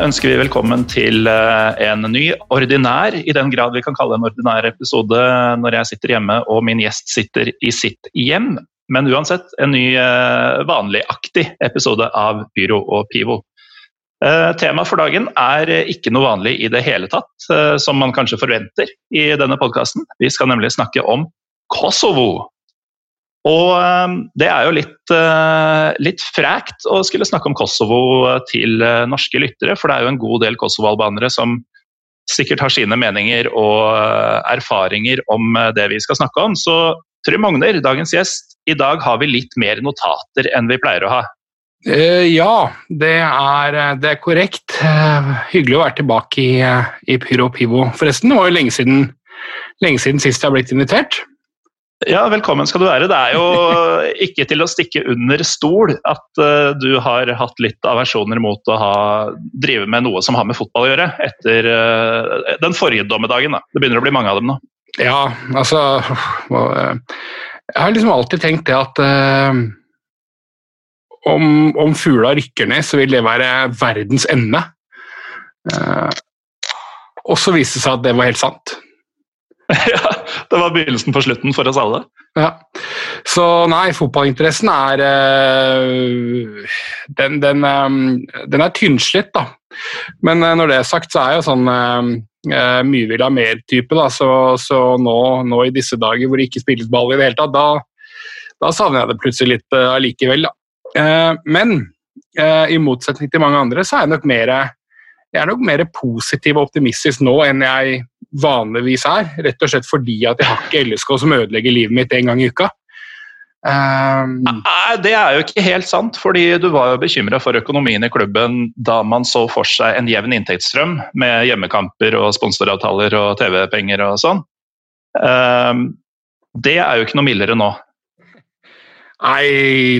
Ønsker vi velkommen til eh, en ny ordinær, i den grad vi kan kalle en ordinær episode når jeg sitter hjemme og min gjest sitter i sitt hjem. Men uansett en ny eh, vanligaktig episode av Pyro og Pivo. Eh, Temaet for dagen er ikke noe vanlig i det hele tatt, som man kanskje forventer i denne podkasten. Vi skal nemlig snakke om Kosovo. Og eh, det er jo litt, eh, litt frækt å skulle snakke om Kosovo til eh, norske lyttere, for det er jo en god del kosovo-albanere som sikkert har sine meninger og eh, erfaringer om eh, det vi skal snakke om. Så Trym Ogner, dagens gjest, i dag har vi litt mer notater enn vi pleier å ha. Eh, ja, det er, det er korrekt. Eh, hyggelig å være tilbake i, eh, i Pyro Pivo. Forresten, det var jo lenge siden, lenge siden sist jeg har blitt invitert. Ja, velkommen skal du være. Det er jo ikke til å stikke under stol at uh, du har hatt litt aversjoner mot å ha, drive med noe som har med fotball å gjøre, etter uh, den forrige dommedagen. Da. Det begynner å bli mange av dem nå. Ja, altså eh, Jeg har liksom alltid tenkt det at uh, om, om fugla rykker ned, så vil det være verdens ende. Og så viste det seg at det var helt sant. ja, det var begynnelsen på slutten for oss alle. Ja. Så nei, fotballinteressen er eh, den, den, eh, den er tynnslitt, da. Men eh, når det er sagt, så er jeg jo sånn mye vil ha mer-type. da, Så, så nå, nå i disse dager hvor det ikke spilles ball i det hele tatt, da, da savner jeg det plutselig litt allikevel. da. Men i motsetning til mange andre, så er jeg nok mer jeg er nok mer positiv og optimistisk nå enn jeg vanligvis er. Rett og slett fordi at jeg har ikke LSK som ødelegger livet mitt en gang i uka. Um, Nei, Det er jo ikke helt sant, fordi du var jo bekymra for økonomien i klubben da man så for seg en jevn inntektsstrøm med hjemmekamper og sponsoravtaler og TV-penger og sånn. Um, det er jo ikke noe mildere nå. nei,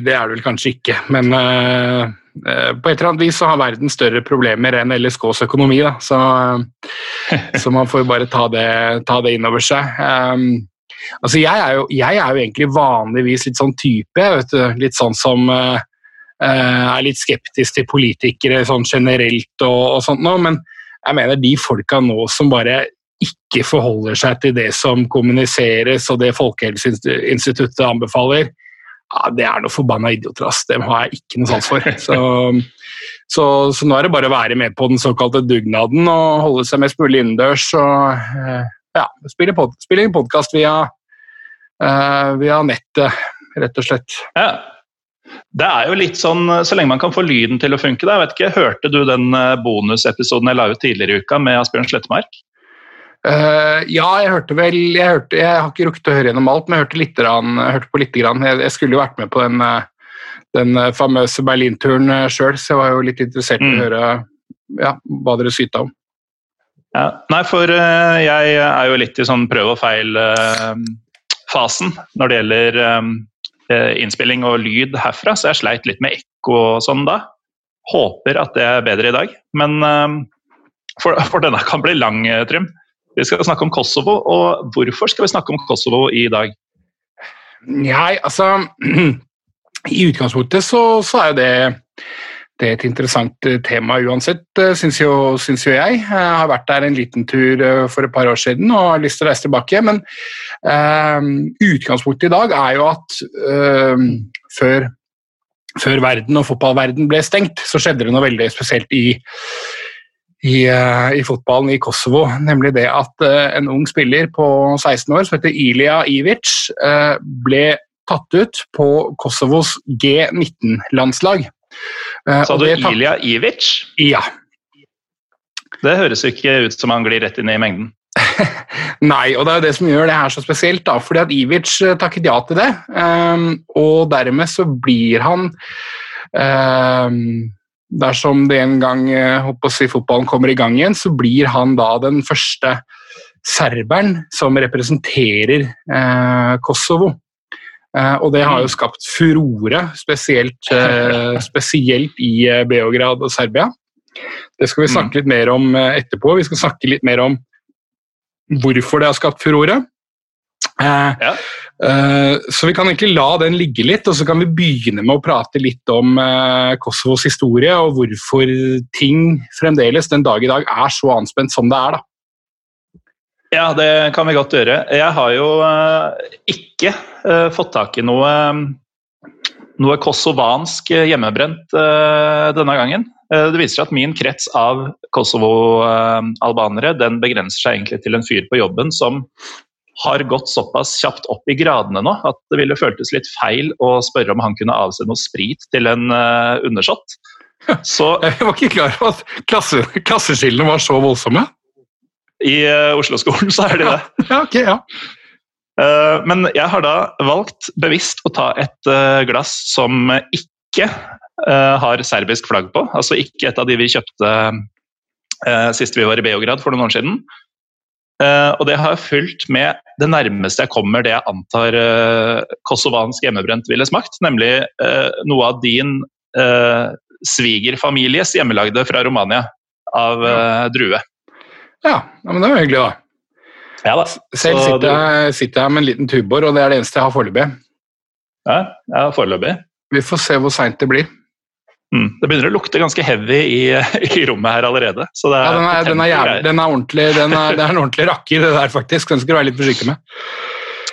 det er det vel kanskje ikke, men uh, på et eller annet vis så har verden større problemer enn LSKs økonomi, da. Så, uh, så man får bare ta det, ta det inn over seg. Um, altså jeg er, jo, jeg er jo egentlig vanligvis litt sånn type, vet du. litt sånn som uh, er litt skeptisk til politikere sånn generelt og, og sånt noe, men jeg mener de folka nå som bare ikke forholder seg til det som kommuniseres og det Folkehelseinstituttet anbefaler, ja, det er noe forbanna idioter. ass. Dem har jeg ikke noe sans for. Så, så, så nå er det bare å være med på den såkalte dugnaden og holde seg mest mulig innendørs. og eh, ja, spille, pod podkast via, uh, via nettet, rett og slett. Ja. Det er jo litt sånn, Så lenge man kan få lyden til å funke. Da. Jeg vet ikke, Hørte du den eh, bonusepisoden jeg la ut tidligere i uka med Asbjørn Slettemark? Eh, ja, jeg hørte vel jeg, hørte, jeg har ikke rukket å høre gjennom alt, men jeg hørte, litt, grann, jeg hørte på litt. Grann. Jeg, jeg skulle jo vært med på den, eh, den eh, famøse Berlin-turen sjøl, så jeg var jo litt interessert i Mm. å høre ja, hva dere syta om. Ja. Nei, for uh, jeg er jo litt i sånn prøv og feil-fasen når det gjelder um, innspilling og lyd herfra, så jeg sleit litt med ekko og sånn da. Håper at det er bedre i dag, men for, for denne kan bli lang, Trym. Vi skal snakke om Kosovo, og hvorfor skal vi snakke om Kosovo i dag? Nei, altså I utgangspunktet så, så er jo det, det er et interessant eh, tema uansett, eh, syns jo, syns jo jeg. Jeg har vært der en liten tur eh, for et par år siden og har lyst til å reise tilbake. Men øh, utgangspunktet i dag er jo at øh, før, før verden og fotballverden ble stengt, så skjedde det noe veldig spesielt i, i, eh, i fotballen i Kosovo. Nemlig det at eh, en ung spiller på 16 år som heter Ilija Ivic, eh, ble tatt ut på Kosovos G19-landslag. Eh, Sa du tatt... Ilija Ivic? Ja. Det høres ikke ut som han glir rett inn i mengden. Nei, og det er jo det som gjør det her så spesielt, da, fordi at Ivic takket ja til det. og dermed så blir han ehm, Dersom det en gang eh, si, fotballen kommer i gang igjen, så blir han da den første serberen som representerer eh, Kosovo. Eh, og det har jo skapt furore, spesielt, eh, spesielt i eh, Beograd og Serbia. Det skal vi snakke litt mer om eh, etterpå. Vi skal snakke litt mer om hvorfor det har skapt furore. Eh, Ja. Eh, så vi kan egentlig la den ligge litt, og så kan vi begynne med å prate litt om eh, Kosovos historie, og hvorfor ting fremdeles den dag i dag er så anspent som det er. da. Ja, det kan vi godt gjøre. Jeg har jo eh, ikke fått tak i noe, noe kosovansk hjemmebrent denne gangen. Det viser seg at min krets av Kosovo-albanere den begrenser seg egentlig til en fyr på jobben som har gått såpass kjapt opp i gradene nå at det ville føltes litt feil å spørre om han kunne avse noe sprit til en uh, undersått. Så Jeg var ikke klar over at klasse, klasseskillene var så voldsomme. i uh, Oslo-skolen så er det det. Ja, ok, ja. Eh, Men jeg har da valgt bevisst å ta et glass som ikke har serbisk flagg på. Altså ikke et av de vi kjøpte sist vi var i Beograd for noen år siden. Eh, Og det har jeg fulgt med det nærmeste jeg kommer det jeg antar uh, kosovansk hjemmebrent ville smakt, nemlig uh, noe av din svigerfamilies hjemmelagde fra Romania av drue. Ja, ja, men det var hyggelig, da. Ja da. Selv sitter, sitter jeg, sitter jeg med en liten tubor, og det er det eneste jeg har foreløpig. Ja, ja foreløpig. Vi får se hvor seint det blir. Mm. Det begynner å lukte ganske heavy i, i rommet her allerede. Så det er, Ja, den, er, den, er jævlig, den er ordentlig, den det er en ordentlig rakker, det der, faktisk. Den skal du være litt forsiktig med.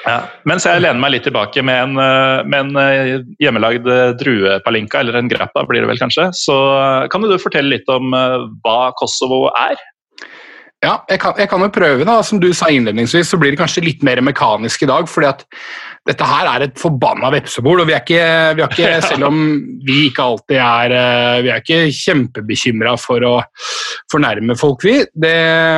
Ja. Mens jeg lener meg litt tilbake med en, eh, med en eh, hjemmelagd eh, druepalinka, eller en grappa blir det vel kanskje, så kan du fortelle litt om hva Kosovo er? Ja, jeg kan, jeg kan jo prøve. da. Som du sa innledningsvis, så blir det kanskje litt mer mekanisk i dag. fordi at dette her er et forbanna vepsebol. og vi er ikke, vi er ikke, Selv om vi ikke alltid er eh, Vi er ikke kjempebekymra for å fornærme folk, vi. Det,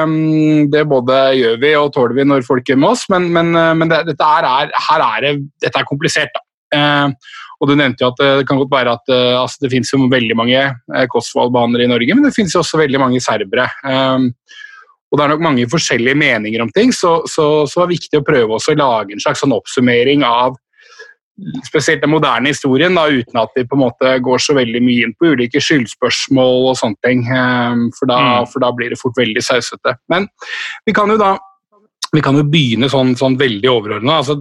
mm, det både gjør vi og tåler vi når folk gjør med oss, men, men, eh, men det, dette, er, her er det, dette er komplisert. da. Eh, og Du nevnte jo at det kan godt være at altså det finnes jo veldig mange eh, i Norge, men det finnes jo også veldig mange serbere. Eh, og det er nok mange forskjellige meninger om ting, så, så, så det viktig å prøve å lage en slags sånn oppsummering av spesielt den moderne historien, da, uten at vi på en måte går så veldig mye inn på ulike skyldspørsmål og sånne ting. eh, For da, Mm. for da blir det fort veldig sausete. Men vi kan jo da vi kan jo begynne sånn, sånn veldig overordna. Altså,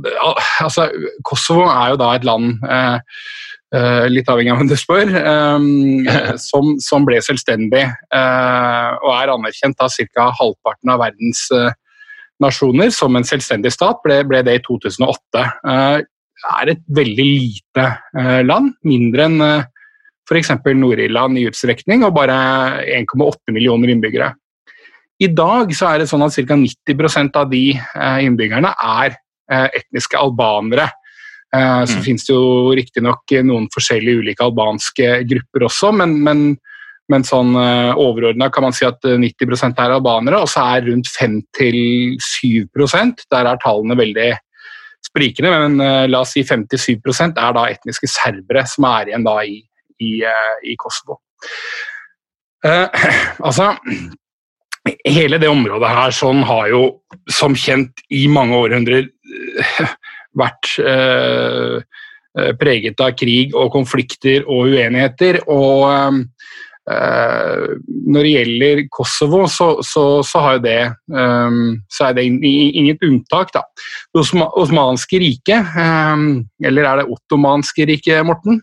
altså, Kosovo er jo da et land eh, litt avhengig av hvem du spør, eh, som, som ble selvstendig eh, og er anerkjent av ca. halvparten av verdens eh, nasjoner som en selvstendig stat. Ble, ble det i 2008. Det er et veldig lite eh, land, mindre enn eh, f.eks. Nord-Irland i utstrekning, og bare 1,8 millioner innbyggere. I dag så er det sånn at ca. 90% av de eh, innbyggerne er eh, etniske albanere. Eh, Så Mm. finnes det jo riktignok noen forskjellige ulike albanske grupper også, men, men, men sånn uh, overordna kan man si at eh, 90% er albanere, og så er rundt 5-7% Der er tallene veldig sprikende, men eh, la oss si 57 er da etniske serbere som er igjen da i, i, eh, i Kosovo. Eh, altså Hele det området her sånn har jo som kjent i mange århundrer eh, vært eh, eh, preget av krig og konflikter og uenigheter. Og eh, når det gjelder Kosovo, så, så, så det eh, så er det inget unntak. da. Det osmanske riket, eh, eller er det ottomanske riket, Morten?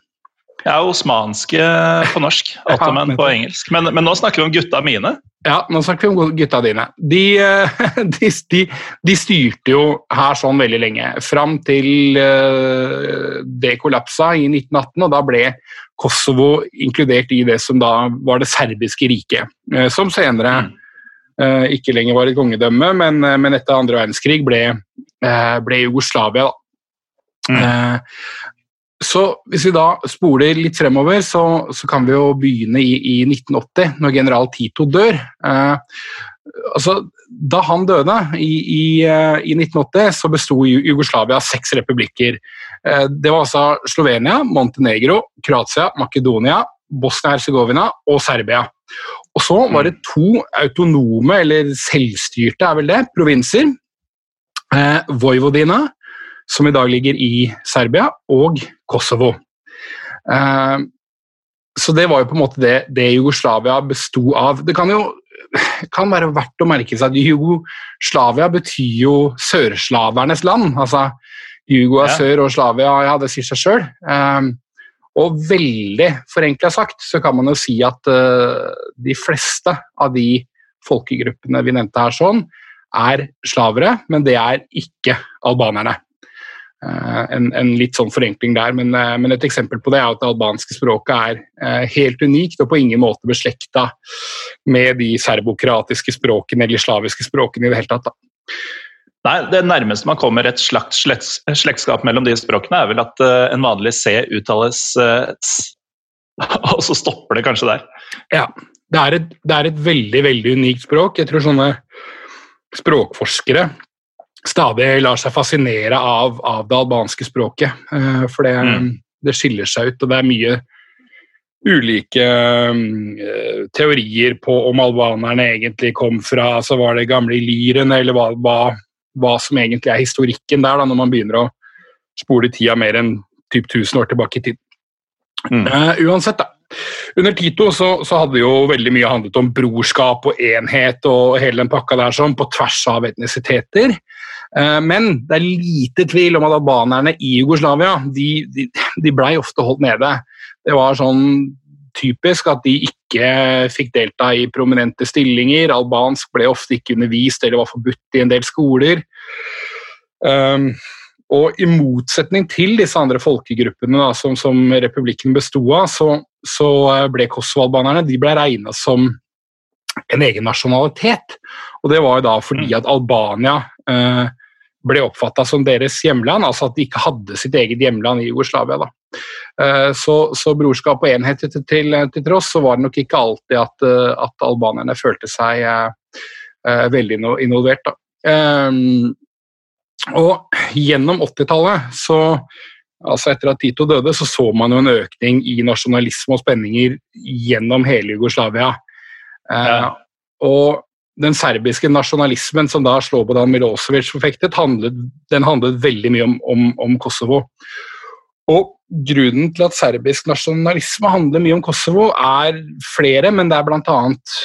Ja, osmanske på norsk, Ottoman på engelsk. Men, men nå snakker vi om gutta mine. Ja, nå snakker vi om gutta dine. De, eh, de, de, de styrte jo her sånn veldig lenge, fram til eh, det kollapsa i 1918, og da ble Kosovo inkludert i det som da var det serbiske riket, eh, som senere Mm. ikke lenger var et kongedømme, men, men etter andre verdenskrig ble, ble Jugoslavia. Da. Mm. Så hvis vi da spoler litt fremover, så, så kan vi jo begynne i, i 1980, når general Tito dør. Eh, altså, da han døde i, i, eh, i 1980, så besto Jugoslavia av seks republikker. Eh, det var altså Slovenia, Montenegro, Kroatia, Makedonia, Bosnia-Hercegovina og Serbia. Og så var det to autonome, eller selvstyrte er vel det, provinser. Eh, Vojvodina, som i dag ligger i Serbia, og Kosovo. Eh, så det var jo på en måte det, det Jugoslavia besto av. Det kan jo kan være verdt å merke seg at Jugoslavia betyr jo sørslavernes land. altså Jugo er ja. sør og Slavia, ja, det sier seg sjøl. Um, og veldig forenkla sagt så kan man jo si at uh, de fleste av de folkegruppene vi nevnte her sånn, er slavere, men det er ikke albanerne. Uh, en, en, litt sånn forenkling der, men, uh, men, et eksempel på det er at det albanske språket er helt unikt og på ingen måte beslekta med de serbokratiske språkene eller slaviske språkene i det hele tatt. Da. Nei, Det nærmeste man kommer et slags slektskap mellom de språkene, er vel at en vanlig C uttales uh, s, og så stopper det kanskje der. Ja, det er, et, det er, et, veldig, veldig unikt språk. Jeg tror sånne språkforskere stadig lar seg fascinere av, av det albanske språket. Uh, for det, mm. det, skiller seg ut, og det er mye ulike uh, teorier på om albanerne egentlig kom fra altså Var det gamle Lyren, eller hva, hva hva som egentlig er historikken der, da, når man begynner å spole tida mer enn typ 1000 år tilbake i tid. Mm. Uh, uansett, da. Under Tito så, så, hadde jo veldig mye handlet om brorskap og enhet og hele den pakka der sånn, på tvers av etnisiteter. Uh, men det er lite tvil om at albanerne i Jugoslavia de, de, de blei ofte holdt nede. Det var sånn typisk at de ikke fikk delta i prominente stillinger. Albansk ble ofte ikke undervist eller var forbudt i en del skoler. Um, og i motsetning til disse andre folkegruppene da, som, som, republikken bestod av, så, så ble kosovo-albanerne de ble regna som en egen nasjonalitet. Og det var jo da fordi mm. at Albania uh, ble oppfatta som deres hjemland, altså at de ikke hadde sitt eget hjemland i Jugoslavia. da. Eh, så, så, brorskap og enhet til, til, til, tross, så var det nok ikke alltid at, eh, at albanerne følte seg eh, veldig involvert. Da. Og gjennom 80-tallet, så altså etter at Tito døde, så så man jo en økning i nasjonalisme og spenninger gjennom hele Jugoslavia. Ja. og den serbiske nasjonalismen som da Slobodan Milosevic forfektet, handlet, den handlet veldig mye om, om, om Kosovo. Og Grunnen til at serbisk nasjonalisme handler mye om Kosovo, er flere, men det er bl.a.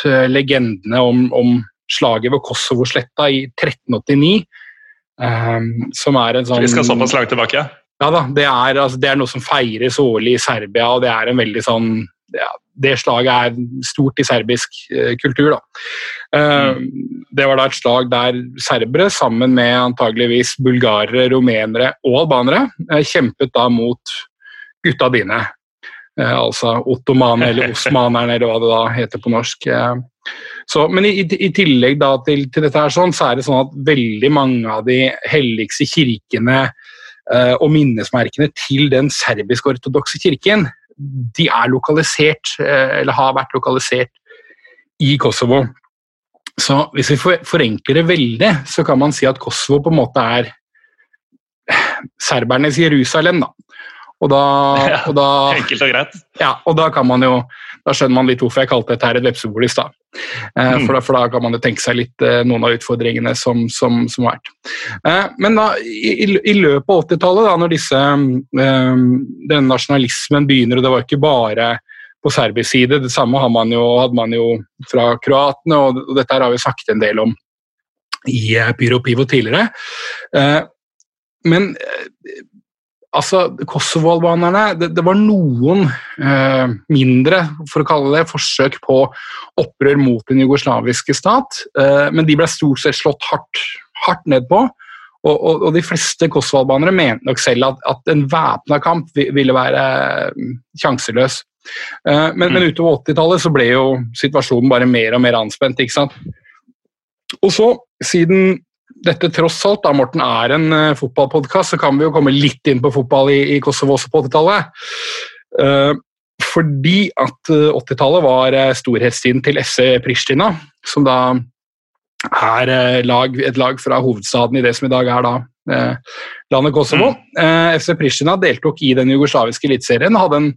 Eh, legendene om, om, slaget ved Kosovo-sletta i 1389. Um, ehm, som er en sånn Vi skal såpass langt tilbake? Ja da, det er, altså, det er, noe som feires årlig i Serbia, og det er en veldig sånn ja, Det slaget er stort i serbisk uh, kultur, mm. Det var da et slag der serbere, sammen med antageligvis bulgarere, rumenere og albanere, uh, kjempet da mot gutta dine. Eh, altså ottomanerne eller osmanerne, eller hva det da heter på norsk. Eh, så, men i, i tillegg da til, til, dette her sånn, så er det sånn at veldig mange av de helligste kirkene eh, og minnesmerkene til den serbisk-ortodokse kirken, de er lokalisert, eh, eller har vært lokalisert, i Kosovo. Så hvis vi forenkler det veldig, så kan man si at Kosovo på en måte er serbernes Jerusalem. da. Og da, og da, enkelt og greit. Ja, og da kan man jo da skjønner man litt hvorfor jeg kalte dette her et vepsebol i stad. Eh, mm. for, for, da kan man jo tenke seg litt eh, noen av utfordringene som, som, som har vært. Eh, men da, i, i løpet av 80-tallet, når disse, denne nasjonalismen begynner, og det var ikke bare på serbisk side, det samme man jo, hadde man jo fra kroatene, og, dette har vi snakket en del om i Pyro Pivo tidligere. Men altså, Kosovo-albanerne det, det, var noen eh, mindre for å kalle det, forsøk på opprør mot den jugoslaviske stat, eh, men de ble stort sett slått hardt, hardt ned på. Og, og, og, de fleste kosovo-albanere mente nok selv at, at en væpna kamp ville være eh, sjanseløs. Eh, men, mm. men, utover 80-tallet så ble jo situasjonen bare mer og mer anspent. ikke sant? Og så, siden dette tross alt da, Morten, er en uh, fotballpodkast, så kan vi jo komme litt inn på fotball i, i Kosovo også på 80-tallet. Uh, fordi at 80-tallet var storhetstiden til FC Pristina, som da er lag, et lag fra hovedstaden i det som i dag er da landet Kosovo. Mm. FC Pristina deltok i den jugoslaviske eliteserien. hadde en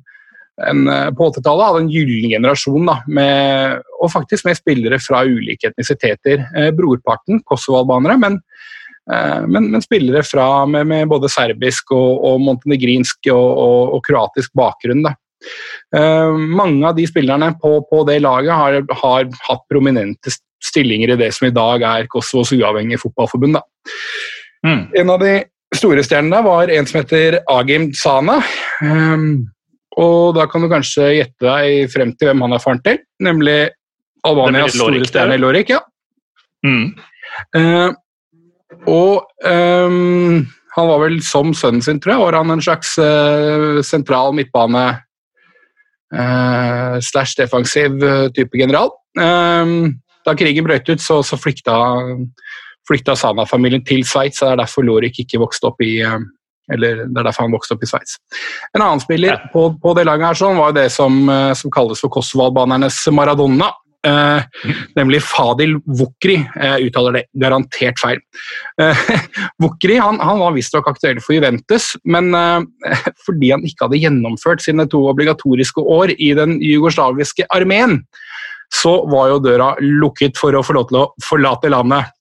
en, eh, på 80-tallet hadde en gyllen generasjon, da, med, og faktisk med spillere fra ulike etnisiteter. Eh, brorparten kosovo-albanere, men, eh, men, men, spillere fra, med, med både serbisk og, og montenegrinsk og, og, og, kroatisk bakgrunn. Da. Eh, mange av de spillerne på, på det laget har, har, hatt prominente stillinger i det som i dag er Kosovos uavhengige fotballforbund. Mm. En av de store stjernene var en som heter Agim Sana. Um, og da kan du kanskje gjette deg frem til hvem han er faren til, nemlig Albanias store stjerne Lorik. Ja. Mm. Uh, og um, han var vel som sønnen sin, tror jeg, var han en slags uh, sentral midtbane uh, slash defensiv type general. Um, da krigen brøt ut, så, så flykta, flykta Sana-familien til Sveits. Det er derfor Lorik ikke vokste opp i, eller Det er derfor han vokste opp i Sveits. En annen spiller ja. på, på, det laget her sånn, var det som, eh, som kalles for Kosovo-albanernes Maradona. Eh, nemlig Fadil Vukri. Jeg uttaler det garantert feil. Eh, Vukri han, han var visstnok aktuell for Juventus, men eh, fordi han ikke hadde gjennomført sine to obligatoriske år i den jugoslaviske armeen, så var jo døra lukket for å få lov til å forlate landet.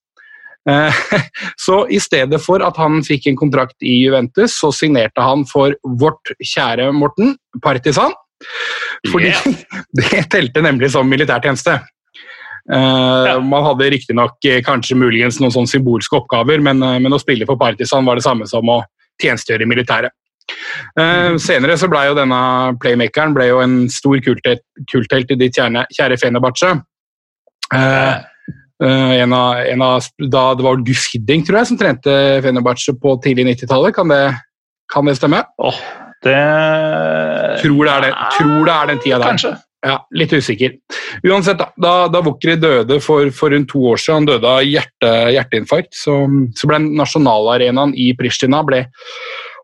Eh, så i stedet for at han fikk en kontrakt i Juventus, så signerte han for vårt kjære Morten, Partisan. Fordi yeah. det telte nemlig som militærtjeneste. Uh, ja. Man hadde riktignok kanskje muligens noen sånne symbolske oppgaver, men, men, å spille for Partisan var det samme som å tjenestegjøre i militæret. Uh, senere så ble jo denne playmakeren ble jo en stor kulthelt, kulthelt i ditt kjære, kjære Fenebache. Uh, Uh, en av, en av, da det var Guff Hidding, tror jeg, som trente Fenerbahçe på tidlig 90-tallet. Kan, kan, det stemme? Oh, det tror det, er det. tror det er den tida der. Kanskje. Ja, Litt usikker. Uansett, da, da, Vukri døde for, for rundt to år siden, han døde av hjerte, hjerteinfarkt, så, så ble nasjonalarenaen i Pristina ble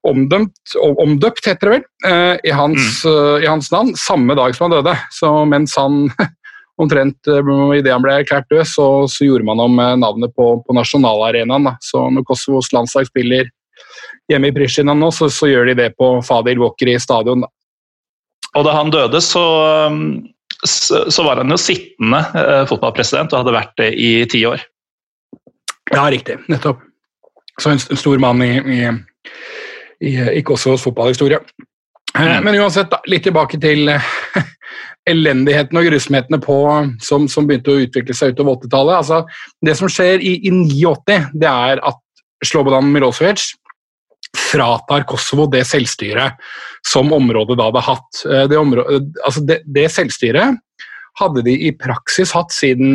omdømt, omdøpt, heter det vel, uh, i, hans, mm. uh, i, hans, navn, samme dag som han døde. Så mens han omtrent eh, idet han ble erklært død, så, så, gjorde man om eh, navnet på, på nasjonalarenaen. Så når Kosovos landslag spiller hjemme i Pristina nå, så, så, gjør de det på Fadil Walker i stadion. Da. Og da han døde, så, så var han jo sittende eh, fotballpresident og hadde vært det i ti år. Ja, riktig. Nettopp. Så en, en stor mann i, i, i, i Kosovos fotballhistorie. Mm. Men uansett, da, litt tilbake til elendighetene og grusomhetene på, som, som, begynte å utvikle seg utover 80-tallet. Altså, det som skjer i, i 89, det er at Slobodan Milosevic fratar Kosovo det selvstyret som området da hadde hatt. Eh, det, området, altså det, det selvstyret hadde de i praksis hatt siden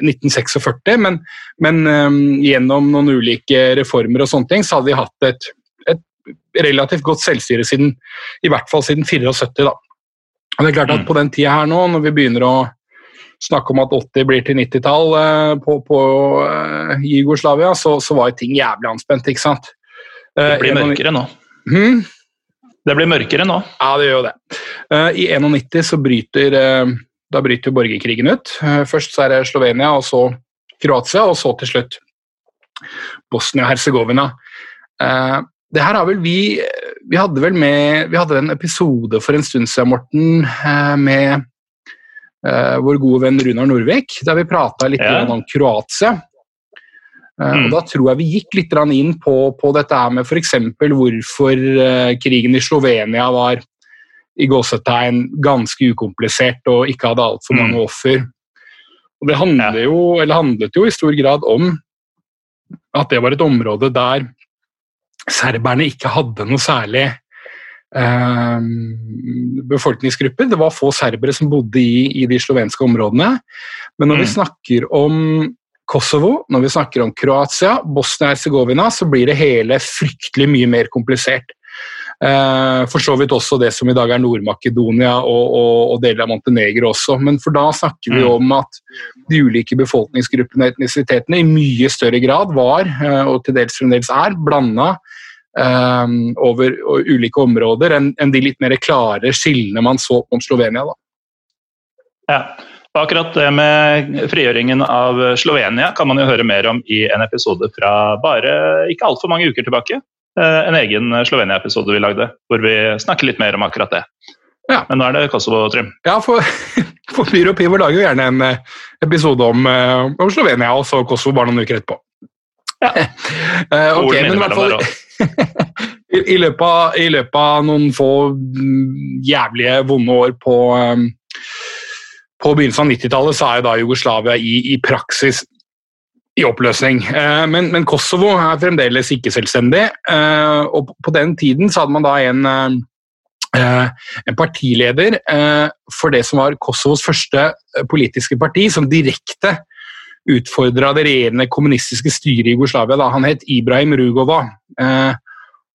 1946, men, men um, gjennom noen ulike reformer og sånne ting, så hadde de hatt et, et relativt godt selvstyre siden i hvert fall siden 74. da. Og det er klart at. På den tida her nå, når vi begynner å snakke om at 80 blir til 90-tall eh, på, på uh, Jugoslavia, så, så, var ting jævlig anspent, ikke sant? Uh, det blir mørkere nå. Hmm? Det blir mørkere nå. Ja, det gjør jo det. Uh, I 91 så bryter, da bryter borgerkrigen ut. først så er det Slovenia, og så Kroatia, og så til slutt Bosnia-Hercegovina. det her har vel vi vi hadde vel med Vi hadde en episode for en stund siden, Morten, eh, med uh, vår gode venn Runar Norvik, der vi prata litt ja. om Kroatia. Uh, mm. og Da tror jeg vi gikk litt inn på, på dette her med f.eks. hvorfor krigen i Slovenia var i gåsetegn ganske ukomplisert og ikke hadde altfor mange mm. offer. Og Det handler jo, handlet jo i stor grad om at det var et område der serberne ikke hadde noe særlig eh, befolkningsgruppe. Det var få serbere som bodde i, i de slovenske områdene. Men når mm. vi snakker om Kosovo, når vi snakker om Kroatia, Bosnia-Hercegovina, så blir det hele fryktelig mye mer komplisert. Uh, for så vidt også det som i dag er Nord-Makedonia og, og, og, deler av Montenegro også. Men for da snakker vi mm. om at de ulike befolkningsgruppene og etnisitetene i mye større grad var, uh, og til dels fremdeles er, blanda uh, over ulike områder enn en de litt mer klare skillene man så om Slovenia. Da. Ja. Akkurat det med frigjøringen av Slovenia kan man jo høre mer om i en episode fra bare ikke altfor mange uker tilbake. Eh, en egen Slovenia-episode vi lagde, hvor vi snakker litt mer om akkurat det. Ja. Men nå er det Kosovo, Trym. Ja, for, for og Pivo lager jo gjerne en eh, episode om, eh, om Slovenia og så Kosovo bare noen uker etterpå. Ja. uh, okay, men i hvert fall i, i, løpet av, I løpet av noen få mm, jævlige, vonde år på, um, på begynnelsen av 90-tallet så er jo da Jugoslavia i, i praksis i oppløsning. Eh, men, men, Kosovo er fremdeles ikke selvstendig. Eh, og på den tiden så hadde man da en, eh, en partileder for det som var Kosovos første politiske parti, som direkte utfordra det regjerende kommunistiske styret i Jugoslavia. Da. Han het Ibrahim Rugova.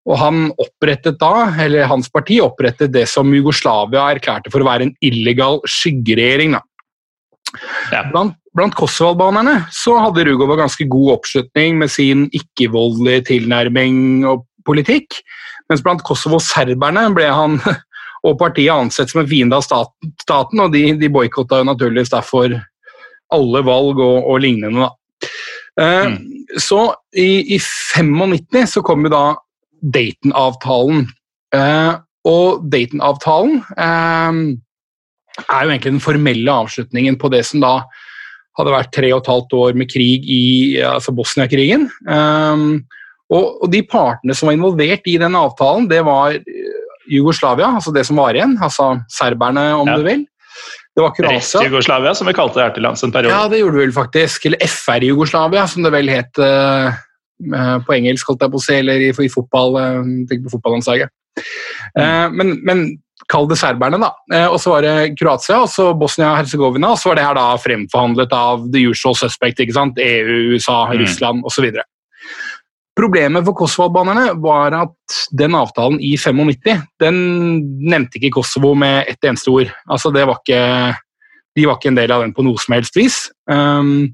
Og han opprettet da, eller Hans parti opprettet det som Jugoslavia erklærte for å være en illegal skyggeregjering. Ja. Blant, blant kosovo-albanerne så hadde Rugova ganske god oppslutning med sin ikke-voldelige tilnærming og politikk, mens blant Kosovo-serberne ble han og partiet ansett som en fiende av staten, staten, og de, de boikotta naturligvis derfor alle valg og, og lignende. Uh, mm. Så i, i 95 så kom jo da Dayton-avtalen. Uh, og Dayton-avtalen uh, er jo egentlig den formelle avslutningen på det som da hadde vært tre og et halvt år med krig i altså Bosnia-krigen. Um, og, og, de partene som var involvert i den avtalen, det var Jugoslavia, altså det som var igjen. Altså serberne, om ja. du vil. Det var Kroatia. Rest-Jugoslavia, som vi kalte det her til lands en periode. Ja, det gjorde vi vel faktisk. Eller FR-Jugoslavia, som det vel het uh, på engelsk, holdt jeg på å si, eller i, i fotball, uh, på fotballandslaget. Uh, men, men Kall det serberne, da. Eh, og så var det Kroatia og så Bosnia-Hercegovina. Og så var det her da fremforhandlet av the usual suspect. ikke sant? EU, USA, mm. Russland osv. Problemet for Kosovo-albanerne var at den avtalen i 95 den nevnte ikke Kosovo med ett eneste ord. Altså det var ikke, De var ikke en del av den på noe som helst vis. Um,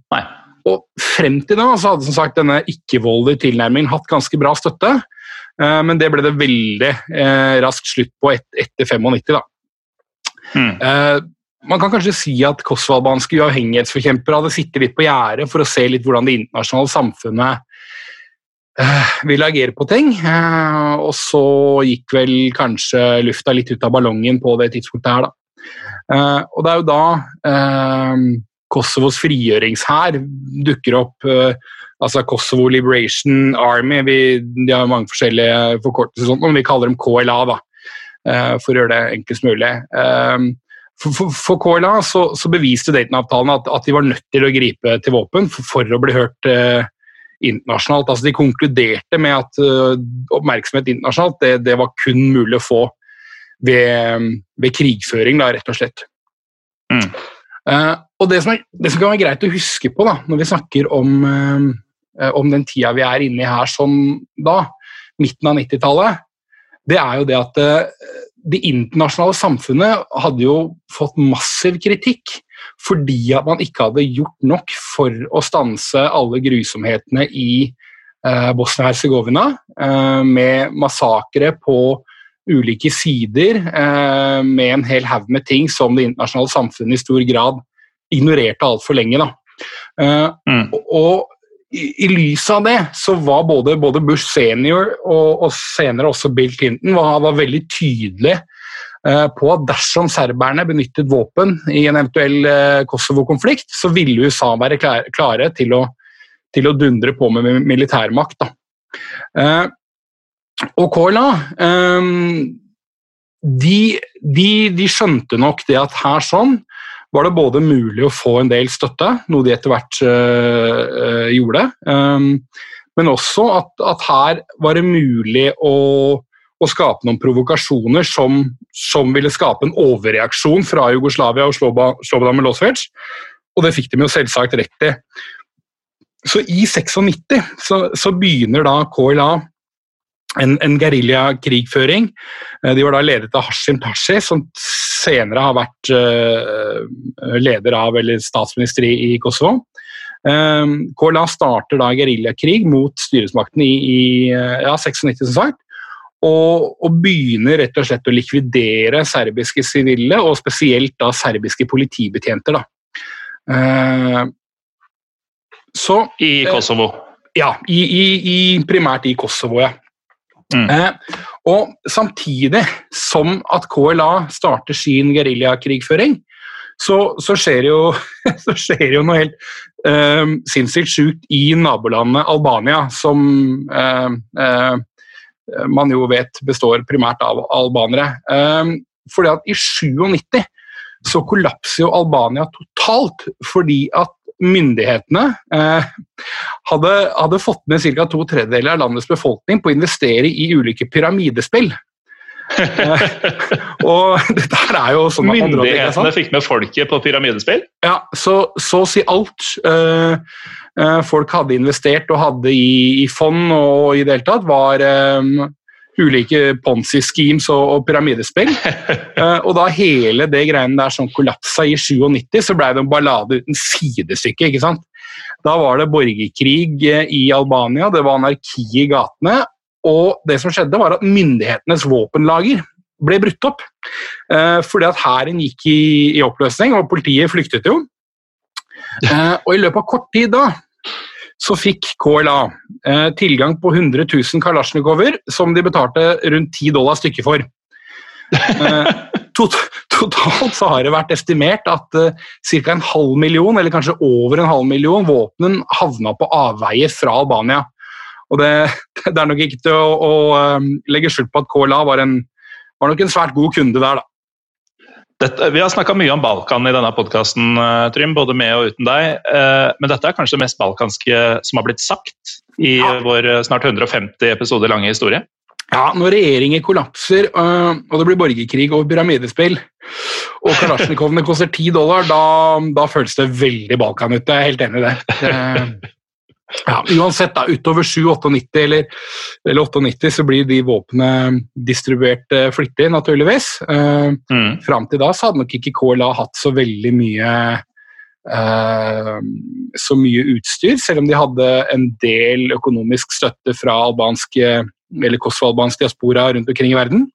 og frem til da så hadde som sagt denne ikke-voldelige tilnærmingen hatt ganske bra støtte. Eh, men det ble det veldig eh, raskt slutt på et, etter 95. da. Mm. Man kan kanskje si at kosovalbanske uavhengighetsforkjempere hadde sittet litt på gjerdet for å se litt hvordan det internasjonale samfunnet vil agere på ting. Og så gikk vel kanskje lufta litt ut av ballongen på det tidspunktet her, da. Og det er jo da Kosovos frigjøringshær dukker opp altså Kosovo Liberation Army. Vi, de har mange forskjellige forkortelser, sånt, men vi kaller dem KLA da, eh, for å gjøre det enklest mulig. Eh, for, KLA så, så beviste Dayton-avtalen at, at, de var nødt til å gripe til våpen for, for å bli hørt internasjonalt. Altså, de konkluderte med at oppmerksomhet internasjonalt det, det, var kun mulig å få ved, ved krigføring, da, rett og slett. Mm. Uh, og det som, er, det som, kan være greit å huske på da, når vi snakker om Eh, om den tida vi er inne i her sånn da, midten av 90-tallet, det er jo det at eh, det internasjonale samfunnet hadde jo fått massiv kritikk fordi at man ikke hadde gjort nok for å stanse alle grusomhetene i eh, Bosnia-Hercegovina, eh, med massakre på ulike sider, eh, med en hel haug med ting som det internasjonale samfunnet i stor grad ignorerte altfor lenge. Da. Eh, mm. Og i, i lys av det så var både, både Bush senior og, og, senere også Bill Clinton var, var veldig tydelig uh, på at dersom serberne benyttet våpen i en eventuell uh, Kosovo-konflikt, så ville USA være klare, klare til, å, til, å, dundre på med militærmakt. Uh, og KLA um, de, de, de, skjønte nok det at her sånn var det både mulig å få en del støtte, noe de etter hvert øh, gjorde, um, men også at, at, her var det mulig å, å skape noen provokasjoner som, som, ville skape en overreaksjon fra Jugoslavia og Slobodan Milosevic, og det fikk de jo selvsagt rett i. Så i 96 så, så begynner da KLA en, en geriljakrigføring. De var da ledet av Hashim Tashi, som senere har vært leder av, eller statsminister i, i Kosovo. KLA starter da geriljakrig mot styresmakten i, i ja, 96, som sagt. Og, og, begynner rett og slett å likvidere serbiske sivile, og spesielt da serbiske politibetjenter. da. Uh, så, I Kosovo? Uh, ja, i, i, i, primært i Kosovo, ja. Mm. Eh, og samtidig som at KLA starter sin geriljakrigføring, så, så, skjer jo, så skjer jo noe helt eh, sinnssykt sjukt i nabolandet Albania, som eh, man jo vet består primært av albanere. Um, fordi at i 97 så kollapser jo Albania totalt fordi at myndighetene eh, hadde, hadde, fått med ca. to tredjedeler av landets befolkning på å investere i ulike pyramidespill. eh, og dette er jo sånn Myndighetene fikk med folket på pyramidespill? Ja, så, så å si alt. Eh, eh, folk hadde investert og hadde i, i fond og i det hele tatt, var eh, ulike Ponzi-schemes og, og, pyramidespill. uh, og da hele det greiene der som kollapsa i 97, så ble det en ballade uten sidestykke. ikke sant? Da var det borgerkrig eh, i Albania, det var anarki i gatene. Og det som skjedde, var at myndighetenes våpenlager ble brutt opp. Uh, fordi at hæren gikk i, i, oppløsning, og politiet flyktet jo. Uh, og i løpet av kort tid da så fikk KLA eh, tilgang på 100 000 kalasjnikover som de betalte rundt 10 dollar stykket for. Eh, tot, totalt så har det vært estimert at eh, ca. en halv million, eller kanskje over en halv million, våpen havna på avveie fra Albania. Og det, det, er nok ikke til å, å um, legge skjul på at KLA var, en, var nok en svært god kunde der, da. Dette, vi har snakka mye om Balkan i denne podkasten, eh, Trym, både med og uten deg. Eh, men dette er kanskje det mest balkanske som har blitt sagt i ja. vår eh, snart 150 episoder lange historie? Ja, når regjeringer kollapser og det blir borgerkrig og pyramidespill, og kalasjnikovene koster 10 dollar, da, da, føles det veldig Balkan ut. Jeg er helt enig i det. Ja, uansett, da, utover 7-98 eller, eller 98 så blir de våpnene distribuert uh, flittig, naturligvis. Uh, mm. Fram til da så hadde nok ikke KLA hatt så veldig mye uh, så mye utstyr, selv om de hadde en del økonomisk støtte fra albanske eller kosovo-albansk diaspora rundt omkring i verden.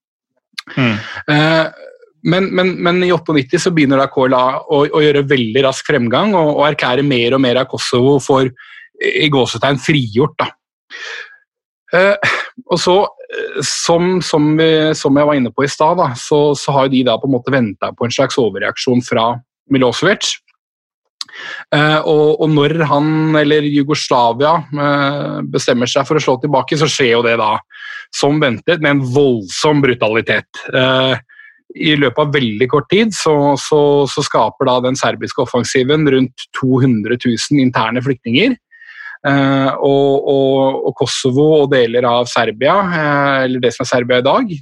Mm. Uh, men, men, men, i 98 så begynner da KLA å, å gjøre veldig rask fremgang og, og erklære mer og mer av Kosovo for i gåsetegn frigjort. da. Eh, og så, eh, som, som, som, jeg var inne på i stad, så, så, har de da på en måte venta på en slags overreaksjon fra Milosevic. Eh, og, og, når han eller Jugoslavia eh, bestemmer seg for å slå tilbake, så skjer jo det da som ventet, med en voldsom brutalitet. Eh, I løpet av veldig kort tid så, så, så skaper da den serbiske offensiven rundt 200 000 interne flyktninger. Eh, og, og, og, Kosovo og deler av Serbia, eh, eller det som er Serbia i dag,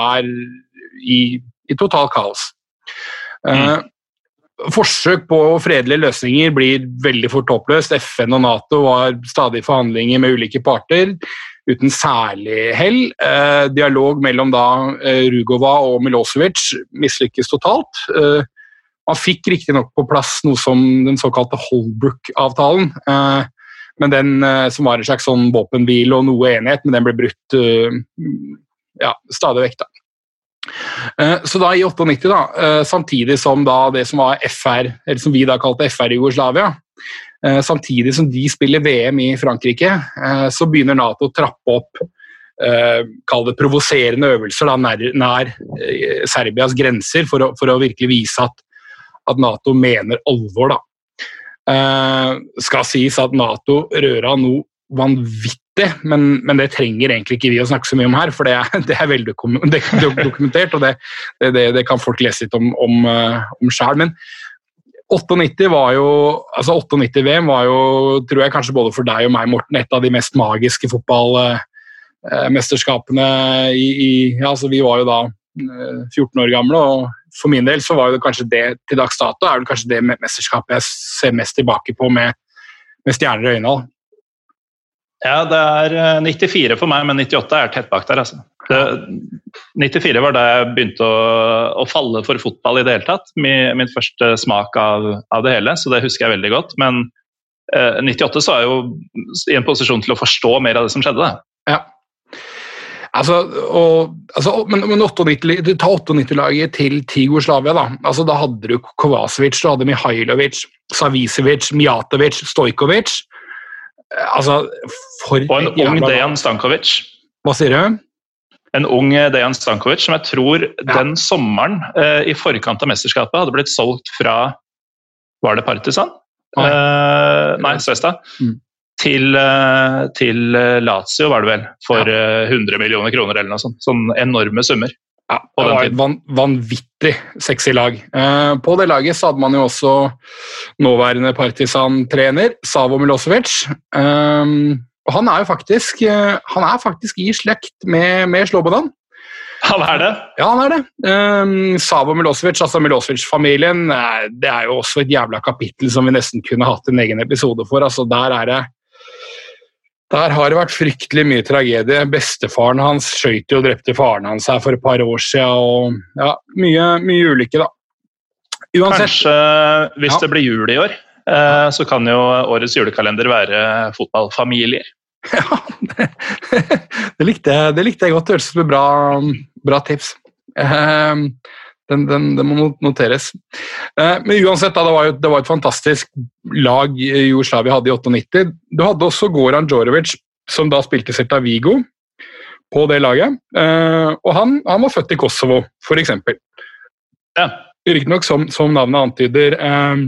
er i, i totalt kaos. Eh, mm. Forsøk på fredelige løsninger blir veldig fort håpløst. FN og Nato var stadig forhandlinger med ulike parter uten særlig hell. Eh, dialog mellom da eh, Rugova og Milosevic mislykkes totalt. Eh, man fikk riktignok på plass noe som den såkalte Holbrook-avtalen. Eh, men den eh, som var en slags sånn våpenhvile og noe enighet, men den ble brutt eh, ja, stadig vekk. da. Eh, så da i 98, da, samtidig som da det som var FR, eller som vi da kalte FR Jugoslavia, samtidig som de spiller VM i Frankrike, så begynner Nato å trappe opp kall det provoserende øvelser da, nær, nær Serbias grenser, for å, for å virkelig vise at, at Nato mener alvor. da. Uh, skal sies at Nato røra noe vanvittig, men, men, det trenger egentlig ikke vi å snakke så mye om her, for det er, det er veldig dokumentert, og det, det, det, kan folk lese litt om, om, uh, om sjøl. Men 98 var jo, altså 98-VM var jo, tror jeg kanskje både for deg og meg, Morten, et av de mest magiske fotballmesterskapene uh, i, i ja, altså Vi var jo da 14 år gamle, og for min del så var det kanskje det til dags dato er det kanskje det mesterskapet jeg ser mest tilbake på med, med stjerner i øynene. Ja, det er 94 for meg, men 98 er tett bak der. altså. Det, 94 var da jeg begynte å, å, falle for fotball i det hele tatt. Min, min første smak av, av, det hele, så det husker jeg veldig godt. Men eh, 98 så er jeg jo i en posisjon til å forstå mer av det som skjedde. Ja. Altså, og, altså, men, men 98, ta 98-laget til, Tigoslavia, da. Altså, da hadde du Kovacevic, du hadde Mihailovic, Savicevic, Mijatovic, Stojkovic. Altså, for Og en ung Dejan Stankovic. Hva sier du? En ung Dejan Stankovic som jeg tror ja. den sommeren eh, i forkant av mesterskapet hadde blitt solgt fra Var det Partisan? Nei, eh, nei Svesta. Mm. Til, eh, til, eh, Lazio, var det vel, for ja. 100 eh, millioner kroner eller noe sånt. Sånn enorme summer. Ja, det var et van vanvittig sexy lag. Eh, på det laget så hadde man jo også nåværende Partisan-trener Savo Milosevic. Eh, og han er jo faktisk, han er faktisk i slekt med, med Slobodan. Han er det? Ja, han er det. Um, Savo Milosevic, altså Milosevic-familien, det er jo også et jævla kapittel som vi nesten kunne hatt en egen episode for. altså Der er det der har det vært fryktelig mye tragedie. Bestefaren hans skjøt og drepte faren hans her for et par år siden. og ja, Mye, mye ulykke, da. Uansett. Kanskje hvis ja. det blir jul i år, eh, så kan jo årets julekalender være fotballfamilier. Ja, det, det, likte, det likte jeg godt. Det hørtes ut som et bra, bra tips. Eh, den, den, den, må noteres. Eh, men uansett, det, var jo, det var et fantastisk lag Jugoslavia hadde i 98. Du hadde også Goran Djorovic, som da spilte Celta Vigo på det laget. Eh, og han, han var født i Kosovo, f.eks. Ja. Riktignok, som, som navnet antyder, eh,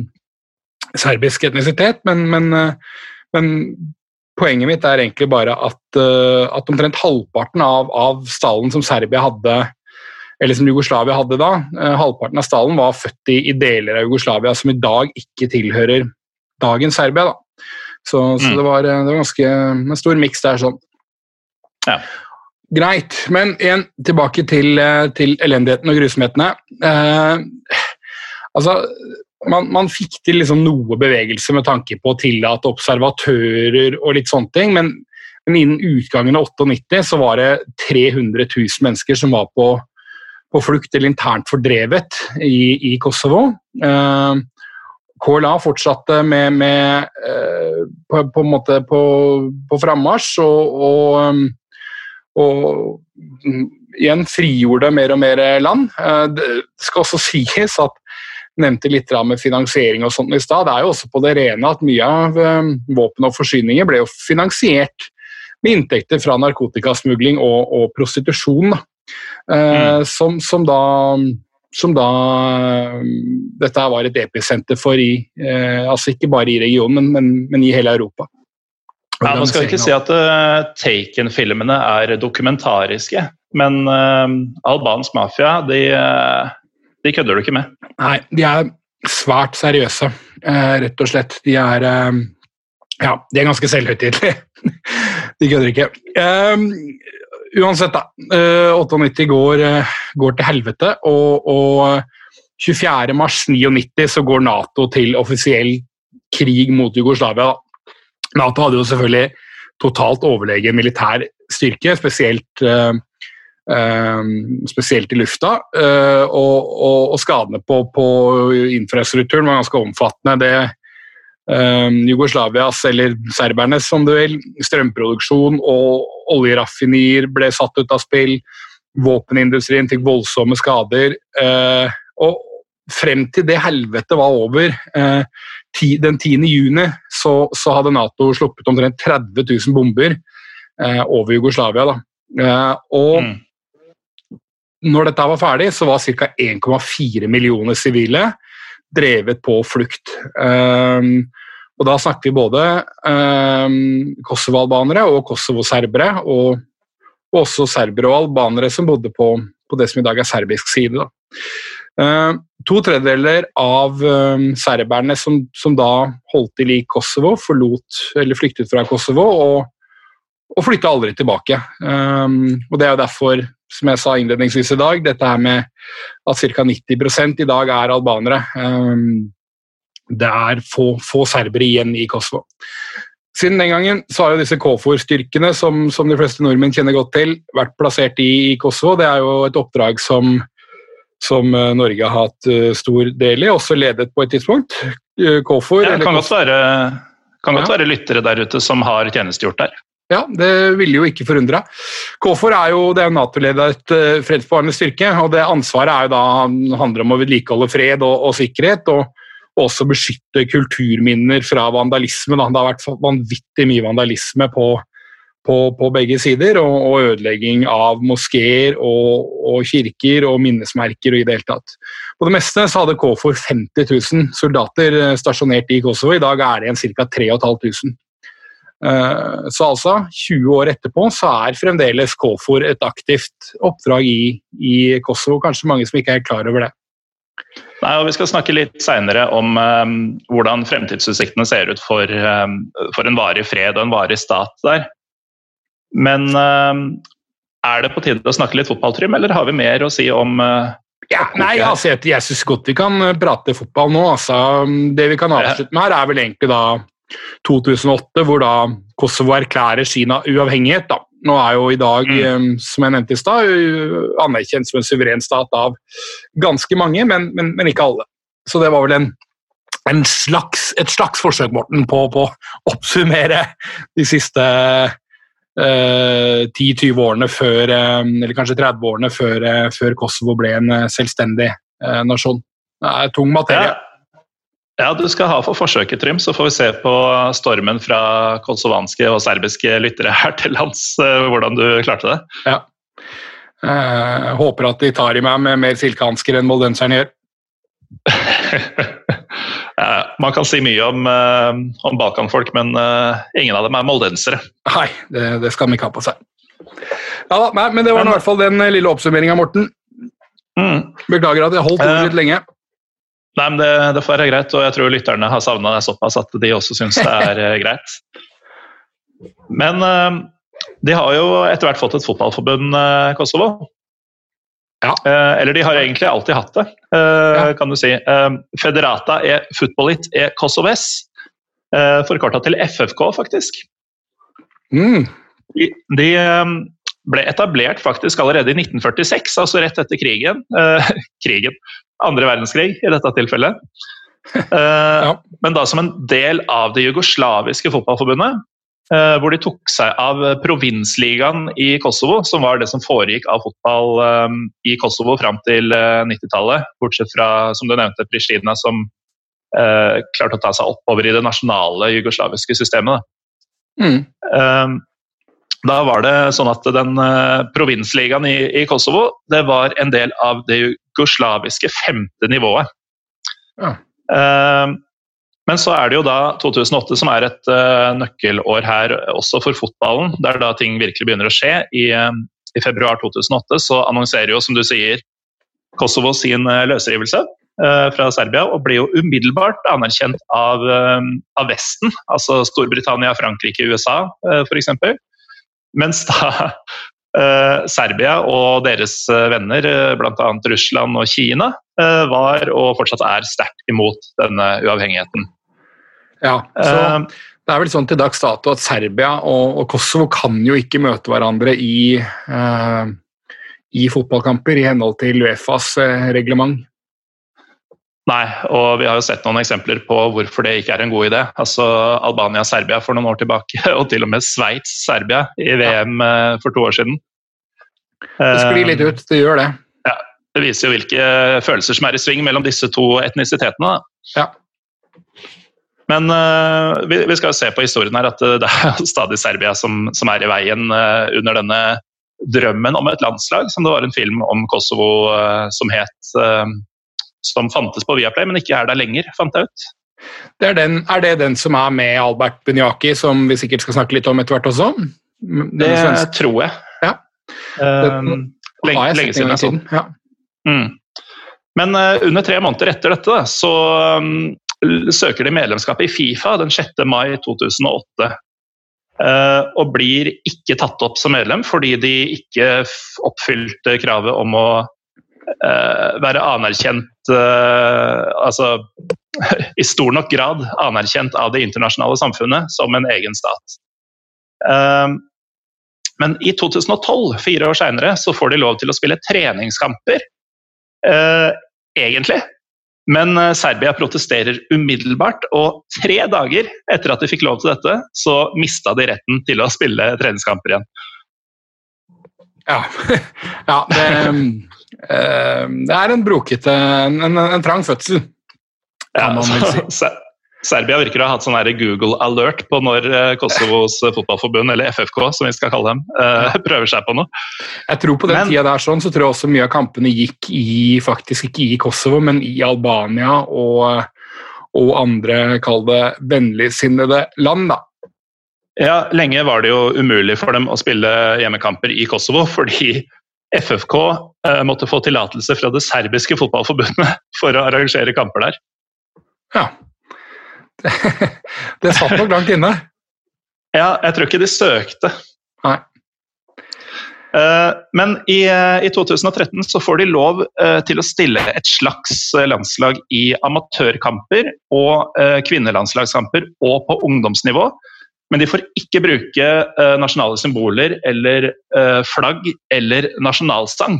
serbisk etnisitet, men, men, eh, men, poenget mitt er egentlig bare at, at omtrent halvparten av, av stallen som Serbia hadde eller som Jugoslavia hadde da. Eh, halvparten av stallen var født i, deler av Jugoslavia som i dag ikke tilhører dagens Serbia. da. Så, mm. så det, var, eh, det, var, ganske en stor miks der. sånn. Ja. Greit, men igjen tilbake til, eh, til elendigheten og grusomhetene. Eh, altså, man, man, fikk til liksom noe bevegelse med tanke på å tillate observatører og litt sånne ting, men, men innen utgangen av 98 så var det 300 000 mennesker som var på på flukt eller internt fordrevet i, i Kosovo. Eh, KLA fortsatte med, med eh, på, på, en måte på, på frammarsj og, og, og um, igjen frigjorde mer og mer land. Eh, det skal også sies at nevnte litt med finansiering og sånt i stad. Det er jo også på det rene at mye av våpen og forsyninger ble jo finansiert med inntekter fra narkotikasmugling og, og prostitusjon. Eh, mm. som, som, da som da dette var et episenter for i eh, altså Ikke bare i regionen, men, men, i hele Europa. Ja, Nå skal ikke si at uh, Taken-filmene er dokumentariske, men uh, albansk mafia, de, uh, de, kødder du ikke med. Nei, de er svært seriøse, rett og slett. De er Ja, de er ganske selvhøytidelige. de kødder ikke. Uansett, da. 98 eh, går, eh, går til helvete, og, og 24.3.99 så går Nato til offisiell krig mot Jugoslavia. Nato hadde jo selvfølgelig totalt overlegen militær styrke, spesielt, uh, uh, spesielt i lufta. Uh, og, og, og, skadene på, på, infrastrukturen var ganske omfattende. Det, Jugoslavias, eller serbernes som du vil, strømproduksjon og oljeraffinerier ble satt ut av spill. Våpenindustrien fikk voldsomme skader. Eh, og frem til det helvete var over, eh, den 10. juni, så, så hadde Nato sluppet omtrent 30 000 bomber eh, over Jugoslavia. Da. og mm. når dette var ferdig, så var ca. 1,4 millioner sivile drevet på flukt. Um, og da snakker vi både eh, Kosovo-albanere og Kosovo-serbere, og, og, også serbere og albanere som bodde på, på, det som i dag er serbisk side. Eh, to tredjedeler av eh, serberne som, som, da holdt til i Kosovo, forlot, eller flyktet fra Kosovo og, og flytta aldri tilbake. Eh, og Det er jo derfor, som jeg sa innledningsvis i dag, dette her med at ca. 90 i dag er albanere. Eh, det er få, få serbere igjen i Kosovo. Siden den gangen så har jo disse KFOR-styrkene, som, som, de fleste nordmenn kjenner godt til, vært plassert i, i Kosovo. Det er jo et oppdrag som, som uh, Norge har hatt uh, stor del i, også ledet på et tidspunkt. Uh, KFOR ja, Det kan godt være, kan godt være lyttere der ute som har tjenestegjort der. Ja, det ville jo ikke forundra. KFOR er jo det er Nato-ledet fredsbevarende styrke, og det ansvaret er jo da, handler om å vedlikeholde fred og, og sikkerhet. og også beskytte kulturminner fra vandalisme. Da. Det har vært vanvittig mye vandalisme på, på, på begge sider, og, og, ødelegging av moskeer og, og, kirker og minnesmerker og i det hele tatt. På det meste så hadde KFOR 50 000 soldater eh, stasjonert i Kosovo, i dag er det igjen ca. 3500. Uh, så altså, 20 år etterpå så er fremdeles KFOR et aktivt oppdrag i, i Kosovo. Kanskje mange som ikke er klar over det. Nei, og Vi skal snakke litt seinere om um, hvordan fremtidsutsiktene ser ut for, um, for, en varig fred og en varig stat der. Men um, er det på tide å snakke litt fotballtrym, eller har vi mer å si om uh, ja, nei, altså, Jeg, jeg syns godt vi kan uh, prate fotball nå. Altså, det vi kan avslutte med her, er vel egentlig da 2008, hvor da Kosovo erklærer Kina uavhengighet. da. Nå er jo i dag, mm. Eh, som jeg nevnte i stad, anerkjent som en suveren stat av ganske mange, men, men, men ikke alle. Så det var vel en, en slags, et slags forsøk Morten, på, å oppsummere de siste eh, 10-20 årene før, eh, eller kanskje 30 årene før, eh, før Kosovo ble en selvstendig eh, nasjon. Det er tung materie. Ja. Ja, du skal ha for forsøket, Trym, så får vi se på stormen fra kosovanske og serbiske lyttere her til lands, eh, hvordan du klarte det. Ja. Jeg håper at de tar i meg med mer silkehansker enn moldenseren gjør. ja, man kan si mye om, eh, om balkanfolk, men ingen av dem er moldensere. Nei, det, det skal de ikke ha på seg. Ja, nei, men det var i hvert fall den lille oppsummeringa, Morten. Mm. Beklager at jeg holdt ordet litt lenge. Nei, men det, det, får være greit, og jeg tror lytterne har savna det såpass at de også syns det er eh, greit. Men uh, de har jo etter hvert fått et fotballforbund, uh, Kosovo. Ja. Eller de har egentlig alltid hatt det, kan du si. Federata e Futbolit e Kosoves, forkorta til FFK, faktisk. Mm. De, de ble etablert faktisk allerede i 1946, altså rett etter krigen. krigen andre verdenskrig i dette tilfellet. Eh, ja. Men da som en del av det jugoslaviske fotballforbundet. Eh, hvor de tok seg av provinsligaen i Kosovo, som var det som foregikk av fotball um, i Kosovo fram til uh, 90-tallet. Bortsett fra, som du nevnte, Pristina, som klarte å ta seg oppover i det nasjonale jugoslaviske systemet. Mm. Da var det sånn at den uh, provinsligaen i, i, Kosovo det var en del av det jugoslaviske femte nivået. Ja. Uh, men så er det jo da 2008 som er et uh, nøkkelår her også for fotballen. Der da ting virkelig begynner å skje. I, i februar 2008 så annonserer jo, som du sier, Kosovo sin løsrivelse fra Serbia, og blir jo umiddelbart anerkjent av, av Vesten, altså Storbritannia, Frankrike, USA f.eks. Mens da eh, Serbia og deres eh, venner, eh, bl.a. Russland og Kina, eh, var og fortsatt er sterkt imot denne uavhengigheten. Ja, så eh, det er vel sånn til dags dato at Serbia og, og Kosovo kan jo ikke møte hverandre i, eh, i fotballkamper i henhold til Uefas reglement. Nei, og vi har jo sett noen eksempler på hvorfor det ikke er en god idé. Altså Albania-Serbia for noen år tilbake, og til og med Sveits-Serbia i VM ja. Eh, for to år siden. Det sklir litt ut, det gjør det. Ja, Det viser jo hvilke følelser som er i sving mellom disse to etnisitetene. Ja. Men uh, vi, vi, skal jo se på historien her at det er stadig Serbia som, som er i veien uh, under denne drømmen om et landslag, som det var en film om Kosovo uh, som het som fantes på Viaplay, men ikke er der lenger, fant jeg ut. Det er, den, er, det den som er med Albert Bunyaki, som vi sikkert skal snakke litt om etter hvert også? det tror jeg. Ja. Um, lenge, lenge siden jeg så den. Ja. Mm. Men uh, under tre måneder etter dette så um, søker de medlemskapet i Fifa den 6. mai 2008. Uh, og blir ikke tatt opp som medlem fordi de ikke oppfylte kravet om å uh, være anerkjent altså, i stor nok grad anerkjent av det internasjonale samfunnet som en egen stat. Men i 2012, fire år seinere, så får de lov til å spille treningskamper. Eh, egentlig. Men eh, Serbia protesterer umiddelbart, og tre dager etter at de fikk lov til dette, så mista de retten til å spille treningskamper igjen. Ja, ja det, øh, det, er en brokete en, en, en trang fødsel, ja, vel si. Serbia virker å ha hatt sånn Google alert på når eh, Kosovos fotballforbund, eller FFK som vi skal kalle dem, eh, prøver seg på noe. Jeg tror på den men, tida der sånn, så tror jeg også mye av kampene gikk i, faktisk ikke i Kosovo, men i Albania og, og andre, kall det vennligsinnede land, da. Ja, lenge var det jo umulig for dem å spille hjemmekamper i Kosovo, fordi FFK eh, måtte få tillatelse fra det serbiske fotballforbundet for å arrangere kamper der. Ja, det satt nok langt inne. Ja, jeg tror ikke de søkte. Nei. Eh, men i, eh, i, 2013 så får de lov til å stille et slags landslag i amatørkamper og kvinnelandslagskamper og på ungdomsnivå. Men de får ikke bruke nasjonale symboler eller flagg eller nasjonalsang.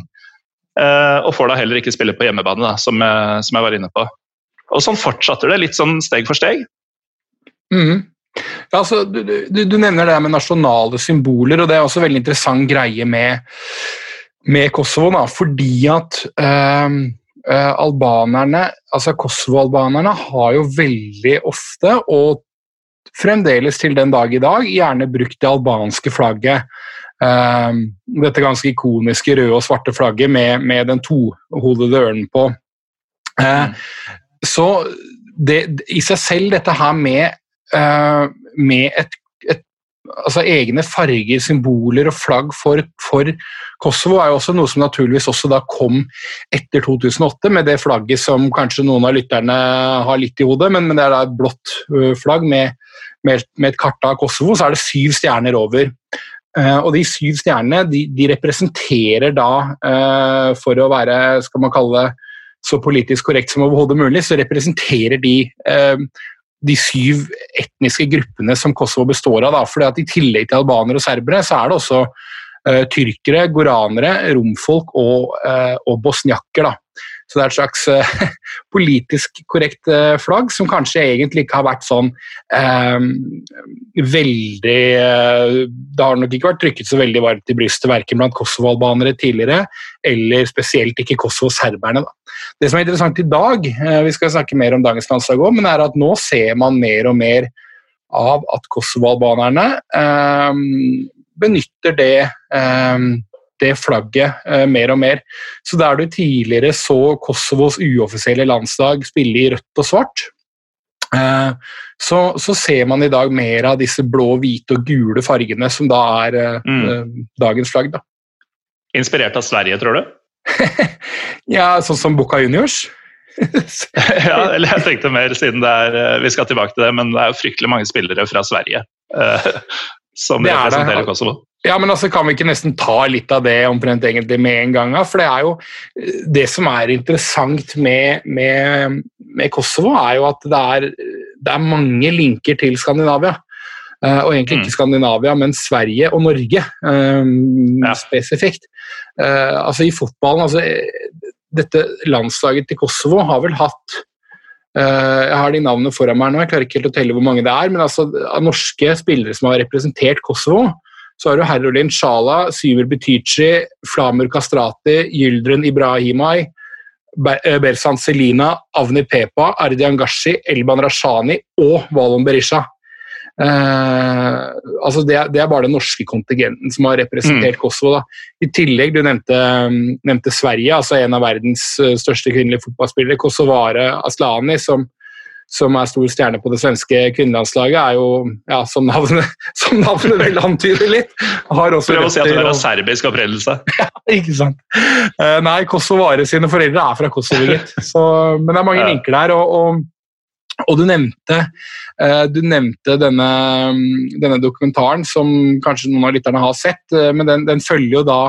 Og får da heller ikke spille på hjemmebane, da, som, jeg, som jeg var inne på. Og sånn fortsatte det, litt sånn steg for steg. Mm. Ja, altså, du, du, du, nevner det med nasjonale symboler, og det er også en veldig interessant greie med, med Kosovo. Da, fordi at øh, albanerne, altså Kosovo-albanerne har jo veldig ofte, og fremdeles til den dag i dag, gjerne brukt det albanske flagget. Um, dette ganske ikoniske røde og svarte flagget med, med den tohodede ørnen på. Uh, mm. Så det, i seg selv, dette her med, uh, med et, altså egne farger, symboler og flagg for, for, Kosovo, er jo også noe som naturligvis også da kom etter 2008, med det flagget som kanskje noen av lytterne har litt i hodet, men, men det er da et blått uh, flagg med, med, med, et kart av Kosovo, så er det syv stjerner over. Uh, og de syv stjernene de, de representerer da, for å være skal man kalle det så politisk korrekt som overhodet mulig, så representerer de eh, de syv etniske gruppene som Kosovo består av. Da. Fordi at I tillegg til albanere og serbere, så er det også uh, tyrkere, goranere, romfolk og, uh, og bosniakker. Da. Så det er et slags uh, politisk korrekt uh, flagg, som kanskje egentlig ikke har vært sånn uh, veldig Det har nok ikke vært trykket så veldig varmt i brystet verken blant Kosovo-albanere tidligere, eller spesielt ikke Kosovo-serberne. Det som er interessant i dag, vi skal snakke mer om dagens landslag òg, men er at nå ser man mer og mer av at Kosovo-albanerne benytter det det flagget eh, mer og mer. Så der du tidligere så Kosovos uoffisielle landslag spille i rødt og svart, eh, så, så, ser man i dag mer av disse blå, hvite og gule fargene som da er eh, mm. dagens flagg. Da. Inspirert av Sverige, tror du? ja, sånn som Boca Juniors. ja, eller jeg tenkte mer siden det er Vi skal tilbake til det, men det er jo fryktelig mange spillere fra Sverige som det representerer Kosovo. Ja, men altså Kan vi ikke nesten ta litt av det omtrent egentlig med en gang? For det er jo eh, det som er interessant med, med, med Kosovo, er jo at det er, det er, mange linker til Skandinavia. Uh, og egentlig ikke mm. Skandinavia, men Sverige og Norge um, ja. spesifikt. Uh, altså I fotballen altså, Dette landslaget til Kosovo har vel hatt uh, Jeg har de navnene foran meg nå, jeg klarer ikke helt å telle hvor mange det er. Men altså, norske spillere som har representert Kosovo, så har du Herolin Shala, Syver Betici, Flamur Kastrati, Gyldren Ibrahimai, eh, Bersan Selina, Avni Pepa, Ardian Gashi, Elban Rashani og Valon Berisha. Eh, altså det, det, er bare den norske kontingenten som har representert mm. Kosovo. Da. I tillegg, du nevnte, nevnte, Sverige, altså en av verdens eh, største kvinnelige fotballspillere, Kosovare Aslani, som som er stor stjerne på det svenske kvinnelandslaget, er jo, ja, som navnet, som navnet vel antyder litt har også Prøv å si at hun er av serbisk opprinnelse. ja, ikke sant. Uh, nei, Kosovare sine foreldre er fra Kosovo, gitt. Men det er mange ja. linker der. og, og og du nevnte, uh, du nevnte denne, denne, dokumentaren som kanskje noen av lytterne har sett, uh, men den, den, følger jo da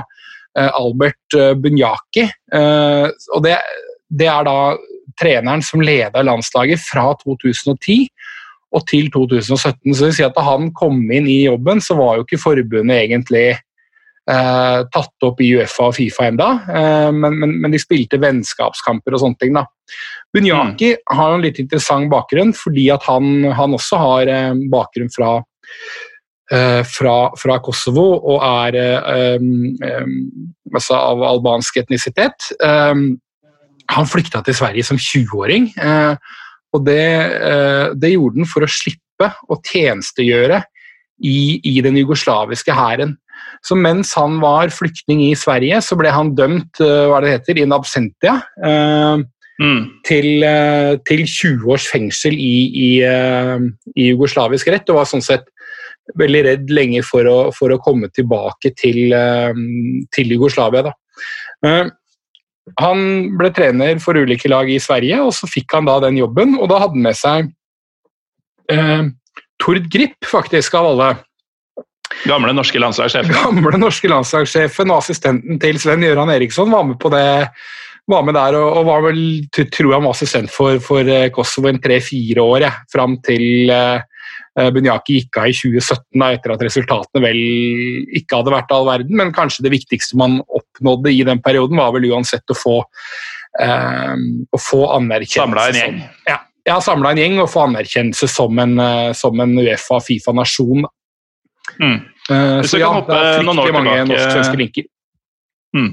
Albert Bunyaki. og det, det, er da treneren som leda landslaget fra 2010 og til 2017. Så det vil si at da han kom inn i jobben, så var jo ikke forbundet egentlig eh, tatt opp i Uefa og Fifa enda, eh, men, men, men, de spilte vennskapskamper og sånne ting. da. Bunyaki mm. har en litt interessant bakgrunn, fordi at han, han også har eh, bakgrunn fra, eh, fra, fra, Kosovo og er eh, eh, altså av albansk etnisitet. Han flykta til Sverige som 20-åring. Og det, eh, det, gjorde han for å slippe å tjenestegjøre i, i den jugoslaviske hæren. Så mens han var flyktning i Sverige, så ble han dømt eh, hva det heter, in absentia. Eh, mm. til, til, 20 års fengsel i, i, i, jugoslavisk rett, og var sånn sett veldig redd lenge for å, for å komme tilbake til, til Jugoslavia. Da. Han ble trener for ulike lag i Sverige, og så fikk han da den jobben. Og da hadde han med seg eh, Tord Grip, faktisk, av alle. Gamle norske landslagssjefen. Gamle norske landslagssjefen og assistenten til Sven Gøran Eriksson var med på det. Var med der og, var vel, tror han var assistent for, for eh, Kosovo en tre-fire år, ja, fram til eh, Eh, Bunyaki gikk av i 2017 da, etter at resultatene vel ikke hadde vært all verden, men kanskje det viktigste man oppnådde i den perioden, var vel uansett å få, eh, å få anerkjennelse. Samla en gjeng? ja, ja samla en gjeng og få anerkjennelse som en, eh, som en Uefa-Fifa-nasjon. Mm. Vi kan ja, hoppe noen år tilbake mm.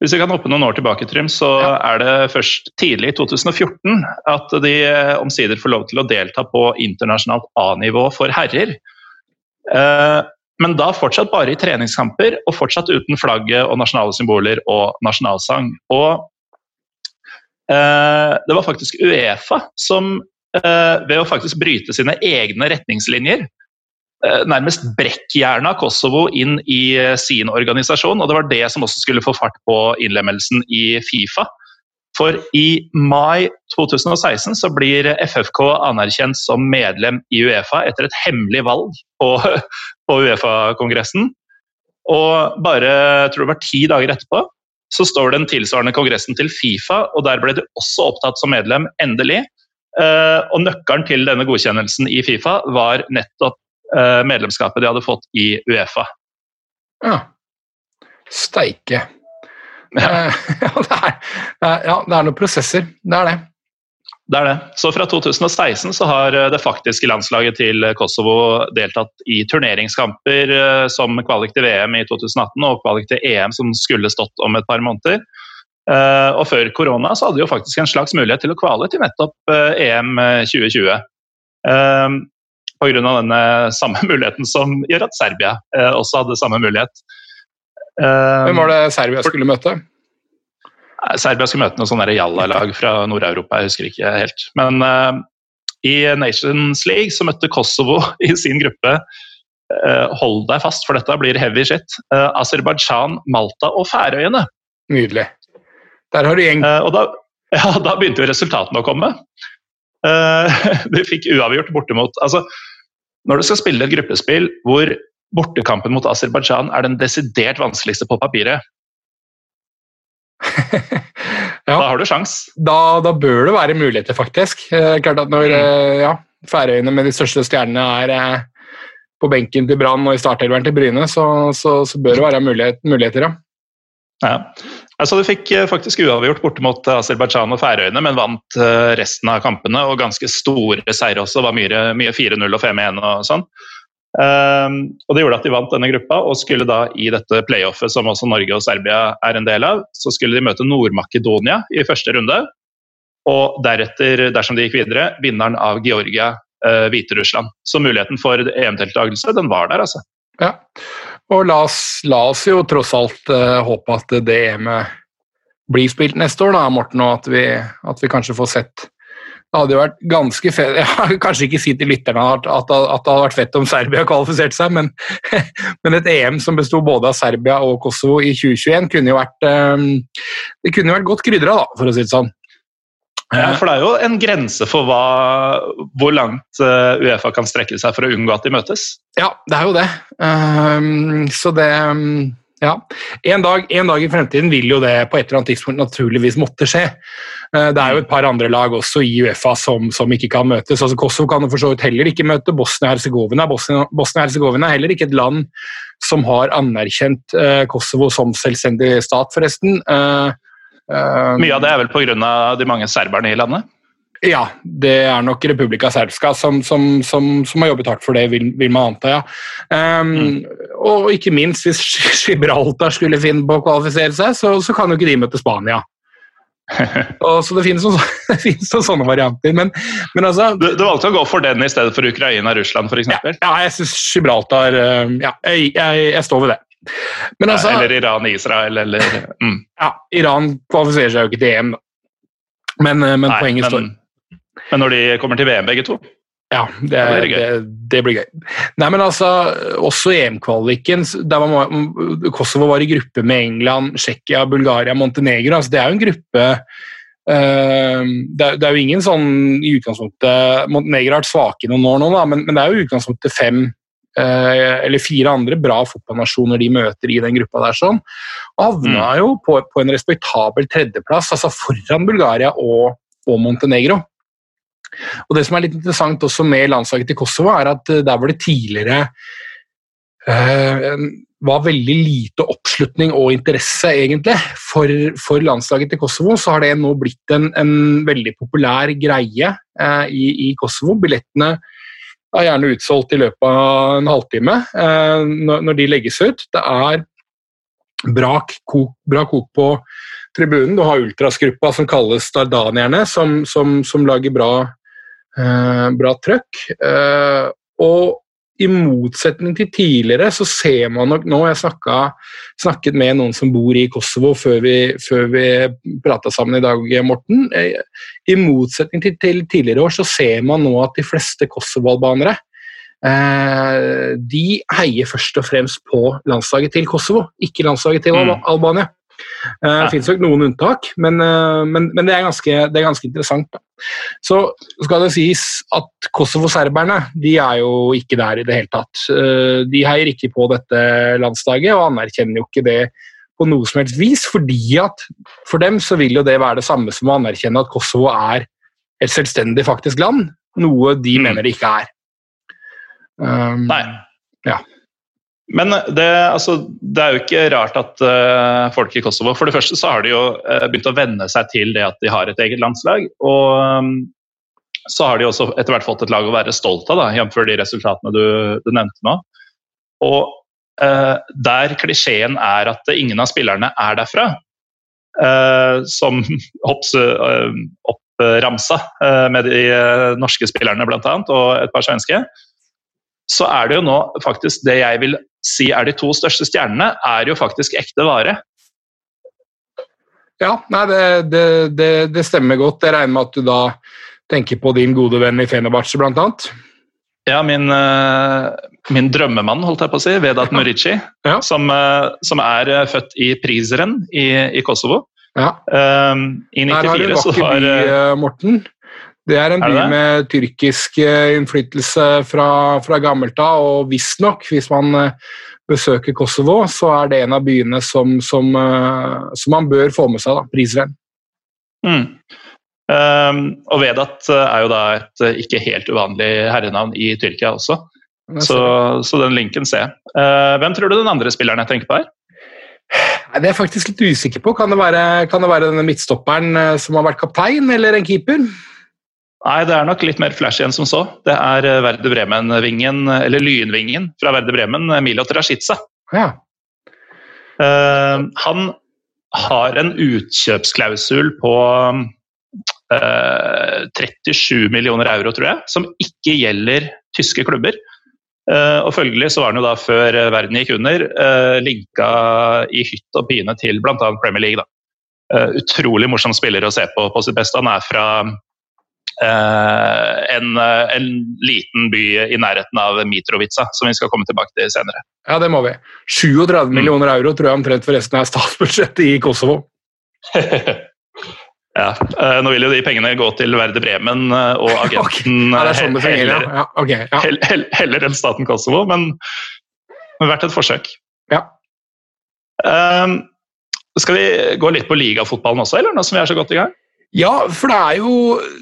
Hvis vi kan hoppe noen år tilbake, Trym, så ja. er det først tidlig i 2014 at de eh, omsider får lov til å delta på internasjonalt A-nivå for herrer. Eh, men da fortsatt bare i treningskamper, og fortsatt uten flagget og nasjonale symboler og nasjonalsang. Og eh, det var faktisk Uefa som ved å faktisk bryte sine egne retningslinjer Eh, nærmest brekkjerna Kosovo inn i eh, sin organisasjon. og Det var det som også skulle få fart på innlemmelsen i Fifa. For i mai 2016 så blir FFK anerkjent som medlem i Uefa etter et hemmelig valg på, på Uefa-kongressen. Og bare jeg tror det var ti dager etterpå så står den tilsvarende kongressen til Fifa, og der ble det også opptatt som medlem, endelig. Eh, og nøkkelen til denne godkjennelsen i Fifa var nettopp Eh, medlemskapet de hadde fått i Uefa. Ja. Steike. Ja. Eh, ja, det er, ja, det er noen prosesser. Det er det. Det er det. Så fra 2016 så har eh, det faktiske landslaget til Kosovo deltatt i turneringskamper som kvalik til VM i 2018 og kvalik til EM som skulle stått om et par måneder. Og før korona så hadde de jo faktisk en slags mulighet til å kvale til nettopp EM 2020 pga. denne samme muligheten som gjør at Serbia eh, også hadde samme mulighet. Hvem var det Serbia skulle møte? Serbia skulle møte noe sånn jalla-lag fra Nord-Europa, jeg husker ikke helt. Men uh, i Nations League så møtte Kosovo i sin gruppe uh, Hold deg fast, for dette blir heavy shit. Uh, Aserbajdsjan, Malta og Færøyene. Nydelig. Der har du gjeng. og da, ja, da begynte jo resultatene å komme. de fikk uavgjort bortimot. Altså, når du skal spille et gruppespill hvor bortekampen mot Aserbajdsjan er den desidert vanskeligste på papiret ja. Da har du sjans. Da, da, bør det være muligheter, faktisk. Eh, klart at Når mm. Eh, ja, Færøyene med de største stjernene er eh, på benken til Brann og i startelveren til Bryne, så, så, så, bør det være mulighet, muligheter, ja. ja. Altså, du fikk faktisk uavgjort borte mot Aserbajdsjan og Færøyene, men vant resten av kampene. Og ganske store seire også. Det var mye, mye 4-0 og 5-1 og sånn. Um, og Det gjorde at de vant denne gruppa, og skulle da i dette playoffet, som også Norge og Serbia er en del av, så skulle de møte Nord-Makedonia i første runde. Og deretter, dersom de gikk videre, vinneren av Georgia, uh, Hviterussland. Så muligheten for EM-deltakelse, den var der, altså. Ja, og la oss, la oss jo tross alt uh, håpe at det EM-et blir spilt neste år, da, Morten, og at vi, at vi kanskje får sett det hadde jo vært ganske fett ja, Kanskje ikke si til lytterne at, at, at, det hadde vært fett om Serbia kvalifiserte seg, men, men, et EM som besto både av Serbia og Kosovo i 2021, kunne jo vært um, det kunne jo vært godt krydra, for å si det sånn. Ja, for det er jo en grense for hva, hvor langt uh, Uefa kan strekke seg for å unngå at de møtes. Ja, det er jo det. Um, så det um, Ja. En dag, en dag, i fremtiden vil jo det på et eller annet tidspunkt naturligvis måtte skje. Eh, det er jo et par andre lag også i Uefa som, som ikke kan møtes. Altså Kosovo kan for så vidt heller ikke møte Bosnia-Hercegovina. Bosnia-Hercegovina er heller ikke et land som har anerkjent uh, Kosovo som selvstendig stat, forresten. Uh, Mye av det er vel pga. de mange serberne i landet? Ja, det er nok Republika Serbska som, som, som, som, har jobbet hardt for det, vil, vil man anta. ja. Um, mm. Og ikke minst, hvis Gibraltar skulle finne på å kvalifisere seg, så, så kan jo ikke de møte Spania. og, så det finnes, noen, det finnes noen sånne varianter. Men, men altså, du, du, valgte å gå for den i stedet for Ukraina-Russland, f.eks.? Ja, ja, jeg syns Gibraltar Ja, jeg, jeg, jeg, står ved det. Altså, ja, eller Iran-Israel, eller mm. Ja, Iran kvalifiserer seg jo ikke til EM, da. Men, eh, men Nei, poenget men, står men når de kommer til VM, begge to? Ja, det, er, det, det, blir gøy. Nei, men altså, Også EM-kvaliken Kosovo var i gruppe med England, Tsjekkia, Bulgaria, Montenegro. Altså, det er jo en gruppe uh, det, er, det, er, jo ingen sånn i utgangspunktet Montenegro har vært svake noen år nå, da, men, men, det er jo i utgangspunktet fem uh, eller fire andre bra fotballnasjoner de møter i den gruppa der. sånn, og Havna mm. jo på, på, en respektabel tredjeplass, altså foran Bulgaria og, og Montenegro. Og Det som er litt interessant også med landslaget til Kosovo, er at eh, der hvor det tidligere uh, var veldig lite oppslutning og interesse egentlig for, for, landslaget til Kosovo, så har det nå blitt en, en veldig populær greie eh, i, i, Kosovo. Billettene er gjerne utsolgt i løpet av en halvtime eh, når, når, de legges ut. Det er bra kok, bra kok på tribunen. Du har ultrasgruppa som kalles Dardanierne, som, som, som lager bra bra trøkk. Eh, og i motsetning til tidligere så ser man nok nå Jeg snakket, snakket med noen som bor i Kosovo før vi, før vi prata sammen i dag, Morten. Eh, I motsetning til, til, tidligere år så ser man nå at de fleste Kosovo-albanere de heier først og fremst på landslaget til Kosovo, ikke landslaget til mm. Albania. Det ja. finnes nok noen unntak, men, uh, men, men det, er ganske, det, er ganske, interessant. Da. Så skal det sies at Kosovo-serberne de er jo ikke der i det hele tatt. Uh, de heier ikke på dette landslaget og anerkjenner jo ikke det på noe som helst vis, fordi at for dem så vil jo det være det samme som å anerkjenne at Kosovo er et selvstendig faktisk land, noe de mm. mener det ikke er. Um, Nei. Ja. Men det, altså, det, er jo ikke rart at uh, folk i Kosovo For det første så har de jo uh, begynt å venne seg til det at de har et eget landslag. Og um, så har de også etter hvert fått et lag å være stolt av, jf. de resultatene du, du, nevnte nå. Og uh, der klisjeen er at ingen av spillerne er derfra, som Hopps oppramsa med de norske spillerne bl.a. og et par svenske, så er det jo nå faktisk det jeg vil si er de to største stjernene, er jo faktisk ekte vare. Ja, nei, det, det, det, det stemmer godt. Jeg regner med at du da tenker på din gode venn i Fenerbahçe, bl.a.? Ja, min, uh, min, drømmemann, holdt jeg på å si, Vedat Murici, ja. som, uh, som, er uh, født i Prizren i, i Kosovo. Ja. I 94 Her har du vakker by, Morten. Det er en by med tyrkisk eh, innflytelse fra, fra gammelt av, og visstnok, hvis man eh, besøker Kosovo, så er det en av byene som, som, eh, som man bør få med seg, da, Prizren. Mm. Um, og Vedat er jo da et ikke helt uvanlig herrenavn i Tyrkia også. Så, så, den linken ser jeg. Uh, hvem tror du den andre spilleren jeg tenker på her? Det er jeg faktisk litt usikker på. Kan det være, kan det være denne midtstopperen som har vært kaptein, eller en keeper? Nei, det er nok litt mer flashy enn som så. Det er eh, Verde Bremen-vingen, eller Lynvingen fra Verde Bremen, eh, Milot Rashica. Ja. Uh, han har en utkjøpsklausul på uh, 37 millioner euro, tror jeg, som ikke gjelder tyske klubber. Uh, og Følgelig så var han jo da, før verden gikk under, linka i hytt og pine til bl.a. Premier League. Da. utrolig morsom spiller å se på på sitt beste. Han er fra en, eh, en, liten by i nærheten av Mitrovica, som vi skal komme tilbake til senere. Ja, det må vi. 37 mm. millioner euro tror jeg omtrent forresten er statsbudsjettet i Kosovo. ja, eh, Nå vil jo de pengene gå til Verde Bremen og agenten okay. ja, sånn heller, ja. Okay, heller, heller enn staten Kosovo, men, men verdt et forsøk. Ja. Um, skal vi gå litt på ligafotballen også, eller nå som vi er så godt i gang? Ja, for det er jo,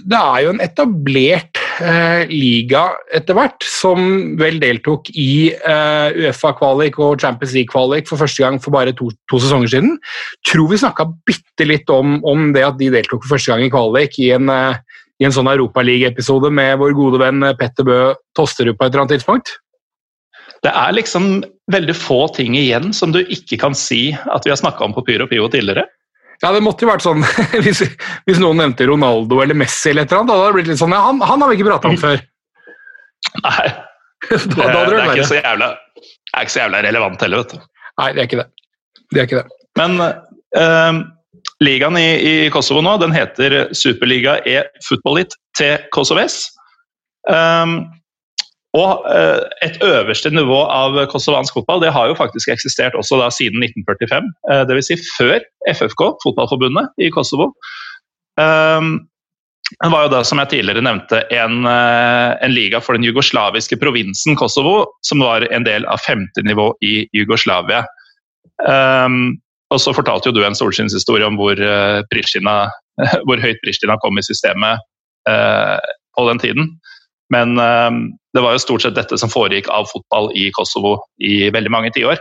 det er jo en etablert eh, liga etter hvert, som vel deltok i eh, Uefa-kvalik og Champions League-kvalik for første gang for bare to, to sesonger siden. Tror vi snakka bitte litt om, om, det at de deltok for første gang i kvalik i en, eh, i en sånn Europaliga-episode med vår gode venn Petter Bø Tosterud på et eller annet tidspunkt. Det er liksom veldig få ting igjen som du ikke kan si at vi har snakka om på Pyro Pivo tidligere. Ja, det måtte jo vært sånn hvis, hvis, noen nevnte Ronaldo eller Messi eller et eller annet, da hadde det blitt litt sånn Ja, han, han har vi ikke prata om før. Nei. da, det, da det, er ikke så jævla, er ikke så jævla relevant heller, vet du. Nei, det er ikke det. Det er ikke det. Men eh, ligaen i, i, Kosovo nå, den heter Superliga E Footballit til Kosoves. Um, og eh, et øverste nivå av kosovansk fotball det har jo faktisk eksistert også da siden 1945. Eh, Dvs. Si før FFK, fotballforbundet i Kosovo. Um, det var jo da, som jeg tidligere nevnte, en, en, liga for den jugoslaviske provinsen Kosovo, som var en del av femte nivå i Jugoslavia. Og så fortalte jo du en solskinnshistorie om hvor, hvor høyt Pristina kom i systemet på den tiden. Men um, det var jo stort sett dette som foregikk av fotball i Kosovo i veldig mange tiår.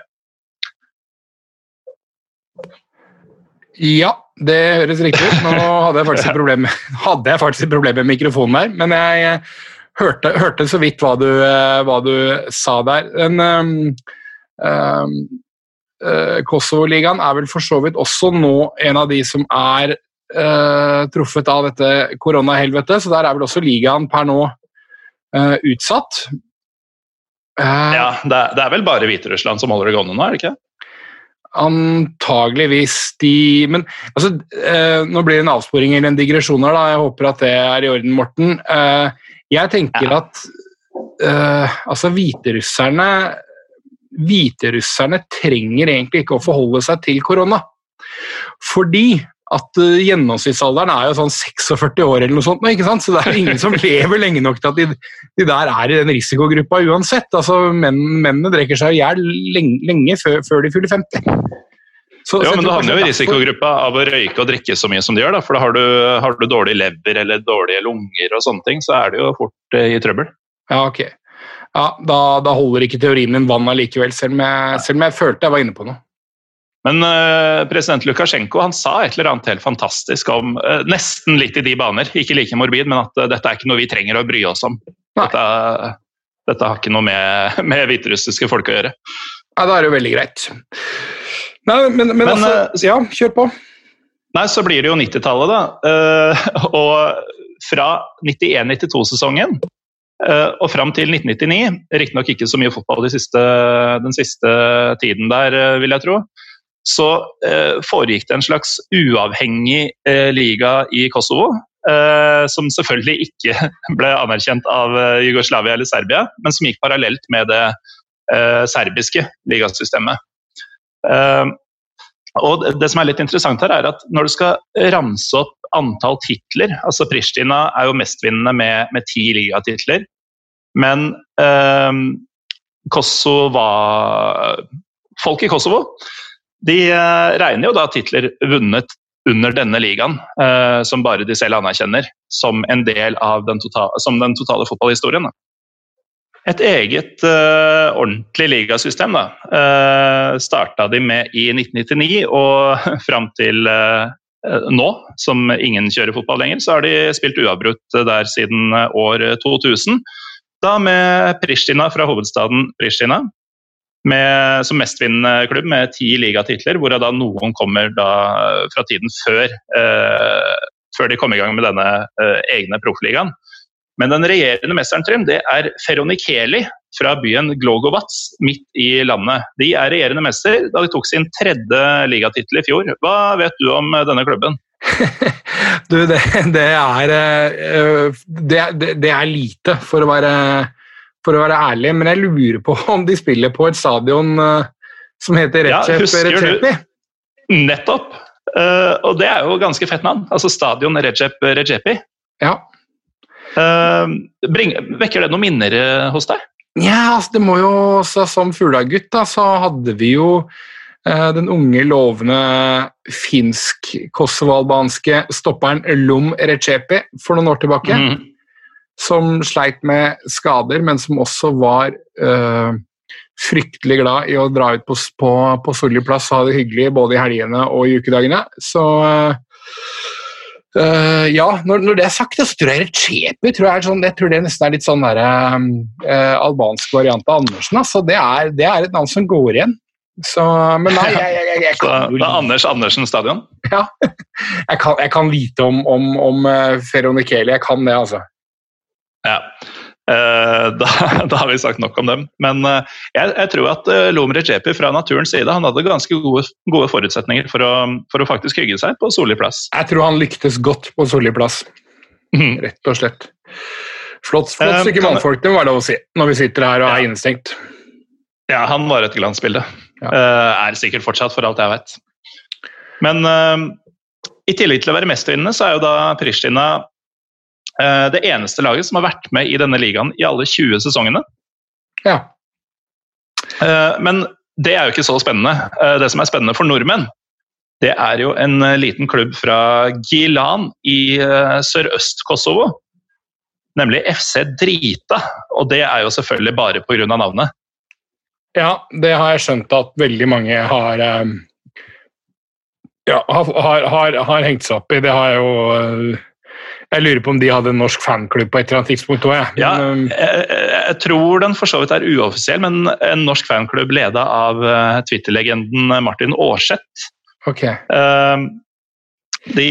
Ja, det høres riktig ut. Nå hadde jeg faktisk et problem, problem med mikrofonen der, men jeg hørte, hørte så vidt hva du, hva du sa der. Den, um, um, Kosovo-ligaen er vel for så vidt også nå en av de som er uh, truffet av dette koronahelvetet, så der er vel også ligaen per nå uh, utsatt. Uh, ja, det er, det er, vel bare Hviterussland som holder det gående nå, er det ikke? Antageligvis de Men altså, uh, nå blir det en avsporing eller en digresjon her, da. Jeg håper at det er i orden, Morten. jeg tenker ja. at altså, hviterusserne Hviterusserne trenger egentlig ikke å forholde seg til korona. Fordi at uh, gjennomsnittsalderen er jo sånn 46 år eller noe sånt. Ikke sant? Så det er ingen som lever lenge nok til at de, de der er i den risikogruppa uansett. Altså, menn, Mennene drikker seg i hjel lenge, lenge før, før, de fyller 50. Så, jo, men Du havner jo i risikogruppa av å røyke og drikke så mye som de gjør. Da. For da har du, har du dårlig lever eller dårlige lunger og sånne ting, så er du jo fort uh, i trøbbel. Ja, ok. Ja, da, da holder ikke teorien min vann allikevel, selv, selv om jeg følte jeg var inne på noe. Men uh, president Lukasjenko han sa et eller annet helt fantastisk om uh, nesten litt i de baner, ikke like morbid, men at uh, dette er ikke noe vi trenger å bry oss om. Dette, dette, har ikke noe med, med hviterussiske folk å gjøre. Ja, Da er det jo veldig greit. Nei, men, men, men altså, ja, kjør på. Nei, så blir det jo 90-tallet, da. og fra 91-92-sesongen og fram til 1999, riktignok ikke så mye fotball de siste, den siste tiden der, vil jeg tro, så eh, foregikk det en slags uavhengig eh, liga i Kosovo. Eh, som selvfølgelig ikke ble anerkjent av eh, Jugoslavia eller Serbia, men som gikk parallelt med det eh, serbiske ligasystemet. Eh, og det som er litt interessant her, er at når du skal ramse opp antall titler altså Pristina er jo mestvinnende med, med ti ligatitler, men Kosovo Folk i Kosovo de eh, regner jo da titler vunnet under denne ligaen, eh, som bare de selv anerkjenner, som en del av den totale, den totale fotballhistorien. Et eget uh, ordentlig ligasystem da, starta de med i 1999, og fram til nå, som ingen kjører fotball lenger, så har de spilt uavbrutt der siden år 2000. Da med Pristina fra hovedstaden Pristina, med, som mestvinnende klubb med ti ligatitler, hvorav da noen kommer da fra tiden før, eh, før de kom i gang med denne eh, egne proffligaen. Men den regjerende mesteren Trym, det er Feronikeli fra byen Glogovac midt i landet. De er regjerende mester da de tok sin tredje ligatittel i fjor. Hva vet du om denne klubben? du, det, det, er, eh, det, det, er lite, for å være for å være ærlig, men jeg lurer på om de spiller på et stadion uh, som heter Recep ja, Recepi. Nettopp. Uh, og det er jo ganske fett navn. Altså stadion Recep Recepi. Ja. Uh, bring, vekker det noen minner hos deg? Ja, altså, det må jo, så, Som fuglegutt så hadde vi jo uh, den unge, lovende finsk-kosovo-albanske stopperen Lom Recepi for noen år tilbake. Mhm. Som sleit med skader, men som også var øh, fryktelig glad i å dra ut på, på, på Solli plass og ha det hyggelig både i helgene og i ukedagene. Så øh, ja, når, når, det er sagt, så tror jeg Recepi tror jeg, sånn, jeg tror det nesten er litt sånn der, øh, albansk variant av Andersen. Altså, det, er, det er et navn som går igjen. Så, men nei, jeg, jeg, jeg, jeg kan Det er Anders Andersen stadion? Ja. Jeg kan, kan lite om, om, om Feronikeli. Jeg kan det, altså. Ja. Uh, da, da, har vi sagt nok om dem. Men uh, jeg, jeg, tror at Lomre Jepi fra naturens side han hadde ganske gode, gode forutsetninger for å, for å, faktisk hygge seg på solig plass. Jeg tror han lyktes godt på solig plass, mm. rett og slett. Flott, flott stykke mannfolk, det må være lov å si, når vi sitter her og ja. er innestengt. Ja, han var et glansbilde. Ja. Er sikkert fortsatt, for alt jeg vet. Men i tillegg til å være mestvinnende, så er jo da Pristina det eneste laget som har vært med i denne ligaen i alle 20 sesongene. Ja. men det er jo ikke så spennende. det som er spennende for nordmenn, det er jo en liten klubb fra Gilan i sørøst-Kosovo. Nemlig FC Drita, og det er jo selvfølgelig bare pga. navnet. Ja, det har jeg skjønt at veldig mange har ja, har, har, har hengt seg opp i. Det har jeg jo eh, Jeg lurer på om de hadde en norsk fanklubb på et eller annet tidspunkt òg, jeg. Ja, ehm, jeg, jeg, tror den for så vidt er uoffisiell, men en norsk fanklubb leda av uh, Twitter-legenden Martin Aarseth. Okay. Uh, de,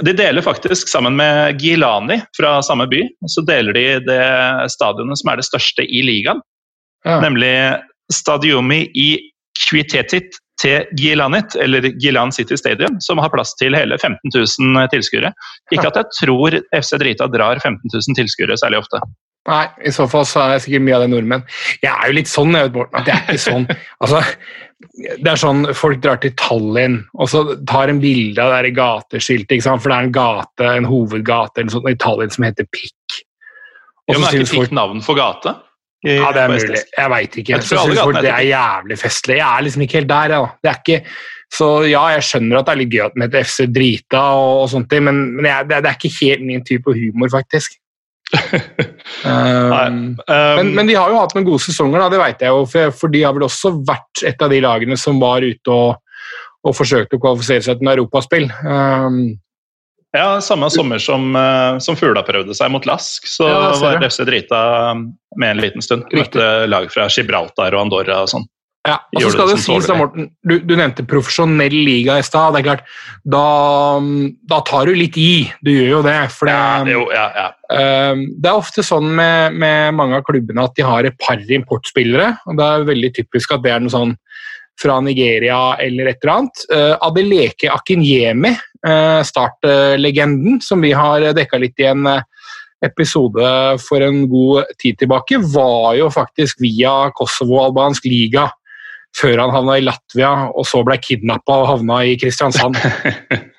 de, deler faktisk sammen med Gilani fra samme by, så deler de det stadionet som er det største i ligaen. Ja. Nemlig Stadiumi i Kvitetit til Gilanit, eller Gilan City Stadium, som har plass til hele 15 000 tilskuere. Ikke at jeg tror FC Drita drar 15 000 tilskuere særlig ofte. Nei, i så fall så er jeg sikkert mye av det nordmenn. Jeg er jo litt sånn, jeg vet, Morten, at jeg er ikke sånn altså, Det er sånn folk drar til Tallinn og så tar en bilde av det gateskiltet, for det er en gate, en hovedgate eller sånt, i Tallinn som heter Pikk. Jo, men Er ikke Pikk navn for gate? Ja, det er mulig. Jeg veit ikke. Jeg jeg folk det er jævlig festlig. Jeg er liksom ikke helt der. Ja. Det er ikke, så ja, jeg skjønner at det er litt gøy at med et FC Drita og, og sånt, men, men jeg, det, det, er ikke helt min type humor, faktisk. um, men, men, de har jo hatt noen gode sesonger, da, det veit jeg jo. For, for, de har vel også vært et av de lagene som var ute og, og forsøkte å kvalifisere seg til en europaspill. Um, ja, samme sommer som, uh, som Fugla prøvde seg mot Lask, så ja, var FC drita med en liten stund. Møtte lag fra Gibraltar og Andorra og sånn. Ja, og så skal det, det sies, da, Morten, du, du, nevnte profesjonell liga i stad. Det er klart, da, da, tar du litt i. Du gjør jo det. For det, ja, jo, ja, ja. Uh, det er ofte sånn med, med, mange av klubbene at de har et par importspillere. og Det er veldig typisk at det er noe sånn fra Nigeria eller et eller annet. Uh, Adeleke Akinyemi, startlegenden, som vi har dekka litt i en uh, episode for en god tid tilbake, var jo faktisk via Kosovo-albansk liga før han havna i Latvia og så ble kidnappa og havna i Kristiansand.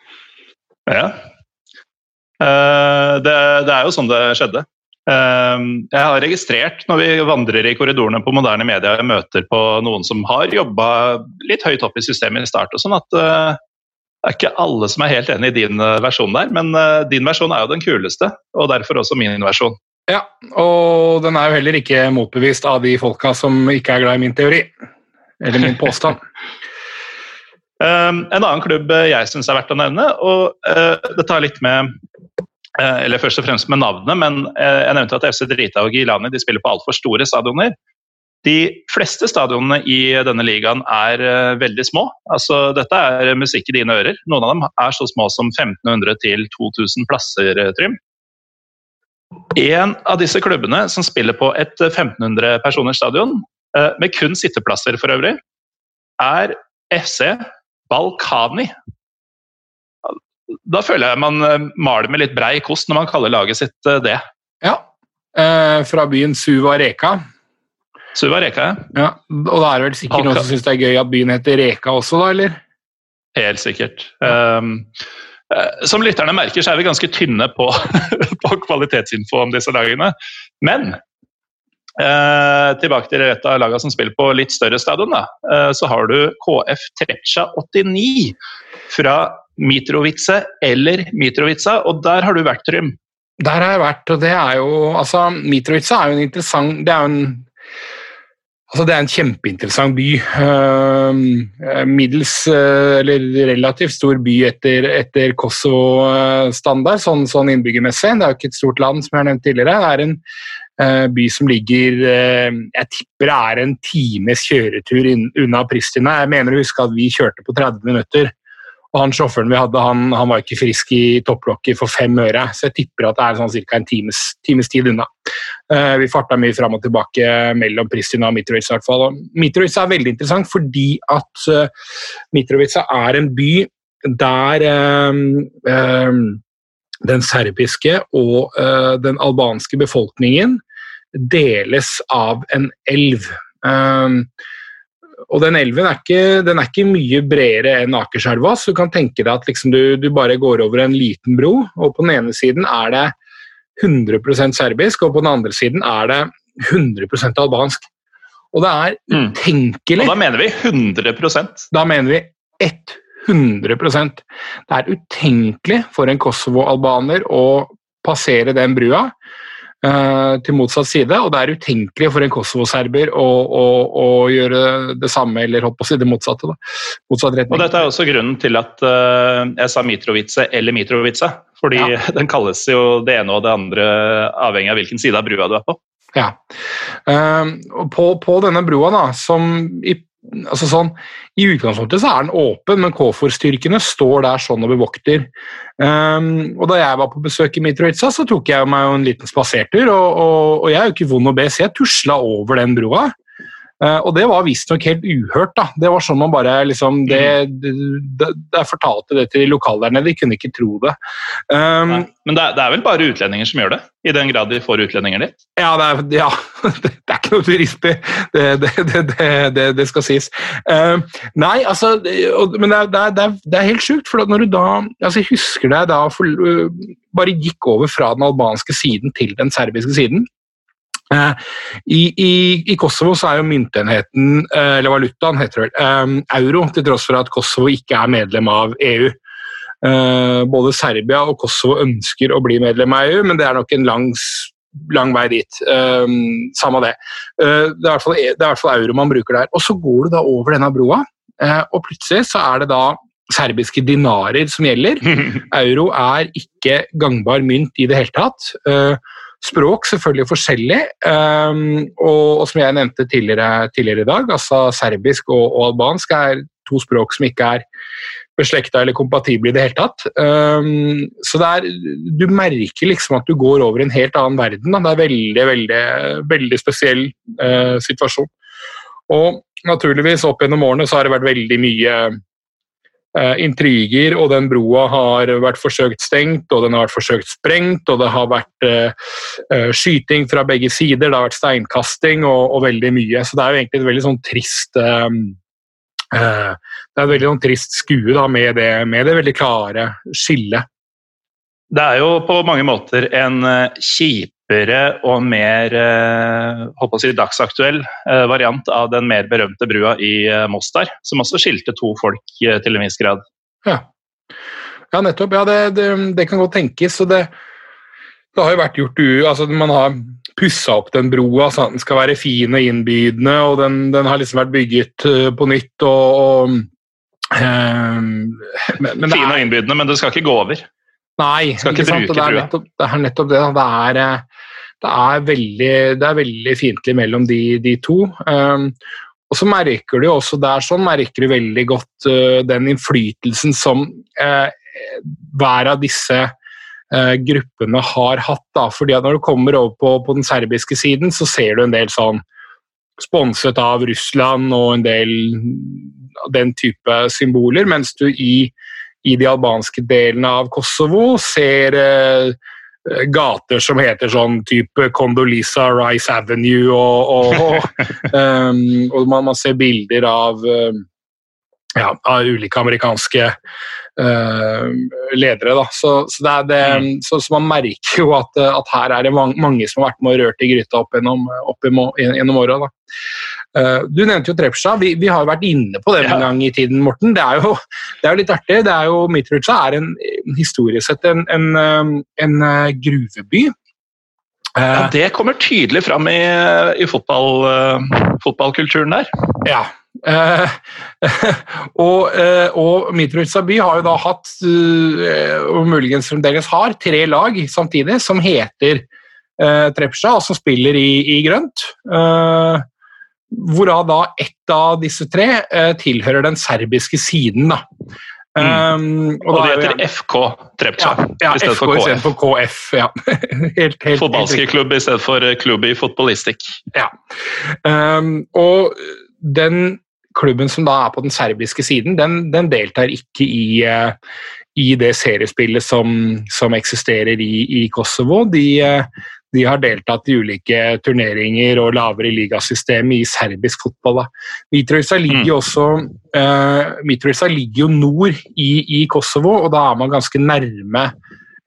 ja. Det, det, er jo sånn det skjedde. Jeg har registrert når vi vandrer i korridorene på moderne media og møter på noen som har jobba litt høyt opp i systemet i start, og sånn at eh, det er ikke alle som er helt enig i din eh, versjon der, men eh, din versjon er jo den kuleste, og derfor også min versjon. Ja, og den er jo heller ikke motbevist av de folka som ikke er glad i min teori. Eller min påstand. um, en annen klubb jeg syns er verdt å nevne, og det tar litt med Eh, eller først og fremst med navnet, men eh, jeg nevnte at FC Drita og Gilani de spiller på altfor store stadioner. De fleste stadionene i denne ligaen er eh, veldig små. Altså, dette er musikk i dine ører. Noen av dem er så små som 1500 til 2000 plasser, Trym. En av disse klubbene som spiller på et 1500 personers stadion, med kun sitteplasser for øvrig, er FC Balkani da føler jeg man eh, maler med litt brei kost når man kaller laget sitt eh, det. Ja, eh, fra byen Suva Reka. var Reka, ja. ja. Og da er det vel sikkert noen som syns det er gøy at byen heter Reka også, da, eller? Helt sikkert. Um, som lytterne merker, så er vi ganske tynne på, på kvalitetsinfo om disse lagene. Men Eh, tilbake til et av lagene som spiller på litt større stadion. Eh, så har du KF Treccia 89 fra Mitrovice eller Mitrovica, og der har du vært, Trym. Der har jeg vært, og det er jo altså Mitrovica er jo en interessant Det er jo en Altså, det er en kjempeinteressant by. Uh, middels, uh, eller relativt stor by etter, etter Kosovo-standard, sånn, sånn, innbyggermessig. Det er jo ikke et stort land, som jeg har nevnt tidligere. Det er en uh, by som ligger Jeg tipper det er en times kjøretur unna Pristina. Jeg mener å huske at vi kjørte på 30 minutter. Og han sjåføren vi hadde, han, han var ikke frisk i topplokket for fem øre, så jeg tipper at det er sånn ca. en times, times, tid unna. Uh, vi farta mye fram og tilbake mellom Pristina og Mitrovica. i hvert fall. Mitrovica er veldig interessant fordi at uh, Mitrovica er en by der uh, den serbiske og den albanske befolkningen deles av en elv. Uh, og den elven er ikke, den er ikke mye bredere enn Akerselva, så du kan tenke deg at liksom du, du, bare går over en liten bro, og på den ene siden er det 100% serbisk, og på den andre siden er det 100% albansk. Og det er mm. utenkelig mm. Og da mener vi 100% Da mener vi 100% Det er utenkelig for en Kosovo-albaner å passere den brua til motsatt side, og det er utenkelig for en Kosovo-serber å, å, å, gjøre det samme, eller hoppe å si det motsatte. Da. Motsatt retning. Og Dette er også grunnen til at uh, jeg sa Mitrovice eller Mitrovice, fordi ja. den kalles jo det ene og det andre avhengig av hvilken side av brua du er på. Ja. Uh, på, på, denne brua, da, som i altså sånn, I utgangspunktet så er den åpen, men KFOR-styrkene står der sånn og bevokter. Um, og Da jeg var på besøk i Mitrovica, så tok jeg meg jo en liten spasertur. Og, og, og jeg er jo ikke vond å be, så jeg tusla over den broa. Uh, og det var visstnok helt uhørt. da. Det var sånn man bare liksom det, det, det, fortalte det til de lokale der nede, de kunne ikke tro det. Um, men det er, det er, vel bare utlendinger som gjør det? I den grad de får utlendinger dit? Ja, det er, ja, det er ikke noe turistby, det, det, skal sies. Uh, nei, altså Men det er, er, helt sjukt, for når du da altså Jeg husker deg da for, uh, bare gikk over fra den albanske siden til den serbiske siden. Eh, I, i, I, Kosovo så er jo myntenheten, eh, eller valutaen, heter det vel, eh, euro, til tross for at Kosovo ikke er medlem av EU. Både Serbia og Kosovo ønsker å bli medlem av EU, men det er nok en lang, lang vei dit. Samme det. Det er, i hvert fall, det er i hvert fall euro man bruker der. Og så går du da over denne broa, og plutselig så er det da serbiske dinarer som gjelder. Euro er ikke gangbar mynt i det hele tatt. Språk selvfølgelig forskjellig, um, og, som jeg nevnte tidligere, tidligere, i dag, altså serbisk og, og, albansk er to språk som ikke er beslekta eller kompatible i det hele tatt. Um, så er, du merker liksom at du går over en helt annen verden. Det er veldig, veldig, veldig spesiell uh, situasjon. Og naturligvis opp gjennom årene så har det vært veldig mye Eh, intriger, og den broa har vært forsøkt stengt, og den har vært forsøkt sprengt, og det har vært uh, skyting fra begge sider, det har vært steinkasting og, og, veldig mye. Så det er jo egentlig et veldig sånn trist uh, Det er et veldig sånn trist skue da, med, det, med det veldig klare skillet. Det er jo på mange måter en kjip kjappere og mer eh, si, dagsaktuell eh, variant av den mer berømte brua i eh, Mostar, som også skilte to folk til en viss grad. Ja, ja nettopp. Ja, det, det, det, kan godt tenkes. og det, det har jo vært gjort altså Man har pussa opp den broa så den skal være fin og innbydende, og den, den har liksom vært bygget på nytt. og, og um, men, men fin og innbydende, men det skal ikke gå over? Nei, det, er nettopp, det er nettopp det. Det er, det er veldig, det veldig fiendtlig mellom de, de to. Um, og så merker du også der sånn, merker du veldig godt uh, den innflytelsen som uh, hver av disse uh, gruppene har hatt. Da. Fordi at Når du kommer over på, på, den serbiske siden, så ser du en del sånn sponset av Russland og en del den type symboler, mens du i i de albanske delene av Kosovo ser eh, gater som heter sånn type Condolisa Rice Avenue, og, og, um, og man, man, ser bilder av, ja, av ulike amerikanske uh, ledere. Da. Så, så, det det, mm. så, så, man merker jo at, at, her er det mange som har vært med og rørt i gryta opp gjennom, opp gjennom åra. Uh, du nevnte jo Trepsja. Vi, vi, har jo vært inne på det en gang i tiden, Morten. Det er jo, det er jo litt artig. det er jo Mitrovica er en historisk sett en, en, en gruveby. Ja, Det kommer tydelig fram i, i fotball, uh, fotballkulturen der. Ja. Uh, og, uh, og Mitrovic by har jo da hatt, og muligens fremdeles har, tre lag samtidig som heter uh, Trepsja, og som spiller i, i grønt. Hvorav da ett av disse tre tilhører den serbiske siden. da. Um, og, og de heter FK Trepca ja, ja, i stedet FK for KF. Ja. helt, helt, Fotballskiklubb i stedet for eh, klubb i fotballistikk. Ja. Um, og den klubben som da er på den serbiske siden, den, den deltar ikke i, uh, i det seriespillet som, som eksisterer i, i Kosovo. De, uh, de har deltatt i ulike turneringer og lavere ligasystemet i serbisk fotball. Mitrovica ligger, mm. også, uh, Mitrovica ligger jo nord i, i, Kosovo, og da er man ganske nærme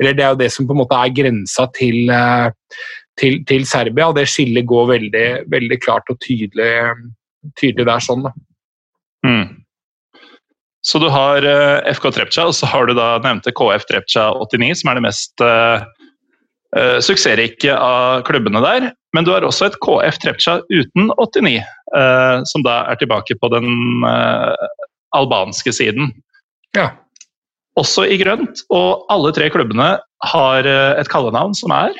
eller Det er jo det som på en måte er grensa til, uh, til, til Serbia, og det skillet går veldig, veldig klart og tydelig, tydelig der. sånn da. Mm. Så du har uh, FK Trepcha, og så har du da nevnte KF Trepcha 89, som er det mest uh, uh, suksessrike av klubbene der. Men du har også et KF Trepcha uten 89, uh, eh, som da er tilbake på den uh, albanske siden. Ja. Også i grønt, og alle tre klubbene har et kallenavn som er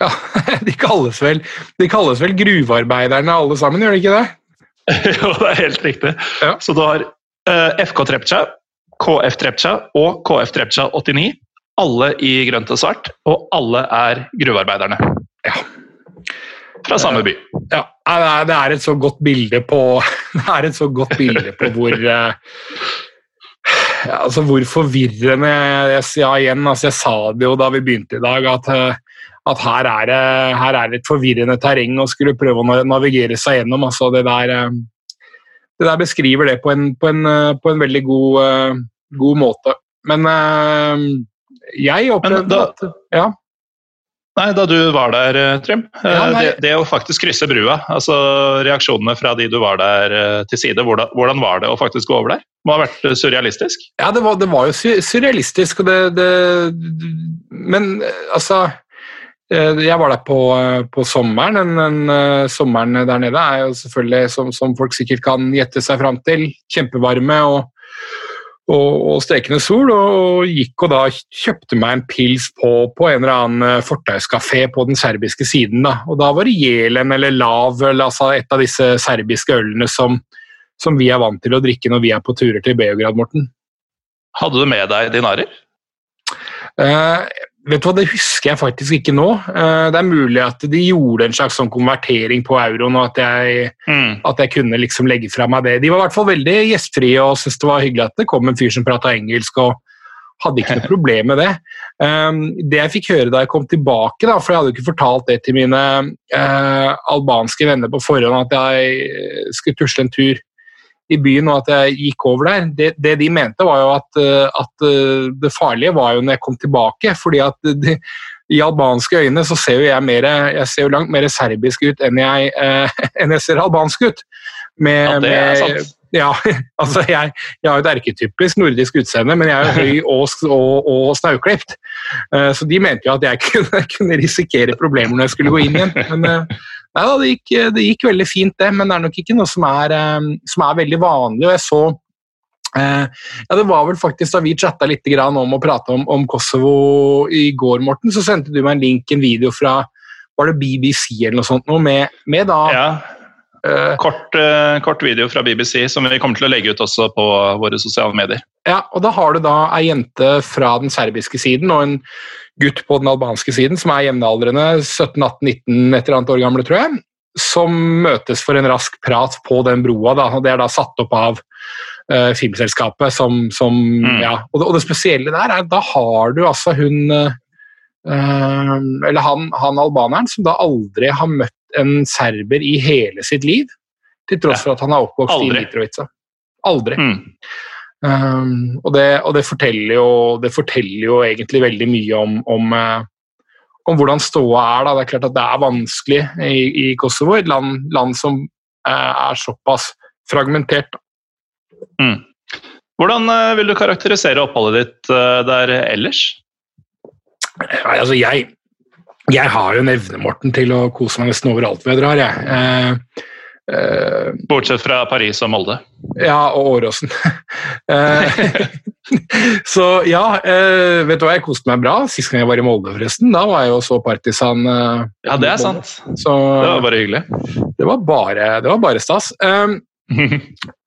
Ja, de kalles vel, de kalles vel gruvearbeiderne alle sammen, gjør de ikke det? jo, det er helt riktig. Ja. Så du har FK Trepcha, KF Trepcha og KF Trepcha 89 alle i grønt og svart, og alle er gruvearbeiderne. Ja. Fra samme by. Ja, det er et så godt bilde på Det er et så godt bilde på hvor eh, altså hvor forvirrende jeg, ja, igjen, altså jeg sa det jo da vi begynte i dag, at, eh, at her, er det, her er det et forvirrende terreng å skulle prøve å navigere seg gjennom. Altså det, der, eh, det der beskriver det på en, på en, på en veldig god, god måte. Men jeg opplevde da, at ja. Nei, Da du var der, eh, Trym. Eh, ja, det, det, å faktisk krysse brua, altså reaksjonene fra de du var der eh, til side, hvordan, hvordan var det å faktisk gå over der? Det må ha vært surrealistisk? Ja, det var, det var jo surrealistisk. Det, det, men altså jeg var der på, på sommeren. Den, den, sommeren der nede er jo selvfølgelig, som, som folk sikkert kan gjette seg fram til, kjempevarme. og og, og stekende sol, og gikk og da kjøpte meg en pils på, på en eller annen eh, fortauskafé på den serbiske siden. Da. Og da var det Jelen eller Lav, altså et av disse serbiske ølene som, som, vi er vant til å drikke når vi er på turer til Beograd, Morten. Hadde du med deg dinarer? Uh, Vet du hva, Det husker jeg faktisk ikke nå. Eh, det er mulig at de gjorde en slags sånn konvertering på euroen, og at jeg, mm. at jeg kunne liksom legge fra meg det. De var i hvert fall veldig gjestfrie og syntes det var hyggelig at det kom en fyr som prata engelsk. og hadde ikke noe problem med det. Um, det jeg fikk høre da jeg kom tilbake, da, for jeg hadde jo ikke fortalt det til mine uh, albanske venner på forhånd, at jeg skulle tusle en tur i byen og at jeg gikk over der. Det, det de mente, var jo at, eh, at, eh, det farlige var jo når jeg kom tilbake. fordi at de, i albanske øyne så ser jo jeg, mer, jeg ser jo langt mer serbisk ut enn jeg, eh, enn jeg ser albansk ut. Med, ja, det er sant. Ja, altså jeg, jeg har et erketypisk nordisk utseende, men jeg er jo høy og, og, og snauklipt. Uh, så de mente jo at jeg kunne, kunne, risikere problemer når jeg skulle gå inn igjen. Men nei da, det det gikk, veldig fint, det. Men det er nok ikke noe som er, um, som er veldig vanlig. og jeg så uh, ja, Det var vel faktisk da vi chatta litt om å prate om, om, Kosovo i går, Morten, så sendte du meg en link, en video fra var det BBC eller noe sånt, noe med, med da ja Uh, kort, kort, video fra BBC som vi kommer til å legge ut også på våre sosiale medier. Ja, og Da har du da ei jente fra den serbiske siden og en gutt på den albanske siden som er jevnaldrende, 17-18-19 et eller annet år gamle, tror jeg, som møtes for en rask prat på den broa. Da, og Det er da satt opp av uh, filmselskapet som, som mm. ja, og det, og det, spesielle der er da har du altså hun Eller han, han albaneren som da aldri har møtt en serber i hele sitt liv, til tross for at han er oppvokst Aldri. i Mitrovica. Aldri. Mm. Um, og, det, og det, forteller jo, det, forteller jo, egentlig veldig mye om, om, uh, om hvordan ståa er. Da. Det er klart at det er vanskelig i, i Kosovo, et land, land som uh, er såpass fragmentert. Mm. Hvordan uh, vil du karakterisere oppholdet ditt der ellers? Nei, altså jeg, jeg har jo en evne, Morten, til å kose meg nesten overalt hvor jeg drar. Jeg. Uh, Bortsett fra Paris og Molde? Ja, og Åråsen. uh, så ja, uh, vet du hva, jeg koste meg bra. Sist gang jeg var i Molde, forresten. Da var jeg jo så Partisan. ja, det er sant. Så, det var bare hyggelig. Det var bare, det var bare stas. Um,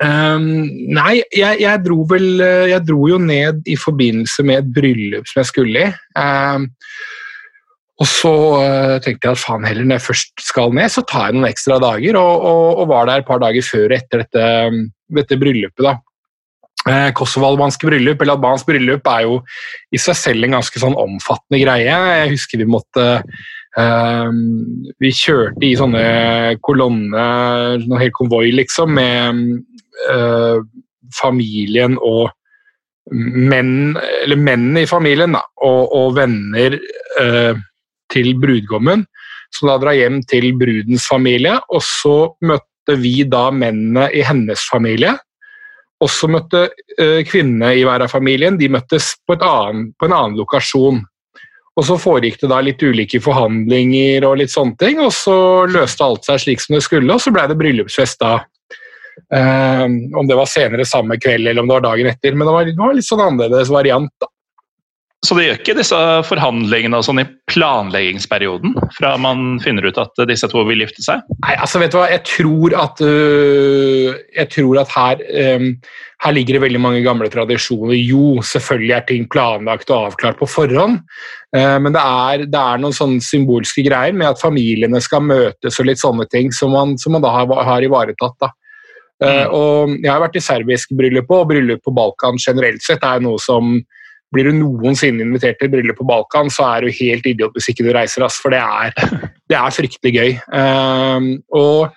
um, nei, jeg, jeg, dro vel Jeg dro jo ned i forbindelse med et bryllup som jeg skulle i. Um, og så uh, tenkte jeg at faen heller, når jeg først skal ned, så tar jeg noen ekstra dager. Og, og, og var der et par dager før og etter dette, dette bryllupet. da. Eh, Kosovo-albanske bryllup eller albansk bryllup er jo i seg selv en ganske sånn omfattende greie. Jeg husker vi måtte uh, Vi kjørte i sånne kolonner, noen hel konvoi, liksom, med uh, familien og menn, eller mennene i familien da, og, og venner. Uh, til brudgommen, som da drar hjem til brudens familie. Og så møtte vi da mennene i hennes familie. Og så møtte uh, kvinnene i hver av familien de møttes på, annen, på, en annen lokasjon. Og Så foregikk det da litt ulike forhandlinger, og litt sånne ting, og så løste alt seg slik som det skulle, og så ble det bryllupsfest da. Um, om det var senere samme kveld eller om det var dagen etter, men det var, det var litt sånn annerledes variant. da. Så det gjør ikke disse forhandlingene og sånn i planleggingsperioden, fra man finner ut at disse to vil gifte seg? Nei, altså vet du hva, jeg tror at, uh, jeg tror at her, um, her ligger det veldig mange gamle tradisjoner. Jo, selvfølgelig er ting planlagt og avklart på forhånd, uh, men det er, det er, noen sånne symbolske greier med at familiene skal møtes og litt sånne ting som man, som man da har, har ivaretatt. da. Uh, mm. og Jeg har vært i serbisk bryllup, og bryllup på Balkan generelt sett er noe som blir du noensinne invitert til bryllup på Balkan, så er du helt idiot hvis ikke du reiser, ass, for det er, det er fryktelig gøy. Um, og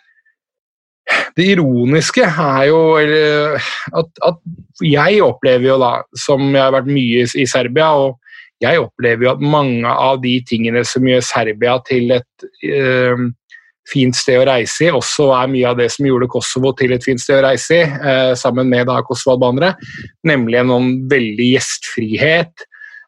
det ironiske er jo at, at, jeg opplever jo da, som jeg har vært mye i Serbia, og jeg opplever jo at mange av de tingene som gjør Serbia til et um, fint sted å reise i, også er mye av det som gjorde Kosovo til et fint sted å reise i, eh, sammen med da kosovo-albanere. Nemlig en veldig gjestfrihet.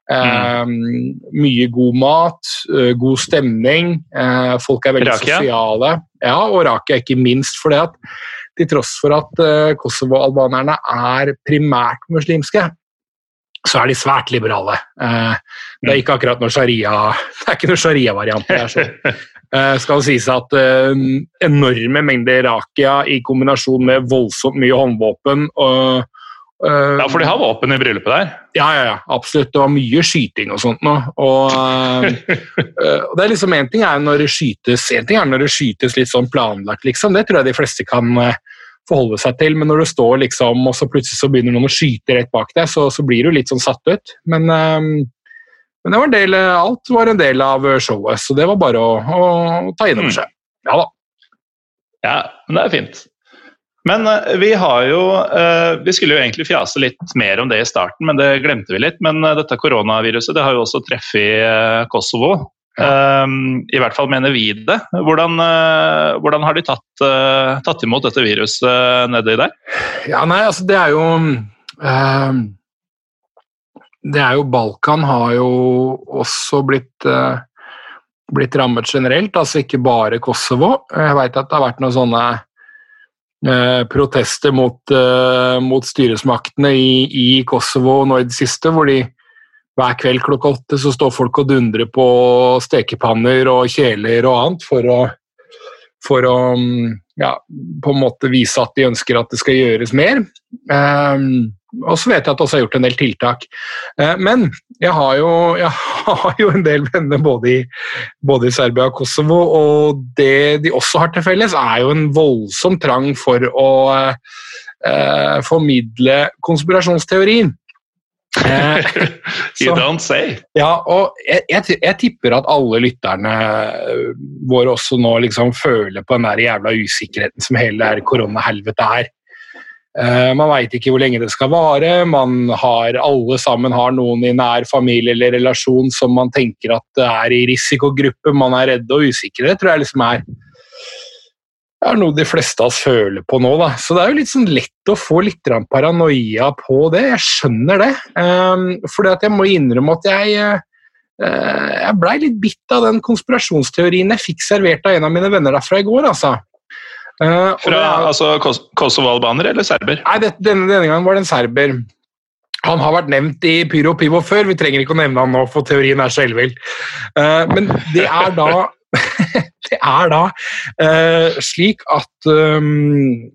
Eh, mm. Mye god mat, uh, god stemning. Eh, folk er veldig Rakia. sosiale. Ja, og Rakia ikke minst. for det at til tross for at uh, Kosovo-albanerne er primært muslimske, så er de svært liberale. Eh, det er mm. ikke akkurat noe sharia, det er ikke noe sharia-variant. Uh, skal sies at uh, enorme mengder rakia i kombinasjon med voldsomt mye håndvåpen og, uh, Ja, for de har våpen i bryllupet der? Ja, ja, ja, absolutt. Det var mye skyting og sånt nå. Og, og det er liksom Én ting er når det skytes en ting er når det skytes litt sånn planlagt, liksom. Det tror jeg de fleste kan forholde seg til. Men når du står liksom, og så plutselig så begynner noen å skyte rett bak deg, så, så blir du litt sånn satt ut. Men men det var en del, alt var en del av showet, så det var bare å, å ta inn over mm. seg. Ja da. Ja, men det er fint. Men uh, vi har jo uh, Vi skulle jo egentlig fjase litt mer om det i starten, men det glemte vi litt. Men uh, dette koronaviruset det har jo også treffet Kosovo. Ja. I hvert fall mener vi det. Hvordan, hvordan har de tatt, tatt, imot dette viruset nedi der? Ja, nei, altså det er jo det er jo Balkan har jo også blitt, eh, blitt rammet generelt, altså ikke bare Kosovo. Jeg veit at det har vært noen sånne eh, protester mot, eh, mot styresmaktene i, i, Kosovo nå i det siste, hvor de hver kveld klokka åtte så står folk og dundrer på stekepanner og kjeler og annet for å, for å mm, ja, på en måte vise at de ønsker at det skal gjøres mer. Um, og så vet jeg at jeg også har gjort en del tiltak. Eh, men jeg har jo, jeg har jo en del venner både i, både i, Serbia og Kosovo, og det de også har til felles, er jo en voldsom trang for å eh, formidle konspirasjonsteorien. Eh, you don't say. Ja, og jeg, jeg, jeg, tipper at alle lytterne våre også nå liksom føler på den der jævla usikkerheten som hele koronahelvetet er. Eh, man veit ikke hvor lenge det skal vare. Man har alle sammen har noen i nær familie eller relasjon som man tenker at er i risikogruppe. Man er redde og usikre. Det tror jeg liksom er, er noe de fleste av oss føler på nå. Da. Så det er jo litt sånn lett å få litt paranoia på det. Jeg skjønner det. For jeg må innrømme at jeg uh, jeg blei litt bitt av den konspirasjonsteorien jeg fikk servert av en av mine venner derfra i går. altså. Uh, Fra er, altså Kosovo-albaner eller serber? Nei, det, denne, denne gangen var det en serber. Han har vært nevnt i Pyro Pivo før, vi trenger ikke å nevne han nå, for teorien er så ellevill. Uh, men det er da det er da uh, slik at um,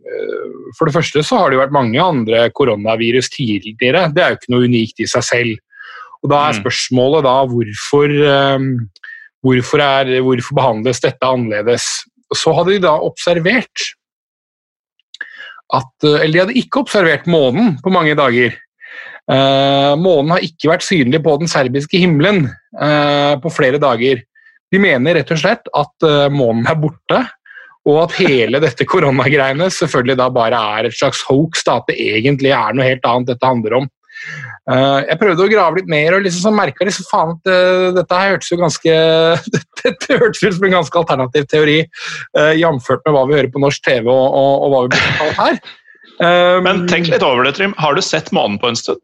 For det første så har det jo vært mange andre koronavirus tidligere. Det er jo ikke noe unikt i seg selv. Og Da er mm. spørsmålet da hvorfor, um, hvorfor, er, hvorfor behandles dette annerledes så hadde de da observert at eh, Eller de hadde ikke observert månen på mange dager. Eh, månen har ikke vært synlig på den serbiske himmelen eh, på flere dager. De mener rett og slett at eh, månen er borte, og at hele dette koronagreiene selvfølgelig da bare er et slags hoax. Da, at det egentlig er noe helt annet dette handler om. Uh, jeg prøvde å grave litt mer og liksom merka liksom, faen at uh, dette her hørtes jo ganske dette hørtes ut som en ganske alternativ teori, uh, jamført med hva vi hører på norsk TV og, og, og hva vi blir fortalt her. Um, Men tenk litt over det, Trym. Har du sett månen på en stund?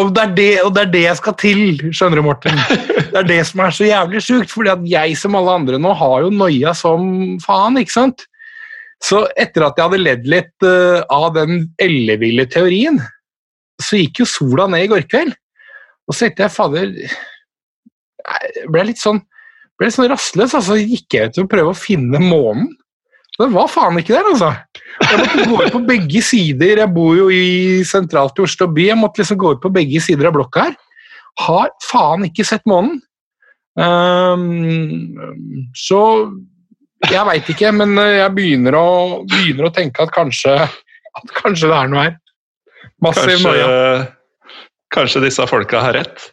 Og det, er det, og det er det jeg skal til, skjønner du, Morten. Det er det som er så jævlig sjukt, fordi at jeg som alle andre nå har jo noia som faen, ikke sant? Så etter at jeg hadde ledd litt uh, av den elleville teorien, så gikk jo sola ned i går kveld. Og så tenkte jeg fader Jeg ble litt sånn ble litt sånn rastløs, altså gikk jeg ut og prøvde å finne månen. Den var faen ikke der, altså. Jeg måtte gå ut på begge sider. Jeg bor jo i sentralt i Oslo by. Jeg måtte liksom gå ut på begge sider av blokka her. Har faen ikke sett månen. Um, så jeg veit ikke, men jeg begynner å, begynner å tenke at kanskje, at kanskje det er noe her. Massiv kanskje, kanskje disse folka har rett?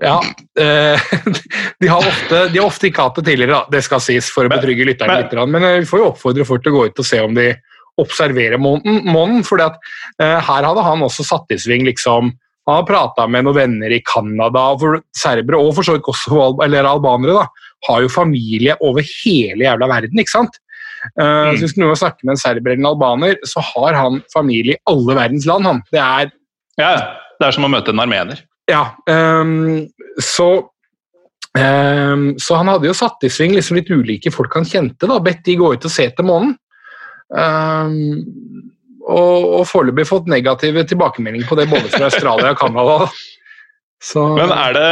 Ja. Eh, de, har ofte, de, har ofte, ikke hatt det tidligere, da. det skal sies, for å betrygge lytterne litt. Men eh, vi får jo oppfordre folk til å gå ut og se om de observerer månen. For eh, her hadde han også satt i sving liksom, Han har prata med noen venner i Canada. For serbere, og for så vidt Kosovo, eller albanere, da, har jo familie over hele jævla verden. ikke sant? Uh, mm. Hvis noen snakker med en serber eller en albaner, så har han familie i alle verdens land. Han. Det er Ja, det er som å møte en armener. Ja, um, så um, Så han hadde jo satt i sving liksom litt ulike folk han kjente, da, bedt de gå ut og se til månen. Um, og, og foreløpig fått negative tilbakemeldinger på det både fra Australia og Canada. Men er det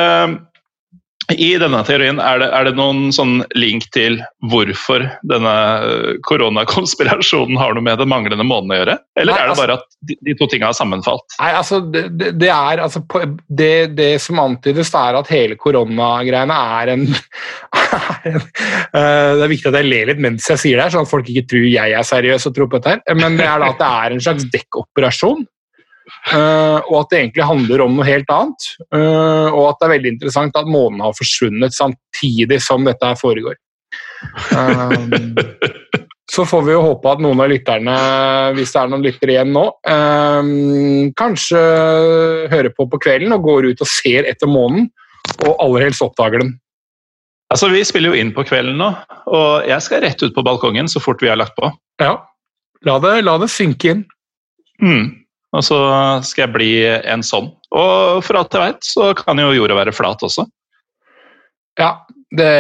i denne teorien, er det, er det, noen sånn link til hvorfor denne eh, koronakonspirasjonen har noe med den manglende månen å gjøre? Eller Nei, er det altså, bare at de, de, to tingene har sammenfalt? Nei, altså, det, det er, altså det, det, som antydes, er at hele koronagreiene er en, er en uh, Det er viktig at jeg ler litt mens jeg sier det, sånn at folk ikke tror jeg er seriøs og tror på dette. her, Men det er da at det er en slags dekkoperasjon og at det egentlig handler om noe helt annet. Uh, og at det er veldig interessant at månen har forsvunnet samtidig som dette foregår. Uh, så får vi jo håpe at noen av lytterne, hvis det er noen lyttere igjen nå, kanskje hører på på kvelden og går ut og ser etter månen, og aller helst oppdager den. Altså, Vi spiller jo inn på kvelden nå, og jeg skal rett ut på balkongen så fort vi har lagt på. Ja, la det, la det synke inn. Mm. Og så skal jeg bli en sånn. Og for alt jeg veit, så kan jo jorda være flat også. Ja, det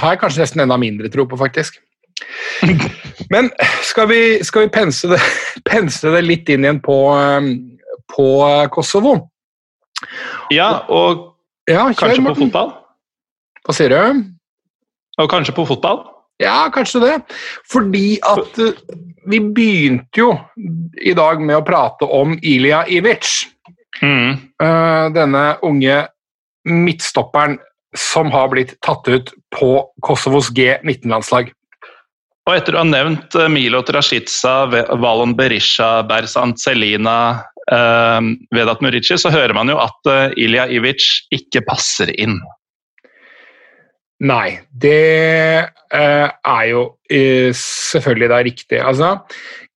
har jeg kanskje nesten enda mindre tro på, faktisk. Men skal vi, skal vi pense, det, pense, det, litt inn igjen på, um, på Kosovo? Ja, og ja, kanskje på fotball? Hva sier du? Og kanskje på fotball? Ja, kanskje det. Fordi at vi begynte jo i dag med å prate om Ilja Ivic. Mm. Uh, denne unge midtstopperen som har blitt tatt ut på Kosovos G19-landslag. Og etter å ha nevnt Milo Milot Valon Berisha, Berzant Selina, uh, Vedat Murici, så hører man jo at Ilja Ivic ikke passer inn. Nei, det uh, er jo uh, selvfølgelig da riktig. Altså,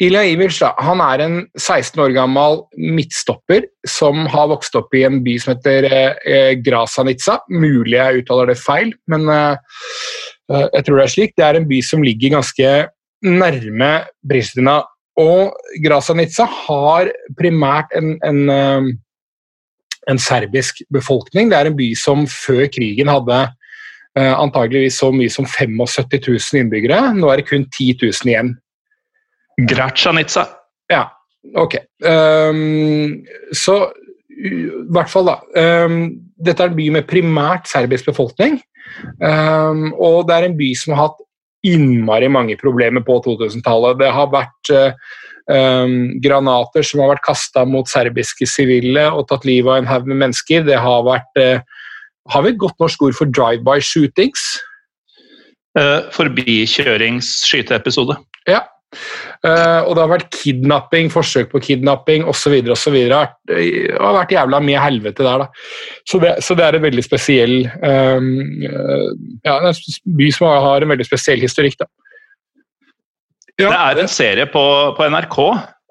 Ilja Ivic han er en 16 år gammel midtstopper som har vokst opp i en by som heter uh, Grasanica. Mulig jeg uttaler det feil, men jeg tror det er slik. Det er en by som ligger ganske nærme Pristina. Og Grasanica har primært en, en, en serbisk befolkning. Det er en by som før krigen hadde antageligvis så mye som 75 000 innbyggere. Nå er det kun 10 000 igjen. Gracanica. Ja, ok. Um, så i hvert fall, da. Um, dette er en by med primært serbisk befolkning. Um, og det er en by som har hatt innmari mange problemer på 2000-tallet. Det har vært uh, granater som har vært kasta mot serbiske sivile og tatt livet av en haug med mennesker. Det har vært uh, har vi et godt norsk ord for drive-by shootings? Uh, Forbikjørings-skyteepisode. Ja. Uh, og det har vært kidnapping, forsøk på kidnapping osv. osv. Det har vært jævla mye helvete der, da. Så det, så det er en veldig spesiell um, Ja, en by som har en veldig spesiell historikk, da. Ja. Det er en serie på, på NRK.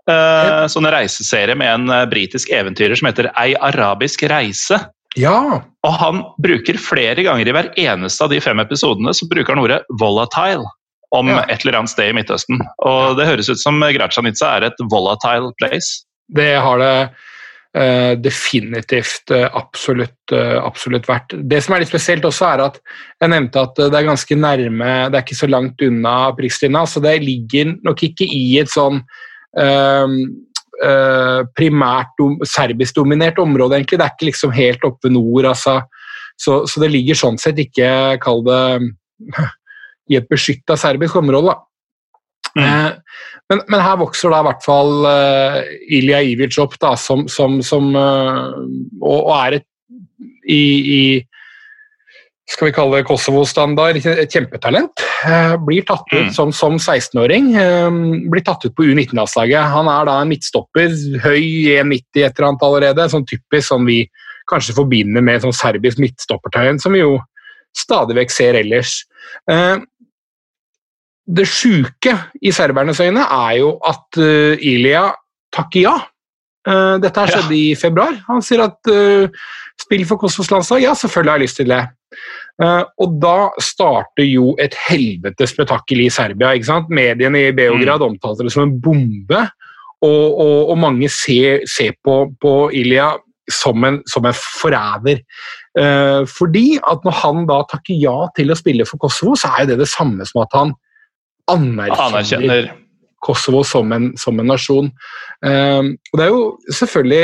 Uh, sånn reiseserie med en britisk eventyrer som heter Ei arabisk reise. Ja. Og han bruker flere ganger i hver eneste av de fem episodene så bruker han ordet 'volatile' om ja. et eller annet sted i Midtøsten. Og det høres ut som Gracanica er et volatile place. Det har det uh, definitivt uh, absolutt, uh, absolutt vært. Det som er litt spesielt også, er at jeg nevnte at det er ganske nærme, det er ikke så langt unna Pristina, så det ligger nok ikke i et sånn primært dom, serbisk-dominert område, egentlig. Det er ikke liksom helt oppe nord, altså. Så, så, det ligger sånn sett ikke, kall det, i et beskytta serbisk område. Mm. Eh, men, men, her vokser da i hvert fall uh, Ilja Ivic opp, da, som, som, som og, og, er et i, i skal vi kalle det Kosovo-standard, kjempetalent. Eh, blir tatt ut mm. som, som 16-åring. Eh, blir tatt ut på U19-landslaget. Han er da en midtstopper, høy 1,90 et eller annet allerede. Sånn typisk som vi kanskje forbinder med sånn serbisk midtstoppertegn, som vi jo stadig vekk ser ellers. Eh, det sjuke i serbernes øyne er jo at Ilia takker ja. Dette her skjedde ja. i februar. Han sier at spill for Kosovos landslag, ja, selvfølgelig har jeg lyst til det. Uh, og da starter jo et helvetes spetakkel i Serbia. ikke sant? Mediene i Beograd mm. omtalte det som en bombe, og, og, og mange ser, ser på, på, Ilja som en, som en forræder. Uh, fordi at når han da takker ja til å spille for Kosovo, så er jo det det samme som at han anerkjenner, anerkjenner. Kosovo som en, som en nasjon. Uh, og det er jo selvfølgelig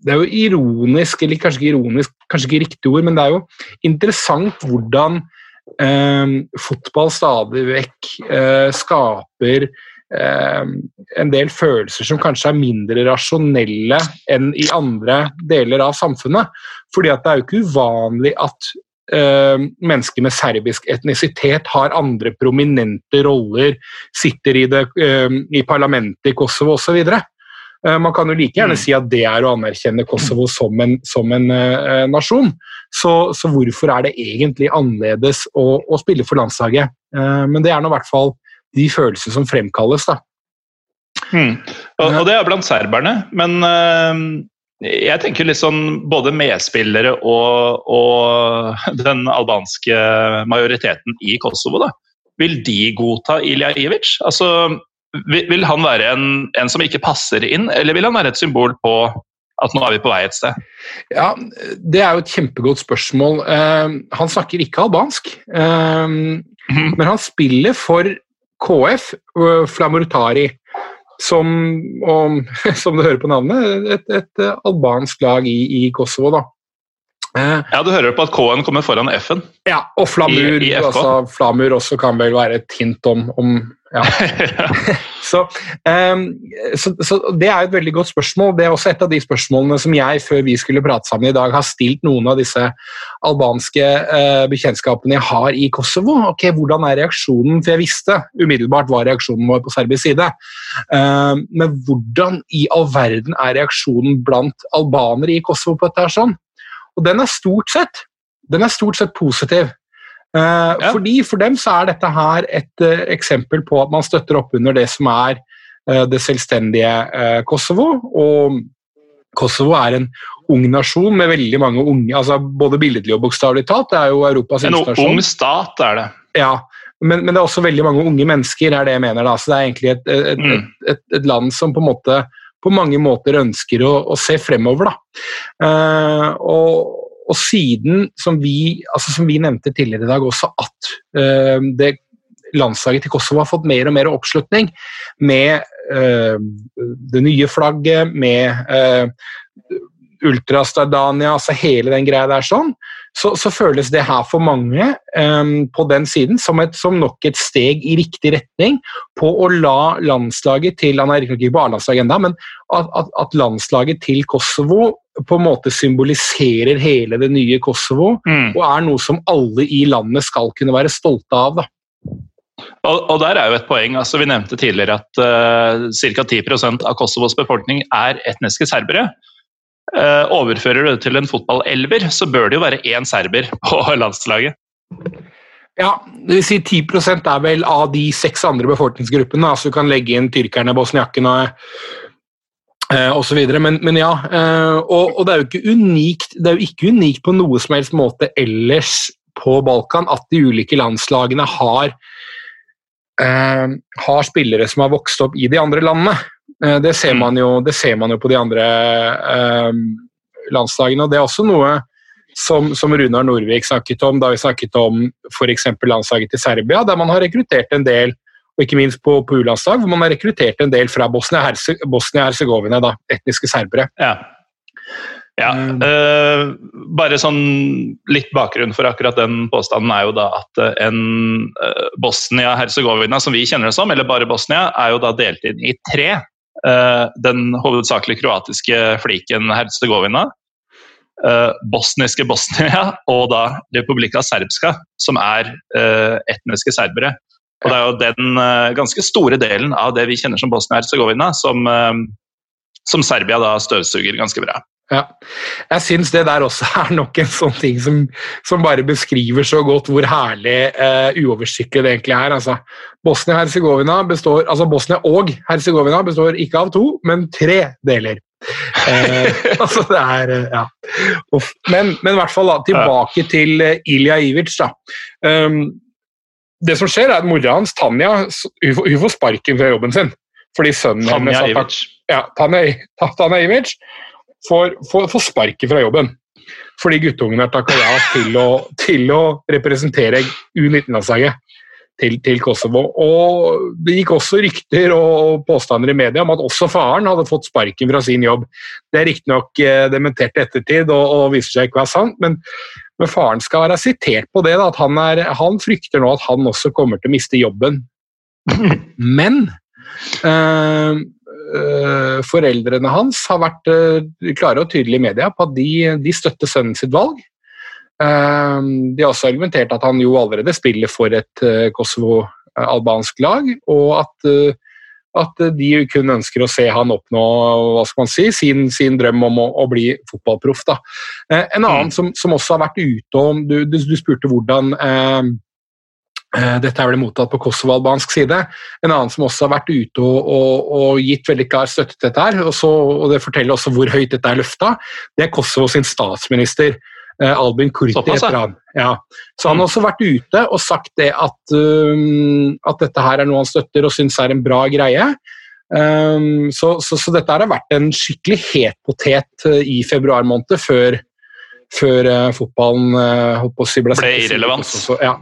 det er jo ironisk, eller kanskje ikke ironisk, kanskje ikke riktig ord, men det er jo interessant hvordan eh, fotball stadig vekk eh, skaper eh, en del følelser som kanskje er mindre rasjonelle enn i andre deler av samfunnet. Fordi at det er jo ikke uvanlig at mennesker med serbisk etnisitet har andre prominente roller, sitter i, det, eh, i parlamentet i Kosovo osv. Eh, man kan jo like gjerne mm. si at det er å anerkjenne Kosovo som en, som en uh, nasjon. Så, så, hvorfor er det egentlig annerledes å, å spille for landslaget? Uh, men det er nå i hvert fall de følelsene som fremkalles. da. Mm. Og, og, det er blant serberne, men uh, jeg tenker litt sånn både medspillere og, og, den albanske majoriteten i Kosovo. da. Vil de godta Ilja Ivic? Altså, vil han være en, en, som ikke passer inn, eller vil han være et symbol på at nå er vi på vei et sted? Ja, Det er jo et kjempegodt spørsmål. Uh, han snakker ikke albansk, uh, mm -hmm. men han spiller for KF, uh, Flamurtari, som, og, som du hører på navnet, et, et albansk lag i, i Kosovo. da. Uh, ja, Du hører på at K-en kommer foran F-en? Ja, og Flamur, I, i altså, Flamur også kan vel være et hint om, om ja. så, um, så, så, Det er et veldig godt spørsmål. Det er også et av de spørsmålene som jeg før vi skulle prate sammen i dag, har stilt noen av disse albanske uh, bekjentskapene jeg har i Kosovo. Ok, Hvordan er reaksjonen? For jeg visste umiddelbart hva reaksjonen var på serbisk side. Uh, men hvordan i all verden er reaksjonen blant albanere i Kosovo på dette? her sånn? Og den er stort sett, den er stort sett positiv. Uh, ja. Fordi For dem så er dette her et uh, eksempel på at man støtter opp under det som er uh, det selvstendige Kosovo. Og Kosovo er en ung nasjon med veldig mange unge altså Både billedlig og bokstavelig talt. Det er jo Europas En ung stat er det. Ja, men, men, det er også veldig mange unge mennesker, er det jeg mener. da, så Det er egentlig et, et, mm. et, et land som på, måte, på mange måter ønsker å, å se fremover. da. og og siden, som vi, altså som vi, nevnte tidligere i dag også, at uh, det landslaget til Kosovo har fått mer og mer oppslutning med uh, det nye flagget, med uh, Ultra Stardania, altså hele den greia der sånn, så, så, føles det her for mange um, på den siden som, et, som, nok et steg i riktig retning på å la landslaget til Han er ikke på A-landslaget ennå, men at, at, at, landslaget til Kosovo på en måte symboliserer hele det nye Kosovo, mm. og er noe som alle i landet skal kunne være stolte av. da. Og, og, der er jo et poeng. altså Vi nevnte tidligere at uh, ca. 10 av Kosovos befolkning er etniske serbere. Uh, overfører du det til en fotballelver, så bør det jo være én serber på landslaget. Ja, det vil si 10 er vel av de seks andre befolkningsgruppene. altså Du kan legge inn tyrkerne, bosniakkene uh, osv. Men, men ja, uh, og, og, det er jo ikke unikt det er jo ikke unikt på noe som helst måte ellers på Balkan at de ulike landslagene har, har spillere som har vokst opp i de andre landene. Eh, det ser, mm. man jo, det ser man jo på de andre eh, landslagene. og Det er også noe som, som Runar Norvik snakket om da vi snakket om f.eks. landslaget til Serbia, der man har rekruttert en del og ikke minst på, på U-landslag, hvor man har rekruttert en del fra Bosnia-Hercegovina, etniske serbere. Ja. ja. Uh, bare sånn litt bakgrunn for akkurat den påstanden er jo da at en uh, Bosnia-Hercegovina, som vi kjenner det som, eller bare Bosnia, er jo da delt inn i tre Eh, den hovedsakelig kroatiske fliken Herzegovina, eh, bosniske Bosnia og da Republika Serbska, som er eh, etniske serbere. Og Det er jo den ganske store delen av det vi kjenner som Bosnia-Hercegovina, som, som Serbia da støvsuger ganske bra. Ja. Jeg syns det der også er nok en sånn ting som, som bare beskriver så godt hvor herlig uh, uoversiktlig det egentlig er. Altså, Bosnia-Hercegovina består, altså Bosnia og Hercegovina består ikke av to, men tre deler. uh, altså det er uh, ja. Men, men, i hvert fall da, tilbake til Ilja Ivic. da. Um, det som skjer, er at mora hans, Tanja, hun hun får sparken fra jobben sin. Fordi sønnen Tanja hennes Ivic. Ja, Tanja, Tanja Ivic får, får, får sparket fra jobben. Fordi guttungen har takka ja til å, til å representere U19-landslaget til, til, Kosovo. Og Det gikk også rykter og påstander i media om at også faren hadde fått sparken fra sin jobb. Det er riktignok dementert dementert ettertid og, og, viser seg ikke å være sant, men, men, faren skal være sitert på det. Da, at han, er, han, frykter nå at han også kommer til å miste jobben. Men øh, foreldrene hans har vært uh, klare og tydelige i media på at de, de støtter sønnen sitt valg. Uh, de har også argumentert at han jo allerede spiller for et Kosovo-albansk lag, og at, at, de kun ønsker å se han oppnå hva skal man si, sin, sin drøm om å, å bli fotballproff. en annen mm. som, som, også har vært ute om Du, du, du spurte hvordan Eh, dette er vel mottatt på kosovo-albansk side. En annen som også har vært ute og, og, og gitt veldig klar støtte til dette, her, og, så, og, det forteller også hvor høyt dette er løfta, det er Kosovo sin statsminister. Eh, Albin Kurti heter han. Ja. Så han har også vært ute og sagt det at, um, at dette her er noe han støtter og syns er en bra greie. Um, så, så, så, dette har vært en skikkelig het potet uh, i februar måned, før, før uh, fotballen uh, ble, ble irrelevant. Ja.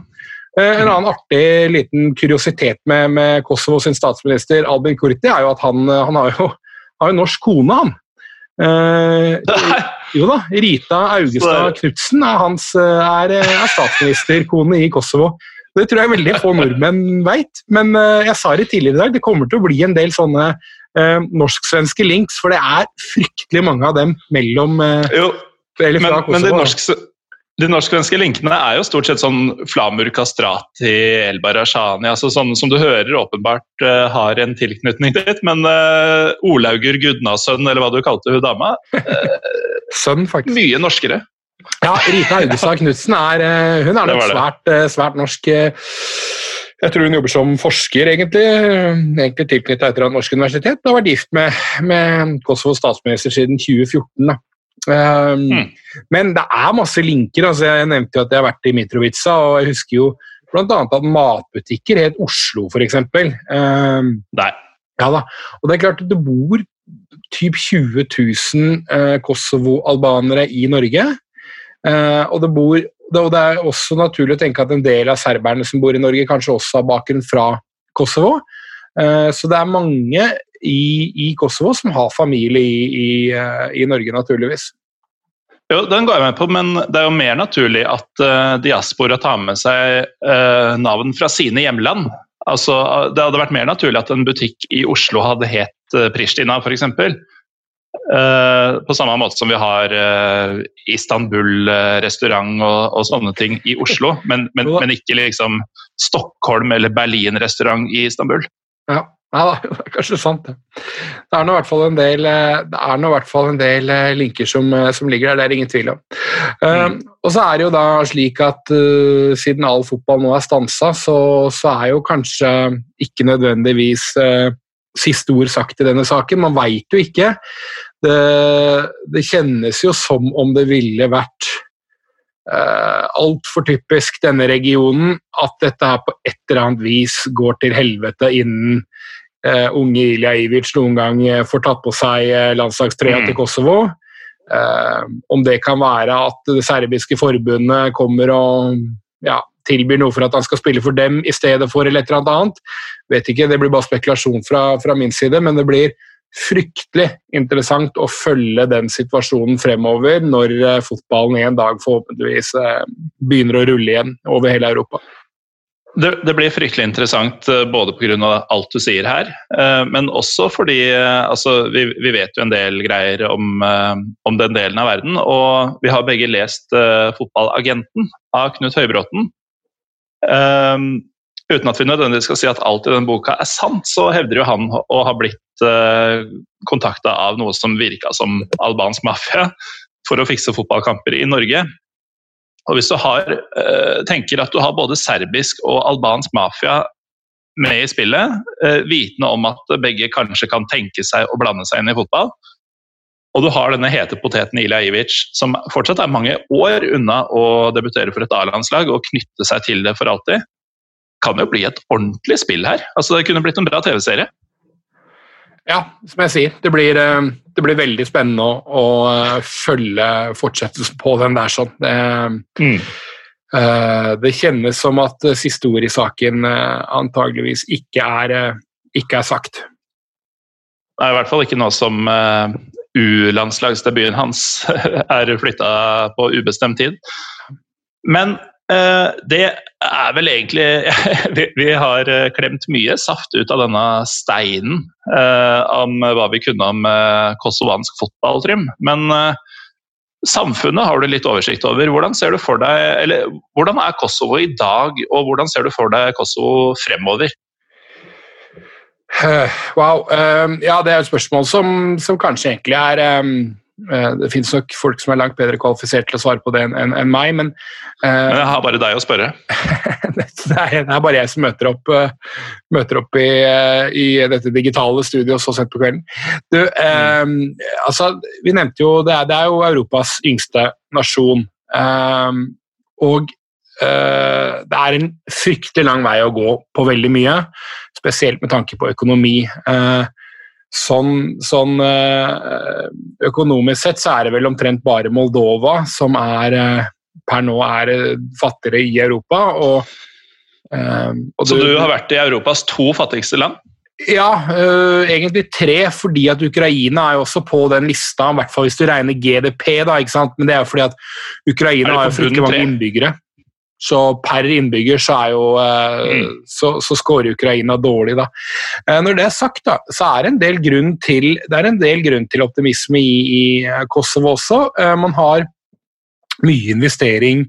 Eh, en annen artig liten kuriositet med, med Kosovo sin statsminister Albin Kurti er jo at han, han har, jo, har jo norsk kone, han. Eh, jo da, Rita Augestad Knutsen er, hans, er, er statsministerkone i Kosovo. Det tror jeg veldig få nordmenn veit, men jeg sa det tidligere i dag, det kommer til å bli en del sånne eh, norsk-svenske links, for det er fryktelig mange av dem mellom eh, Jo, men, men de norsk, de norsk-svenske linkene er jo stort sett sånn Flamur Kastrati, Elbar Rashani altså sånn som du hører åpenbart uh, har en tilknytning dit. Men uh, Olauger Gudnasønn, eller hva du kalte hun dama uh, Sønn, faktisk. Mye norskere. Ja, Rita Haugestad Knutsen er, eh, hun er nok svært, eh, svært norsk. eh, Jeg tror hun jobber som forsker, egentlig. Egentlig tilknyttet et eller annet norsk universitet. Hun har vært gift med, med Kosovos statsminister siden 2014. Da. Um, Mm. Men det er masse linker. altså Jeg nevnte jo at jeg har vært i Mitrovica, og jeg husker jo bl.a. at matbutikker het Oslo, f.eks. Um, Nei. ja da, og det er klart det bor typ 20 000 uh, Kosovo-albanere i Norge. Uh, og, det bor, det, og det er også naturlig å tenke at en del av serberne som bor i Norge, kanskje også har bakgrunn fra Kosovo. Uh, så det er mange i, i Kosovo som har familie i, i, eh, i Norge, naturligvis. Jo, den går jeg med på, men det er jo mer naturlig at uh, diaspora tar med seg uh, navn fra sine hjemland. Altså, det hadde vært mer naturlig at en butikk i Oslo hadde het uh, Pristina, f.eks. Uh, på samme måte som vi har uh, Istanbul-restaurant og, og sånne ting i Oslo, men, men, men ikke liksom Stockholm eller Berlin-restaurant i Istanbul. Ja, ja da, det er kanskje sant, det. Det er nå i hvert fall en del, eh, er fall en del eh, linker som, eh, som ligger der, det er ingen tvil om. Eh, og så er det jo da slik at uh, siden all fotball nå er stansa, så, så er jo kanskje ikke nødvendigvis uh, siste ord sagt i denne saken. Man veit jo ikke. Det, det kjennes jo som om det ville vært uh, altfor typisk denne regionen at dette her på et eller annet vis går til helvete innen eh, unge Ilja Ivic noen gang eh, får tatt på seg eh, landslagstrøya Mm. til Kosovo. Uh, om det kan være at det serbiske forbundet kommer og ja, tilbyr noe for at han skal spille for dem i stedet for eller et eller annet. Vet ikke, Det blir bare spekulasjon fra, fra min side, men det blir fryktelig interessant å følge den situasjonen fremover når fotballen en dag forhåpentligvis begynner å rulle igjen over hele Europa. Det, det blir fryktelig interessant eh, både pga. alt du sier her, eh, men også fordi eh, altså, vi, vi vet jo en del greier om, om den delen av verden. Og vi har begge lest uh, 'Fotballagenten' av Knut Høybråten. Um, uten at vi nødvendigvis skal si at alt i den boka er sant, så hevder jo han å ha blitt uh, kontakta av noe som virka som albansk mafia for å fikse fotballkamper i Norge. Og hvis du har, eh, tenker at du har både serbisk og albansk mafia med i spillet, eh, vitende om at begge kanskje kan tenke seg å blande seg inn i fotball, og du har denne hete poteten Ilja Ivic, som fortsatt er mange år unna å debutere for et A-landslag og knytte seg til det for alltid, kan jo bli et ordentlig spill her. Altså Det kunne blitt en bra TV-serie. Ja, som jeg sier, det blir, eh, det blir veldig spennende å, å eh, følge fortsettelsen på den der. sånn. Det, eh, det kjennes som at siste ord i saken uh, antageligvis ikke er, uh, ikke er sagt. Det er i hvert fall ikke nå som U-landslagsdebuten hans er flytta på ubestemt tid. Men det er vel egentlig vi, har eh, klemt mye saft ut av denne steinen eh, om hva vi kunne om eh, kosovansk fotball, Trym. Men eh, samfunnet har du litt oversikt over. Hvordan ser du for deg, eller hvordan er Kosovo i dag, og hvordan ser du for deg Kosovo fremover? Eh, Wow. eh, ja, det er et spørsmål som, som kanskje egentlig er eh, eh, Det finnes nok folk som er langt bedre kvalifisert til å svare på det enn en, en meg, men uh, Men jeg har bare deg å spørre. det, er, det er bare jeg som møter opp, uh, møter opp i, uh, i dette digitale studioet så sent på kvelden. Du, eh, altså, vi nevnte jo det er, det er jo Europas yngste nasjon. eh, og eh, det er en fryktelig lang vei å gå på veldig mye, spesielt med tanke på økonomi. Eh, sånn, sånn eh, økonomisk sett så er det vel omtrent bare Moldova som er eh, per nå er eh, fattigere i Europa. Og, og du, Så du har vært i Europas to fattigste land? Ja, øh, egentlig tre, fordi at Ukraina er jo også på den lista, i hvert fall hvis du regner GDP, da, ikke sant? men det er jo fordi at Ukraina har jo fryktelig mange innbyggere. Så per innbygger så er jo øh, Mm. så, så scorer Ukraina dårlig, da. Eh, Når det er sagt, da, så er det en del grunn til, det er en del grunn til optimisme i, i eh, Kosovo også. Eh, Man har mye investering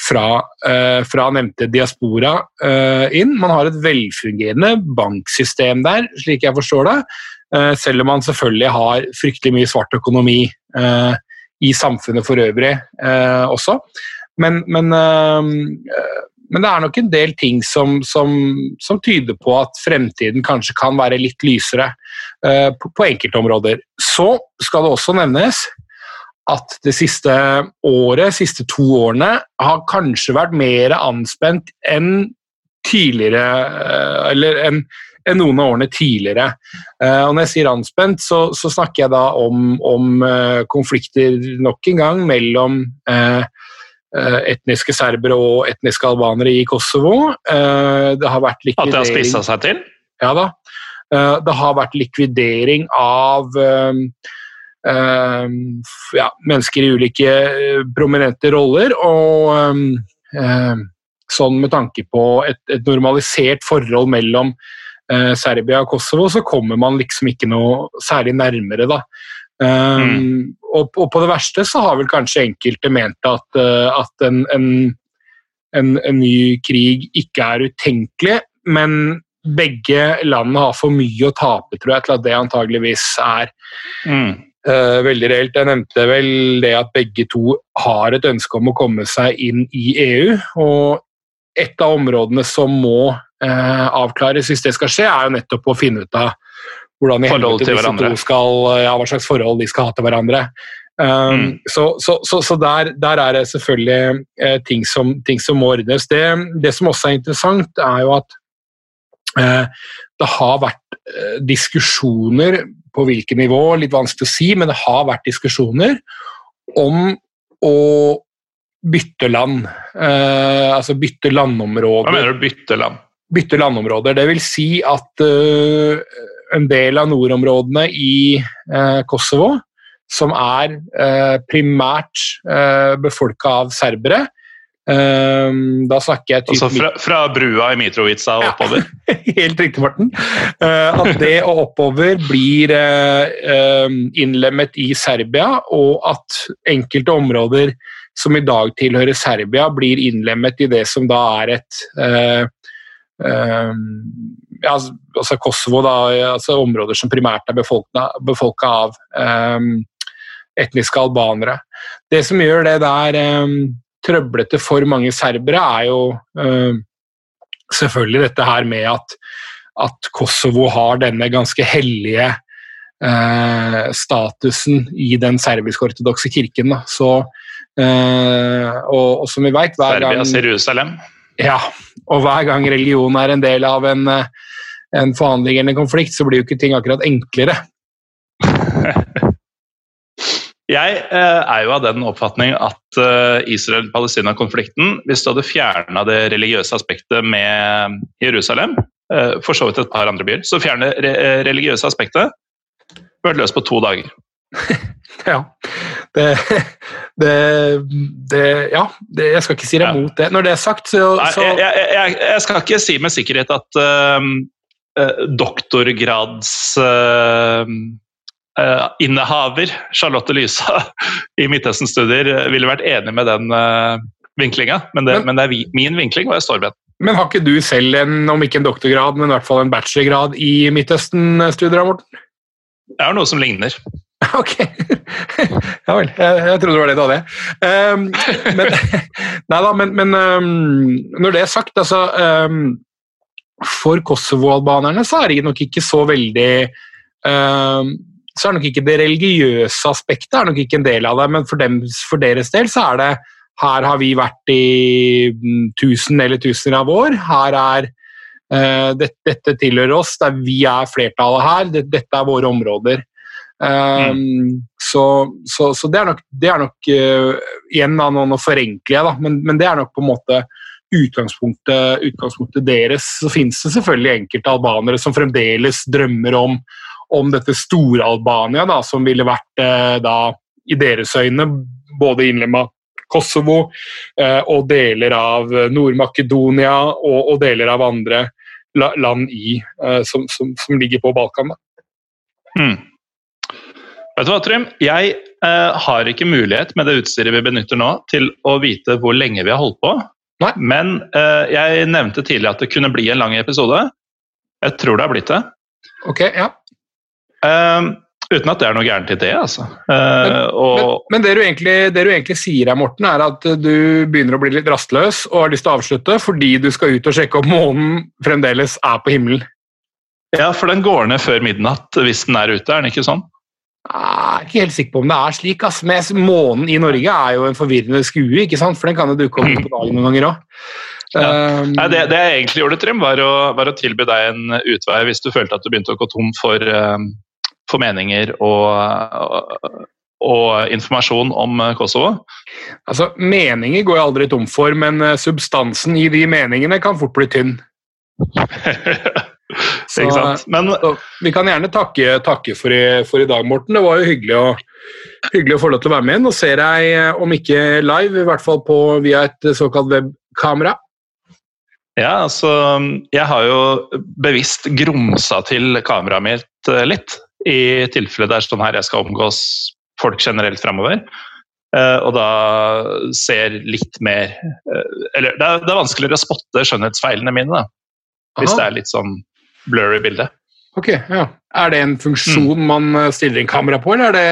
fra, eh, fra nevnte diaspora eh, inn. Man har et velfungerende banksystem der, slik jeg forstår det. Eh, selv om man selvfølgelig har fryktelig mye svart økonomi eh, i samfunnet for øvrig eh, også. Men, men, eh, men, det er nok en del ting som, som, som, tyder på at fremtiden kanskje kan være litt lysere eh, på, på enkelte områder. Så skal det også nevnes at det siste året, siste to årene, har kanskje vært mer anspent enn tidligere eh, Eller enn enn noen av årene tidligere. Og Når jeg sier anspent, så, så snakker jeg da om, om konflikter nok en gang mellom uh, etniske serbere og etniske albanere i Kosovo. det har vært likvidering At det har spissa seg til? Ja da. det har vært likvidering av ja, mennesker i ulike prominente roller. og sånn med tanke på et, et normalisert forhold mellom eh, Serbia og Kosovo, så kommer man liksom ikke noe særlig nærmere, da. Um, mm. og, og, på det verste så har vel kanskje enkelte ment at, uh, at en, en, en, en, ny krig ikke er utenkelig, men begge landene har for mye å tape, tror jeg, til at det antageligvis er mm. uh, veldig reelt. Jeg nevnte vel det at begge to har et ønske om å komme seg inn i EU. og et av områdene som må uh, avklares hvis det skal skje, er jo nettopp å finne ut av hvordan i helvete disse to skal, ja, hva slags forhold de skal ha til hverandre. Um, mm. Så, så, så, så der, der, er det selvfølgelig eh, ting, som, ting, som, må ordnes. Det, det, som også er interessant, er jo at eh, det har vært eh, diskusjoner på hvilket nivå, litt vanskelig å si, men det har vært diskusjoner om å bytte land. Uh, altså bytte landområder. Hva mener du bytte land? Bytte landområder. Det vil si at uh, en del av nordområdene i uh, Kosovo, som er primært eh, befolka av serbere da snakker jeg Altså fra, fra, brua i Mitrovica og oppover? Ja, helt riktig, Morten. at det og oppover blir innlemmet i Serbia, og at enkelte områder som i dag tilhører Serbia, blir innlemmet i det som da er et ja, altså Kosovo, da, altså områder som primært er befolka av um, etniske albanere. Det som gjør det der um, trøblete for mange serbere, er jo um, selvfølgelig dette her med at, at Kosovo har denne ganske hellige uh, statusen i den serbisk-ortodokse kirken. Da. Så Uh, og, og, som vi vet hver Serbias Jerusalem. Ja, og hver gang religion er en del av en, eh, en forhandling eller en konflikt, så blir jo ikke ting akkurat enklere. Jeg uh, er jo av den oppfatning at uh, Israel-Palestina-konflikten, hvis du hadde fjerna det religiøse aspektet med Jerusalem, for så vidt et par andre byer, så fjerne det religiøse aspektet, vært løst på to dager. ja. Det, det, det Ja, det, jeg skal ikke si deg mot det. Når det er sagt, så, så... Nei, jeg, jeg, jeg, skal ikke si med sikkerhet at uh, doktorgradsinnehaver uh, uh, Charlotte Lysa i Midtøsten-studier ville vært enig med den vinklinga, men, men, men, det er min vinkling, og jeg står ved den. Men har ikke du selv en, om ikke en doktorgrad, men i hvert fall en bachelorgrad i Midtøsten-studier, Morten? Jeg har noe som ligner. Ok. Ja vel. Jeg, jeg trodde det var det du hadde. Um, men, nei da, men, men um, når det er sagt, altså um, For Kosovo-albanerne så er det nok ikke så veldig så er nok ikke det religiøse aspektet er nok ikke en del av det, men for, dem, for deres del så er det her har vi vært i tusen eller tusener av år. Her er uh, dette, dette tilhører oss, Er, vi er flertallet her. Dette, dette er våre områder. Um, mm. så, så, så, det er nok, det er nok uh, Igjen, nå, nå forenkler jeg, da, men, men, det er nok på en måte utgangspunktet, utgangspunktet deres. Så finnes det selvfølgelig enkelte albanere som fremdeles drømmer om, om dette store Albania, da, som ville vært uh, da, i deres øyne både innlemma Kosovo uh, og deler av Nord-Makedonia og, og, deler av andre land i, som, som, som, ligger på Balkan. Mm. Vet du hva, Trym? Jeg eh, har ikke mulighet med det utstyret vi benytter nå, til å vite hvor lenge vi har holdt på. Nei. Men eh, jeg nevnte tidligere at det kunne bli en lang episode. Jeg tror det har blitt det. Ok, ja. Eh, Uten at det er noe gærent i det, altså. Men, Eh, og men, men det, du egentlig, det du egentlig sier her, Morten, er at du begynner å bli litt rastløs og har lyst til å avslutte fordi du skal ut og sjekke om månen fremdeles er på himmelen. Ja, for den går ned før midnatt hvis den er ute, er den ikke sånn? Jeg er ikke helt sikker på om det er slik. ass. Men månen i Norge er jo en forvirrende skue, ikke sant? for den kan jo dukke opp på dagen noen ganger òg. Ja. Nei, det, det jeg egentlig gjorde, Trym, var å, var å tilby deg en utvei hvis du følte at du begynte å gå tom for, eh, for meninger og, og, og informasjon om eh, Kosovo. altså, meninger går jeg aldri tom for, men eh, substansen i de meningene kan fort bli tynn. Så- Ikke sant? Men Så vi kan gjerne takke, takke for, i, for i dag, Morten. Det var jo hyggelig å, hyggelig å få lov til å være med. Nå ser jeg, deg, om ikke live, i hvert fall på, via et eh, såkalt webkamera. ja, altså Jeg har jo bevisst grumsa til kameraet mitt eh, litt, i tilfelle det er sånn her jeg skal omgås folk generelt fremover. Uh, og da ser litt mer uh, Eller det er, det er vanskeligere å spotte skjønnhetsfeilene mine, da, hvis Aha. det er litt sånn blurry bilde. Ok, ja. Er det en funksjon man eh, stiller inn kamera på, eller er det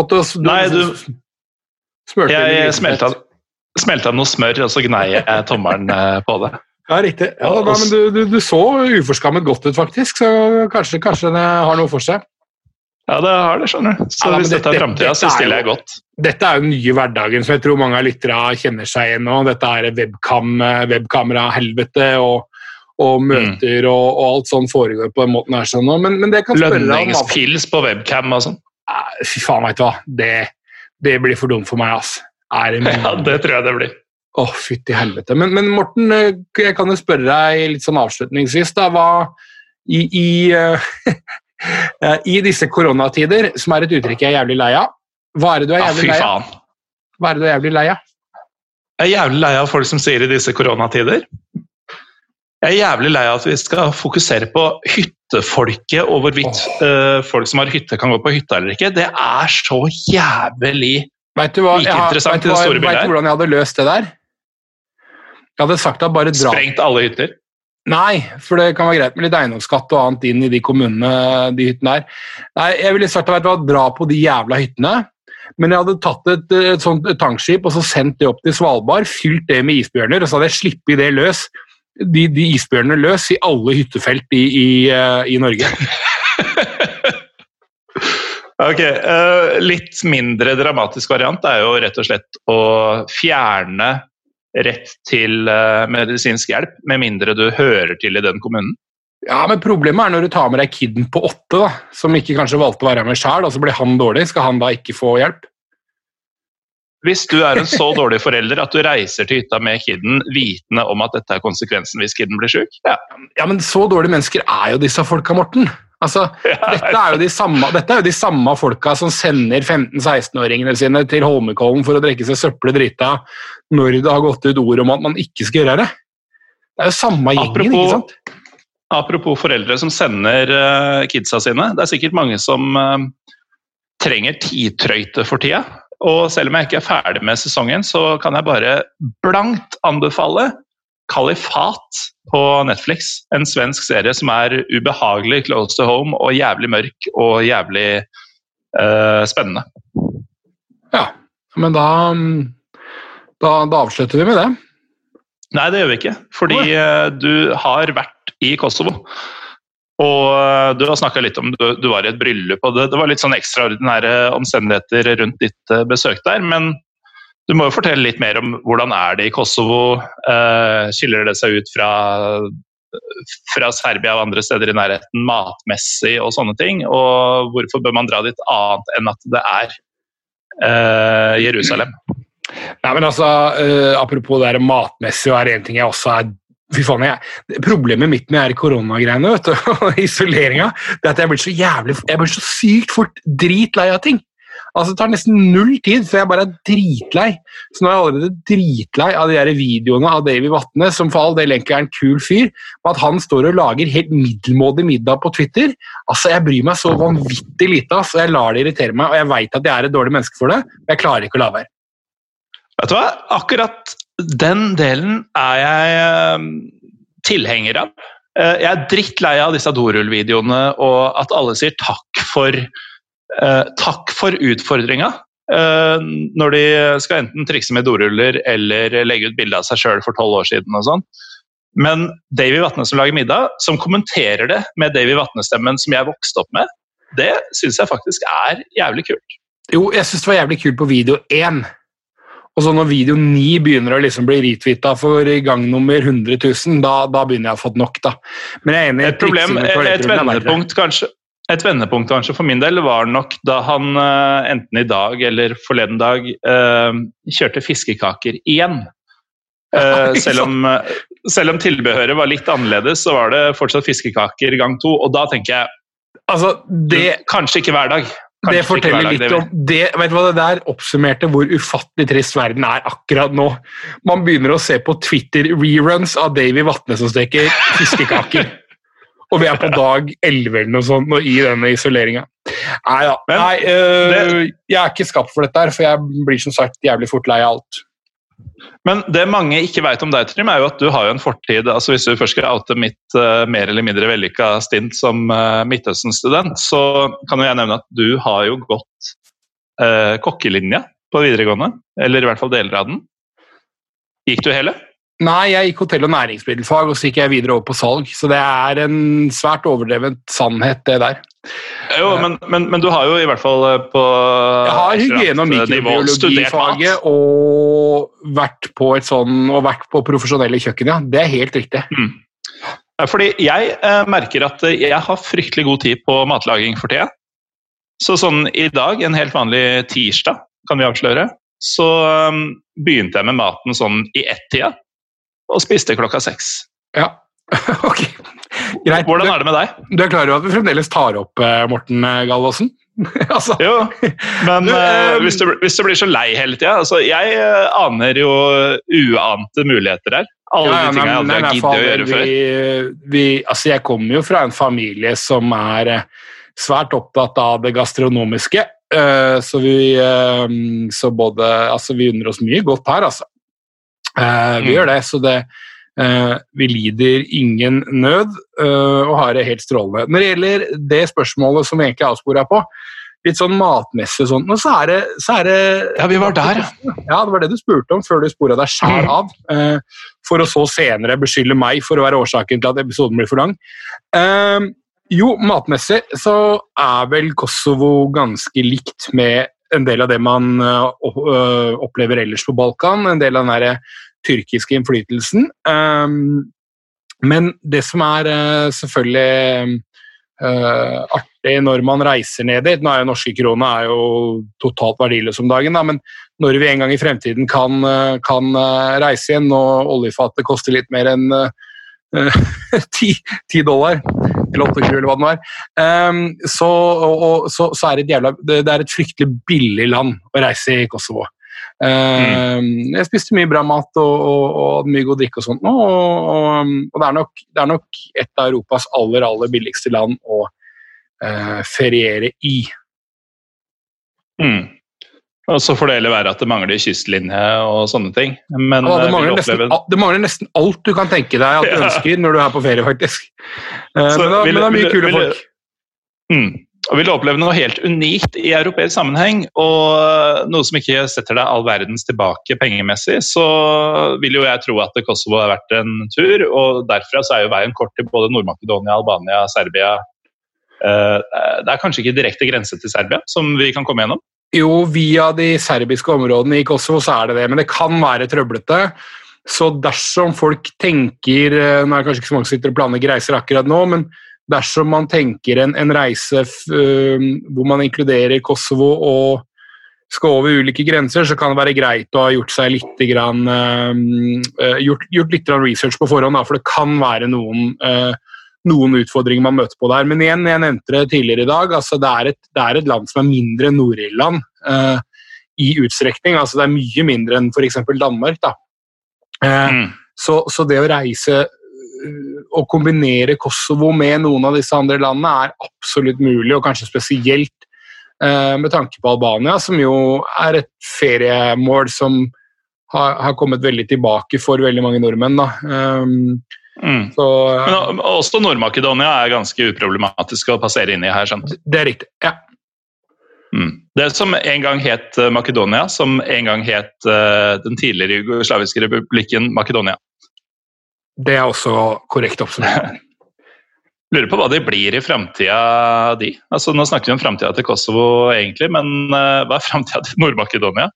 at du, Nei, du- smørte Jeg, Jeg smelta, smelta noe smør, og så gnei jeg tommelen eh, på det. Ja, riktig. Ja, da, men du, du, du så uforskammet godt ut, faktisk, så kanskje, kanskje det har noe for seg. Ja, det har det, skjønner du. Så Ja, hvis dette- dette er framtida, så er stiller jeg godt. Dette er jo den nye hverdagen som jeg tror mange av lytterne kjenner seg igjen nå. Dette er webcam, webkamera-helvete og, og møter og, og alt sånn foregår på den måten her. Sånn. nå. Men, men det kan spørre deg Lønningspils på webcam og sånn. Fy faen, veit du hva. Det, det blir for dumt for meg, ass. Det Ja, det tror jeg det blir. Å, fytti helvete. Men, men Morten, eh, jeg kan jo spørre deg litt sånn avslutningsvis, da. Hva i, i, eh, I disse koronatider, som er et uttrykk jeg er jævlig lei av, hva er det du er jævlig fy lei av? Hva er det du er jævlig lei av? Jeg er jævlig lei av folk som sier i disse koronatider. Jeg er jævlig lei av at vi skal fokusere på hyttefolket og hvorvidt eh, folk som har hytte, kan gå på hytta eller ikke. Det er så jævlig Vet du, hva, Like har, interessant i det store bildet vet du hvordan jeg hadde løst det der? Jeg hadde sagt at bare dra sprengt alle hytter. Nei, for det kan være greit med litt eiendomsskatt og annet inn i de kommunene, de hyttene er. Nei, jeg ville sagt at dra på de jævla hyttene. Men jeg hadde tatt et, et sånt tankskip og så sendt det opp til Svalbard, fylt det med isbjørner, og så hadde jeg sluppet det løs. De, de isbjørnene løs i alle hyttefelt i, i, eh, i Norge. Ok, uh, Litt mindre dramatisk variant er jo rett og slett å fjerne rett til uh, medisinsk hjelp, med mindre du hører til i den kommunen. Ja, men Problemet er når du tar med deg kiden på åtte, da, som ikke kanskje valgte å være med sjøl, og så blir han dårlig. Skal han da ikke få hjelp? Hvis du er en så dårlig forelder at du reiser til hytta med kiden vitende om at dette er konsekvensen hvis kiden blir syk, ja. Ja, men så dårlige mennesker er jo disse folka, Morten. Altså, dette, er de samme, dette er jo de samme folka som sender 15-16-åringene sine til Holmenkollen for å drikke seg søppel drita når det har gått ut ord om at man ikke skal gjøre det. Det er jo samme gjengen, Apropos- ikke sant? Apropos foreldre som sender uh, kidsa sine. Det er sikkert mange som uh, trenger tidtrøyte for tida. Og selv om jeg ikke er ferdig med sesongen, så kan jeg bare blankt anbefale Kalifat på Netflix. En svensk serie som er ubehagelig close to home og jævlig mørk og jævlig uh, spennende. Ja, men da, da, da avslutter vi med det. Nei, det gjør vi ikke. Fordi uh, du har vært i Kosovo. Og eh, du har snakka litt om du, du var i et bryllup, og det, det var litt sånn ekstraordinære omstendigheter rundt ditt eh, besøk der. Men du må jo fortelle litt mer om hvordan er det i Kosovo? Eh, skiller det seg ut fra, fra Serbia og andre steder i nærheten matmessig og sånne ting? Og hvorfor bør man dra dit annet enn at det er eh, Jerusalem? Nei, men altså, eh, Apropos det matmessig, og er en ting jeg også er Fy faen, jeg, Problemet mitt med er koronagreiene vet du, og isoleringa, det er at jeg blir så jævlig, jeg blir så sykt fort dritlei av ting. Altså, Det tar nesten null tid før jeg bare er dritlei. Så nå er jeg allerede dritlei av de der videoene av Davy Vatne, som for all del egentlig er en kul fyr, og at han står og lager helt middelmådig middag på Twitter. Altså, Jeg bryr meg så vanvittig lite, altså, jeg lar det irritere meg, og jeg veit at jeg er et dårlig menneske for det, men jeg klarer ikke å la være. Vet du hva? Akkurat den delen er jeg eh, tilhenger av. Eh, Jeg er drittlei av disse dorullvideoene og at alle sier takk for eh, takk for utfordringa. Eh, når de skal enten trikse med doruller eller legge ut bilde av seg sjøl for tolv år siden. og sånn. Men Davy Vatne som lager middag, som kommenterer det med Davy Vatne-stemmen som jeg vokste opp med, det syns jeg faktisk er jævlig kult. Jo, jeg syns det var jævlig kult på video én. Og så når video 9 begynner å liksom bli retweeta for gang nummer 100 000, da, da begynner jeg å ha fått nok, da. Men jeg er enig Et problem, et vendepunkt kanskje, et vendepunkt kanskje for min del var nok da han uh, enten i dag eller forleden dag uh, kjørte fiskekaker igjen. Uh, selv, om, selv, om, tilbehøret var litt annerledes, så var det fortsatt fiskekaker gang to. Og da tenker jeg altså, det, Kanskje ikke hver dag. Kanskje det forteller litt om det, vet du hva det der oppsummerte hvor ufattelig trist verden er akkurat nå. Man begynner å se på Twitter-reruns av Davy Vatne som steker fiskekaker. Og vi er på dag 11 eller noe sånt og i denne isoleringa. Nei da. Nei, øh, jeg er ikke skapt for dette, her, for jeg blir som sagt jævlig fort lei av alt. Men det mange ikke vet om deg, Trym, er jo at du har jo en fortid altså Hvis du først skal oute mitt uh, mer eller mindre vellykka stint som uh, Midtøsten-student, så kan jo jeg nevne at du har jo gått uh, kokkelinja på videregående. Eller i hvert fall deler av den. Gikk du hele? Nei, jeg gikk hotell- og næringsmiddelfag, og så gikk jeg videre over på salg. Så det er en svært overdrevet sannhet, det der. Jo, men, men, men, du har jo i hvert fall på Jeg har hygiene- og mikrobiologifaget og vært på et sånn, og vært på profesjonelle kjøkken, ja. Det er helt riktig. Mm. Fordi jeg eh, merker at jeg har fryktelig god tid på matlaging for tida. Så sånn i dag, en helt vanlig tirsdag, kan vi avsløre, så um, begynte jeg med maten sånn i ett-tida og spiste klokka seks. Ja, ok. Greit. Hvordan er det med deg? Du er klar over at vi fremdeles tar opp eh, Morten eh, Gallosen? altså. Jo, men du, uh, hvis, du, hvis, du, blir så lei hele tida altså, Jeg uh, aner jo uante muligheter her. Alle ja, de tingene jeg aldri har giddet å gjøre før. Vi, altså, jeg kommer jo fra en familie som er svært opptatt av det gastronomiske. Uh, så vi så både Altså, vi unner oss mye godt her, altså. Uh, vi mm. gjør det, så det, uh, vi lider ingen nød uh, og har det helt strålende. Når det gjelder det spørsmålet som vi egentlig avspora på, litt sånn matmessig og sånt, så er, det, så er det Ja, vi var der, ja. Ja, det var det du spurte om før du spora deg sjæl av. for å så senere beskylde meg for å være årsaken til at episoden blir for lang. jo, matmessig så er vel Kosovo ganske likt med en del av det man opplever ellers på Balkan. En del av den tyrkiske innflytelsen. Men det som er selvfølgelig artig når man reiser ned dit Nå er jo norske krona er jo totalt verdiløs om dagen, da, men når vi en gang i fremtiden kan, kan reise igjen og oljefatet koster litt mer enn ti dollar, eller 28 eller hva det var, um, så, og, så, så, er det, et jævla, det, er et fryktelig billig land å reise i Kosovo. Mm. Jeg spiste mye bra mat og, og, og mye god drikke og sånt, og, og det, er nok, det, er nok, et av Europas aller, aller billigste land å uh, feriere i. Mm. Og så får det heller være at det mangler kystlinje og sånne ting. Men, ja, det, eh, mangler nesten, det, mangler nesten, alt du kan tenke deg at du ja. ønsker når du er på ferie, faktisk. Uh, men, da, vil, men, det er mye kule folk. Mm. Og vil oppleve noe helt unikt i europeisk sammenheng, og noe som ikke setter deg all verdens tilbake pengemessig, så vil jo jeg tro at Kosovo har vært en tur. Og derfra så er jo veien kort til både Nord-Makedonia, Albania, Serbia. Eh, det er kanskje ikke direkte grense til Serbia, som vi kan komme gjennom? Jo, via de serbiske områdene i Kosovo så er det det, men det kan være trøblete. Så dersom folk tenker eh, Nå er det kanskje ikke så mange som sitter og planlegger reiser akkurat nå, men dersom man tenker en, en reise hvor man inkluderer Kosovo og skal over ulike grenser, så kan det være greit å ha gjort litt, grann, uh, gjort, gjort litt research på forhånd, da, for det kan være noen uh, noen utfordringer man møter på der. Men igjen, jeg nevnte det tidligere i dag, altså det, er et, det er et land som er mindre enn Nord-Irland uh, i utstrekning. altså Det er mye mindre enn f.eks. Danmark. da. Mm. så, så, det å reise uh, og kombinere Kosovo med noen av disse andre landene er absolutt mulig, og kanskje spesielt med tanke på Albania, som jo er et feriemål som har, har kommet veldig tilbake for veldig mange nordmenn. da. Um, Mm. Så, Men også Nord-Makedonia er ganske uproblematisk å passere inn i her. skjønt. Det er riktig, ja. Mm. Det som en gang het eh, Makedonia, som en gang het uh, den tidligere jugoslaviske republikken Makedonia. Det er også korrekt oppsummert. Lurer på hva de blir i framtida, de. Altså, nå snakker vi om framtida til Kosovo, egentlig, men uh, hva er framtida til Nord-Makedonia?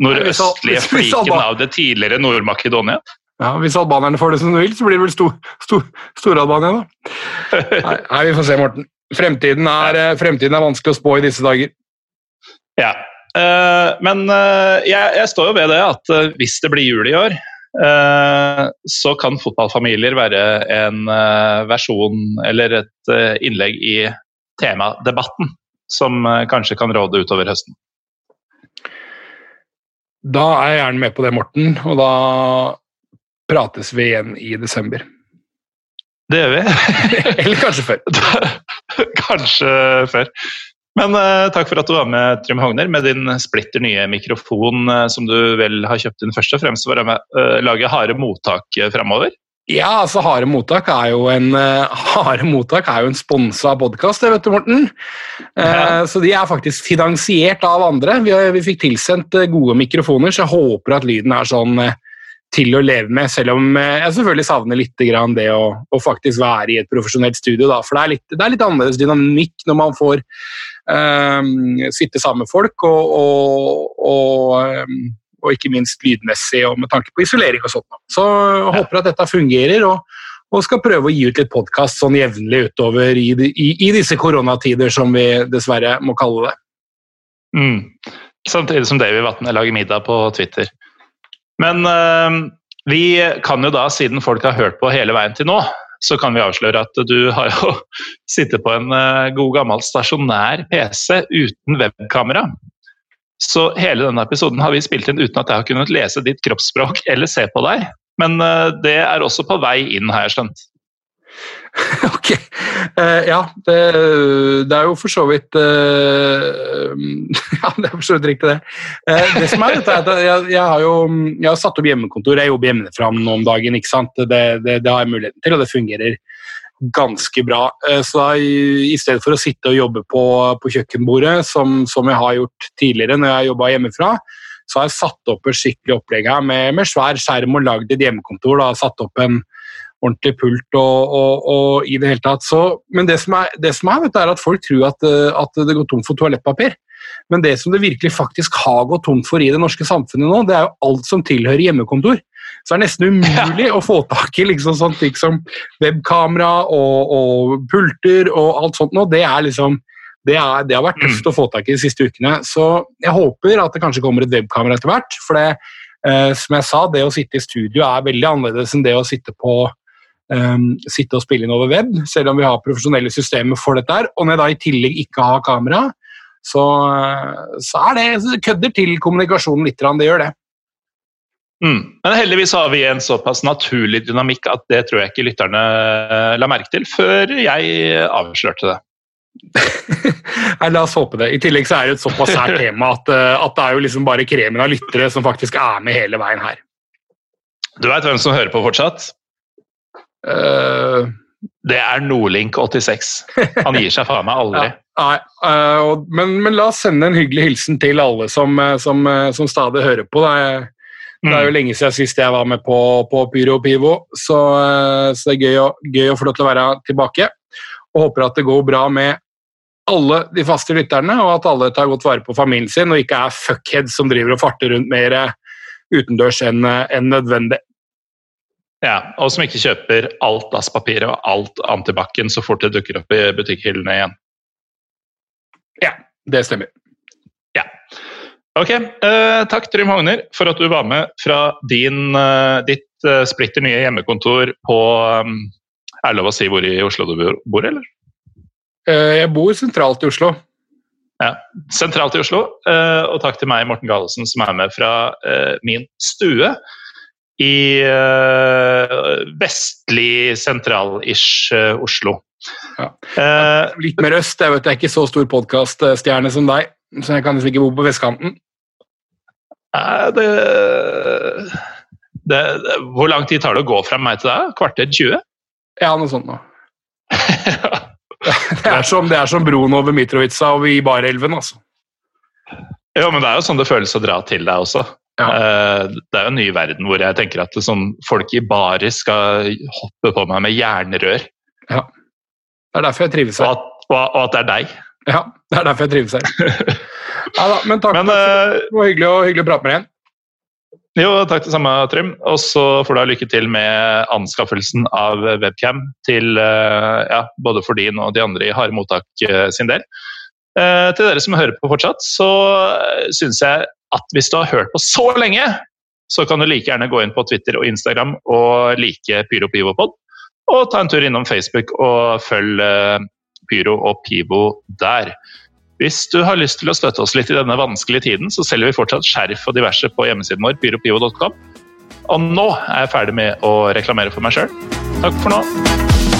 Nordøstlige fliken av det tidligere Nord-Makedonia? Ja, Hvis albanerne får det som de vil, så blir det vel Stor-Albania, Stor da. Nei, nei, vi får se, Morten. Fremtiden er, ja. fremtiden er, vanskelig å spå i disse dager. Ja, uh, men uh, jeg, jeg, står jo ved det at hvis det blir jul i år, så kan fotballfamilier være en versjon eller et innlegg i temadebatten som kanskje kan råde utover høsten. Da er jeg gjerne med på det, Morten, og da prates vi igjen i desember. Det gjør vi. Eller kanskje før. kanskje før. Men uh, takk for at du var med, Trym Hogner, med din splitter nye mikrofon uh, som du vel har kjøpt inn først og fremst for å uh, lage harde mottak uh, framover? Ja, altså Harde mottak er jo en Harde mottak er jo en sponsa podkast, vet du, Morten. Ja. Så de er faktisk finansiert av andre. Vi, vi fikk tilsendt gode mikrofoner, så jeg håper at lyden er sånn til å leve med, selv om jeg selvfølgelig savner litt det å, å faktisk være i et profesjonelt studio. Da. For det er, litt, det er litt annerledes dynamikk når man får um, sitte sammen med folk, og, og, og, um, og, ikke minst lydmessig og med tanke på isolering og sånt. Så jeg håper at dette fungerer, og, og skal prøve å gi ut litt podkast sånn jevnlig utover i, i, i, disse koronatider, som vi dessverre må kalle det. Mm. Samtidig som Davy Vatne lager middag på Twitter. Men øh, vi kan jo da, siden folk har hørt på hele veien til nå, så kan vi avsløre at du har jo sittet på en uh, god gammel stasjonær PC uten webkamera. Så hele denne episoden har vi spilt inn uten at jeg har kunnet lese ditt kroppsspråk eller se på deg. Men uh, det er også på vei inn, har jeg skjønt. ok. Uh, ja, det, det, er jo for så vidt uh, Ja, det er for så vidt riktig, det. Uh, det som er, er at jeg, jeg, har jo jeg har satt opp hjemmekontor. Jeg jobber hjemmefra nå om dagen. ikke sant? Det, det, det, har jeg muligheten til, og det fungerer ganske bra. Så i, i stedet for å sitte og jobbe på, på kjøkkenbordet, som, som, jeg har gjort tidligere når jeg jobba hjemmefra, så har jeg satt opp et skikkelig opplegg her med, med svær skjerm og lagd et hjemmekontor. da, satt opp en ordentlig pult og, og, og, i det hele tatt. Så, men det som er, det som er, vet du, er at folk tror at, eh, at, det går tomt for toalettpapir. Men det som det virkelig faktisk har gått tomt for i det norske samfunnet nå, det er jo alt som tilhører hjemmekontor. Så det er nesten umulig ja. å få tak i liksom sånt, ting som webkamera og, og, pulter og alt sånt nå. Det, er liksom, det, er, det har vært tøft mm. å få tak i de siste ukene. Så jeg håper at det kanskje kommer et webkamera etter hvert. For det, eh, som jeg sa, det å sitte i studio er veldig annerledes enn det å sitte på um, sitte og spille inn over web, selv om vi har profesjonelle systemer for dette. her, Og når jeg da i tillegg ikke har kamera, så, så er det så kødder til kommunikasjonen litt. Det gjør det. Mm. Men heldigvis har vi en såpass naturlig dynamikk at det tror jeg ikke lytterne eh, la merke til før jeg avslørte det. Nei, La oss håpe det. I tillegg så er det et såpass sært tema at, eh, at, det er jo liksom bare kremen av lyttere som faktisk er med hele veien her. Du veit hvem som hører på fortsatt? Uh, det er Nordlink86. Han gir seg faen meg aldri. Ja, nei, uh, men, men, la oss sende en hyggelig hilsen til alle som, eh, som, som stadig hører på. Det er, det er, jo mm. lenge siden sist jeg var med på, på Pyro og Pivo, så, så, det er gøy å, gøy å få lov til å være tilbake. Og håper at det går bra med alle de faste lytterne, og at alle tar godt vare på familien sin og ikke er fuckheads som driver og farter rundt mer utendørs enn en nødvendig. Ja, Og som ikke kjøper alt dasspapiret og alt antibac-en så fort det dukker opp i butikkhyllene igjen. Ja, det stemmer. Ja. Ok, uh, takk Trym Hogner for at du var med fra din, uh, ditt uh, splitter nye hjemmekontor på um, Er det lov å si hvor i Oslo du bor, eller? jeg bor sentralt i Oslo. Ja, Sentralt i Oslo. og takk til meg, Morten Galesen, som er med fra min stue i uh, vestlig, sentral-ish uh, Oslo. Ja. Uh, Litt mer øst. Jeg vet jeg er ikke så stor podkaststjerne som deg, så jeg kan liksom ikke bo på vestkanten. Det, det, det, Hvor lang tid tar det å gå fra meg til deg? Kvarter 20? Ja, noe sånt noe. det, er som, det er som broen over Mitrovica og i Barelven, altså. Jo, men det er jo sånn det føles å dra til deg også. Ja. Eh, Det er jo en ny verden hvor jeg tenker at sånn, folk i barer skal hoppe på meg med jernrør, Ja. Det er derfor jeg trives og at, og, og at det er deg. Ja, det er derfor jeg trives her. Ja, da, men takk. Men eh, det var hyggelig, å- hyggelig å prate med deg igjen. jo, takk det samme, Trym. Og så får du ha lykke til med anskaffelsen av webcam til eh, ja, både for din og de andre i Harde mottak sin del. Til dere som hører på fortsatt, så syns jeg at hvis du har hørt på så lenge, så kan du like gjerne gå inn på Twitter og Instagram og like Pyro Pivo Pod. Og ta en tur innom Facebook og følg eh, Pyro og Pivo der. Hvis du har lyst til å støtte oss litt i denne vanskelige tiden, så selger vi fortsatt skjerf og diverse på hjemmesiden vår, pyropivo.com. Og nå er jeg ferdig med å reklamere for meg sjøl. Takk for nå.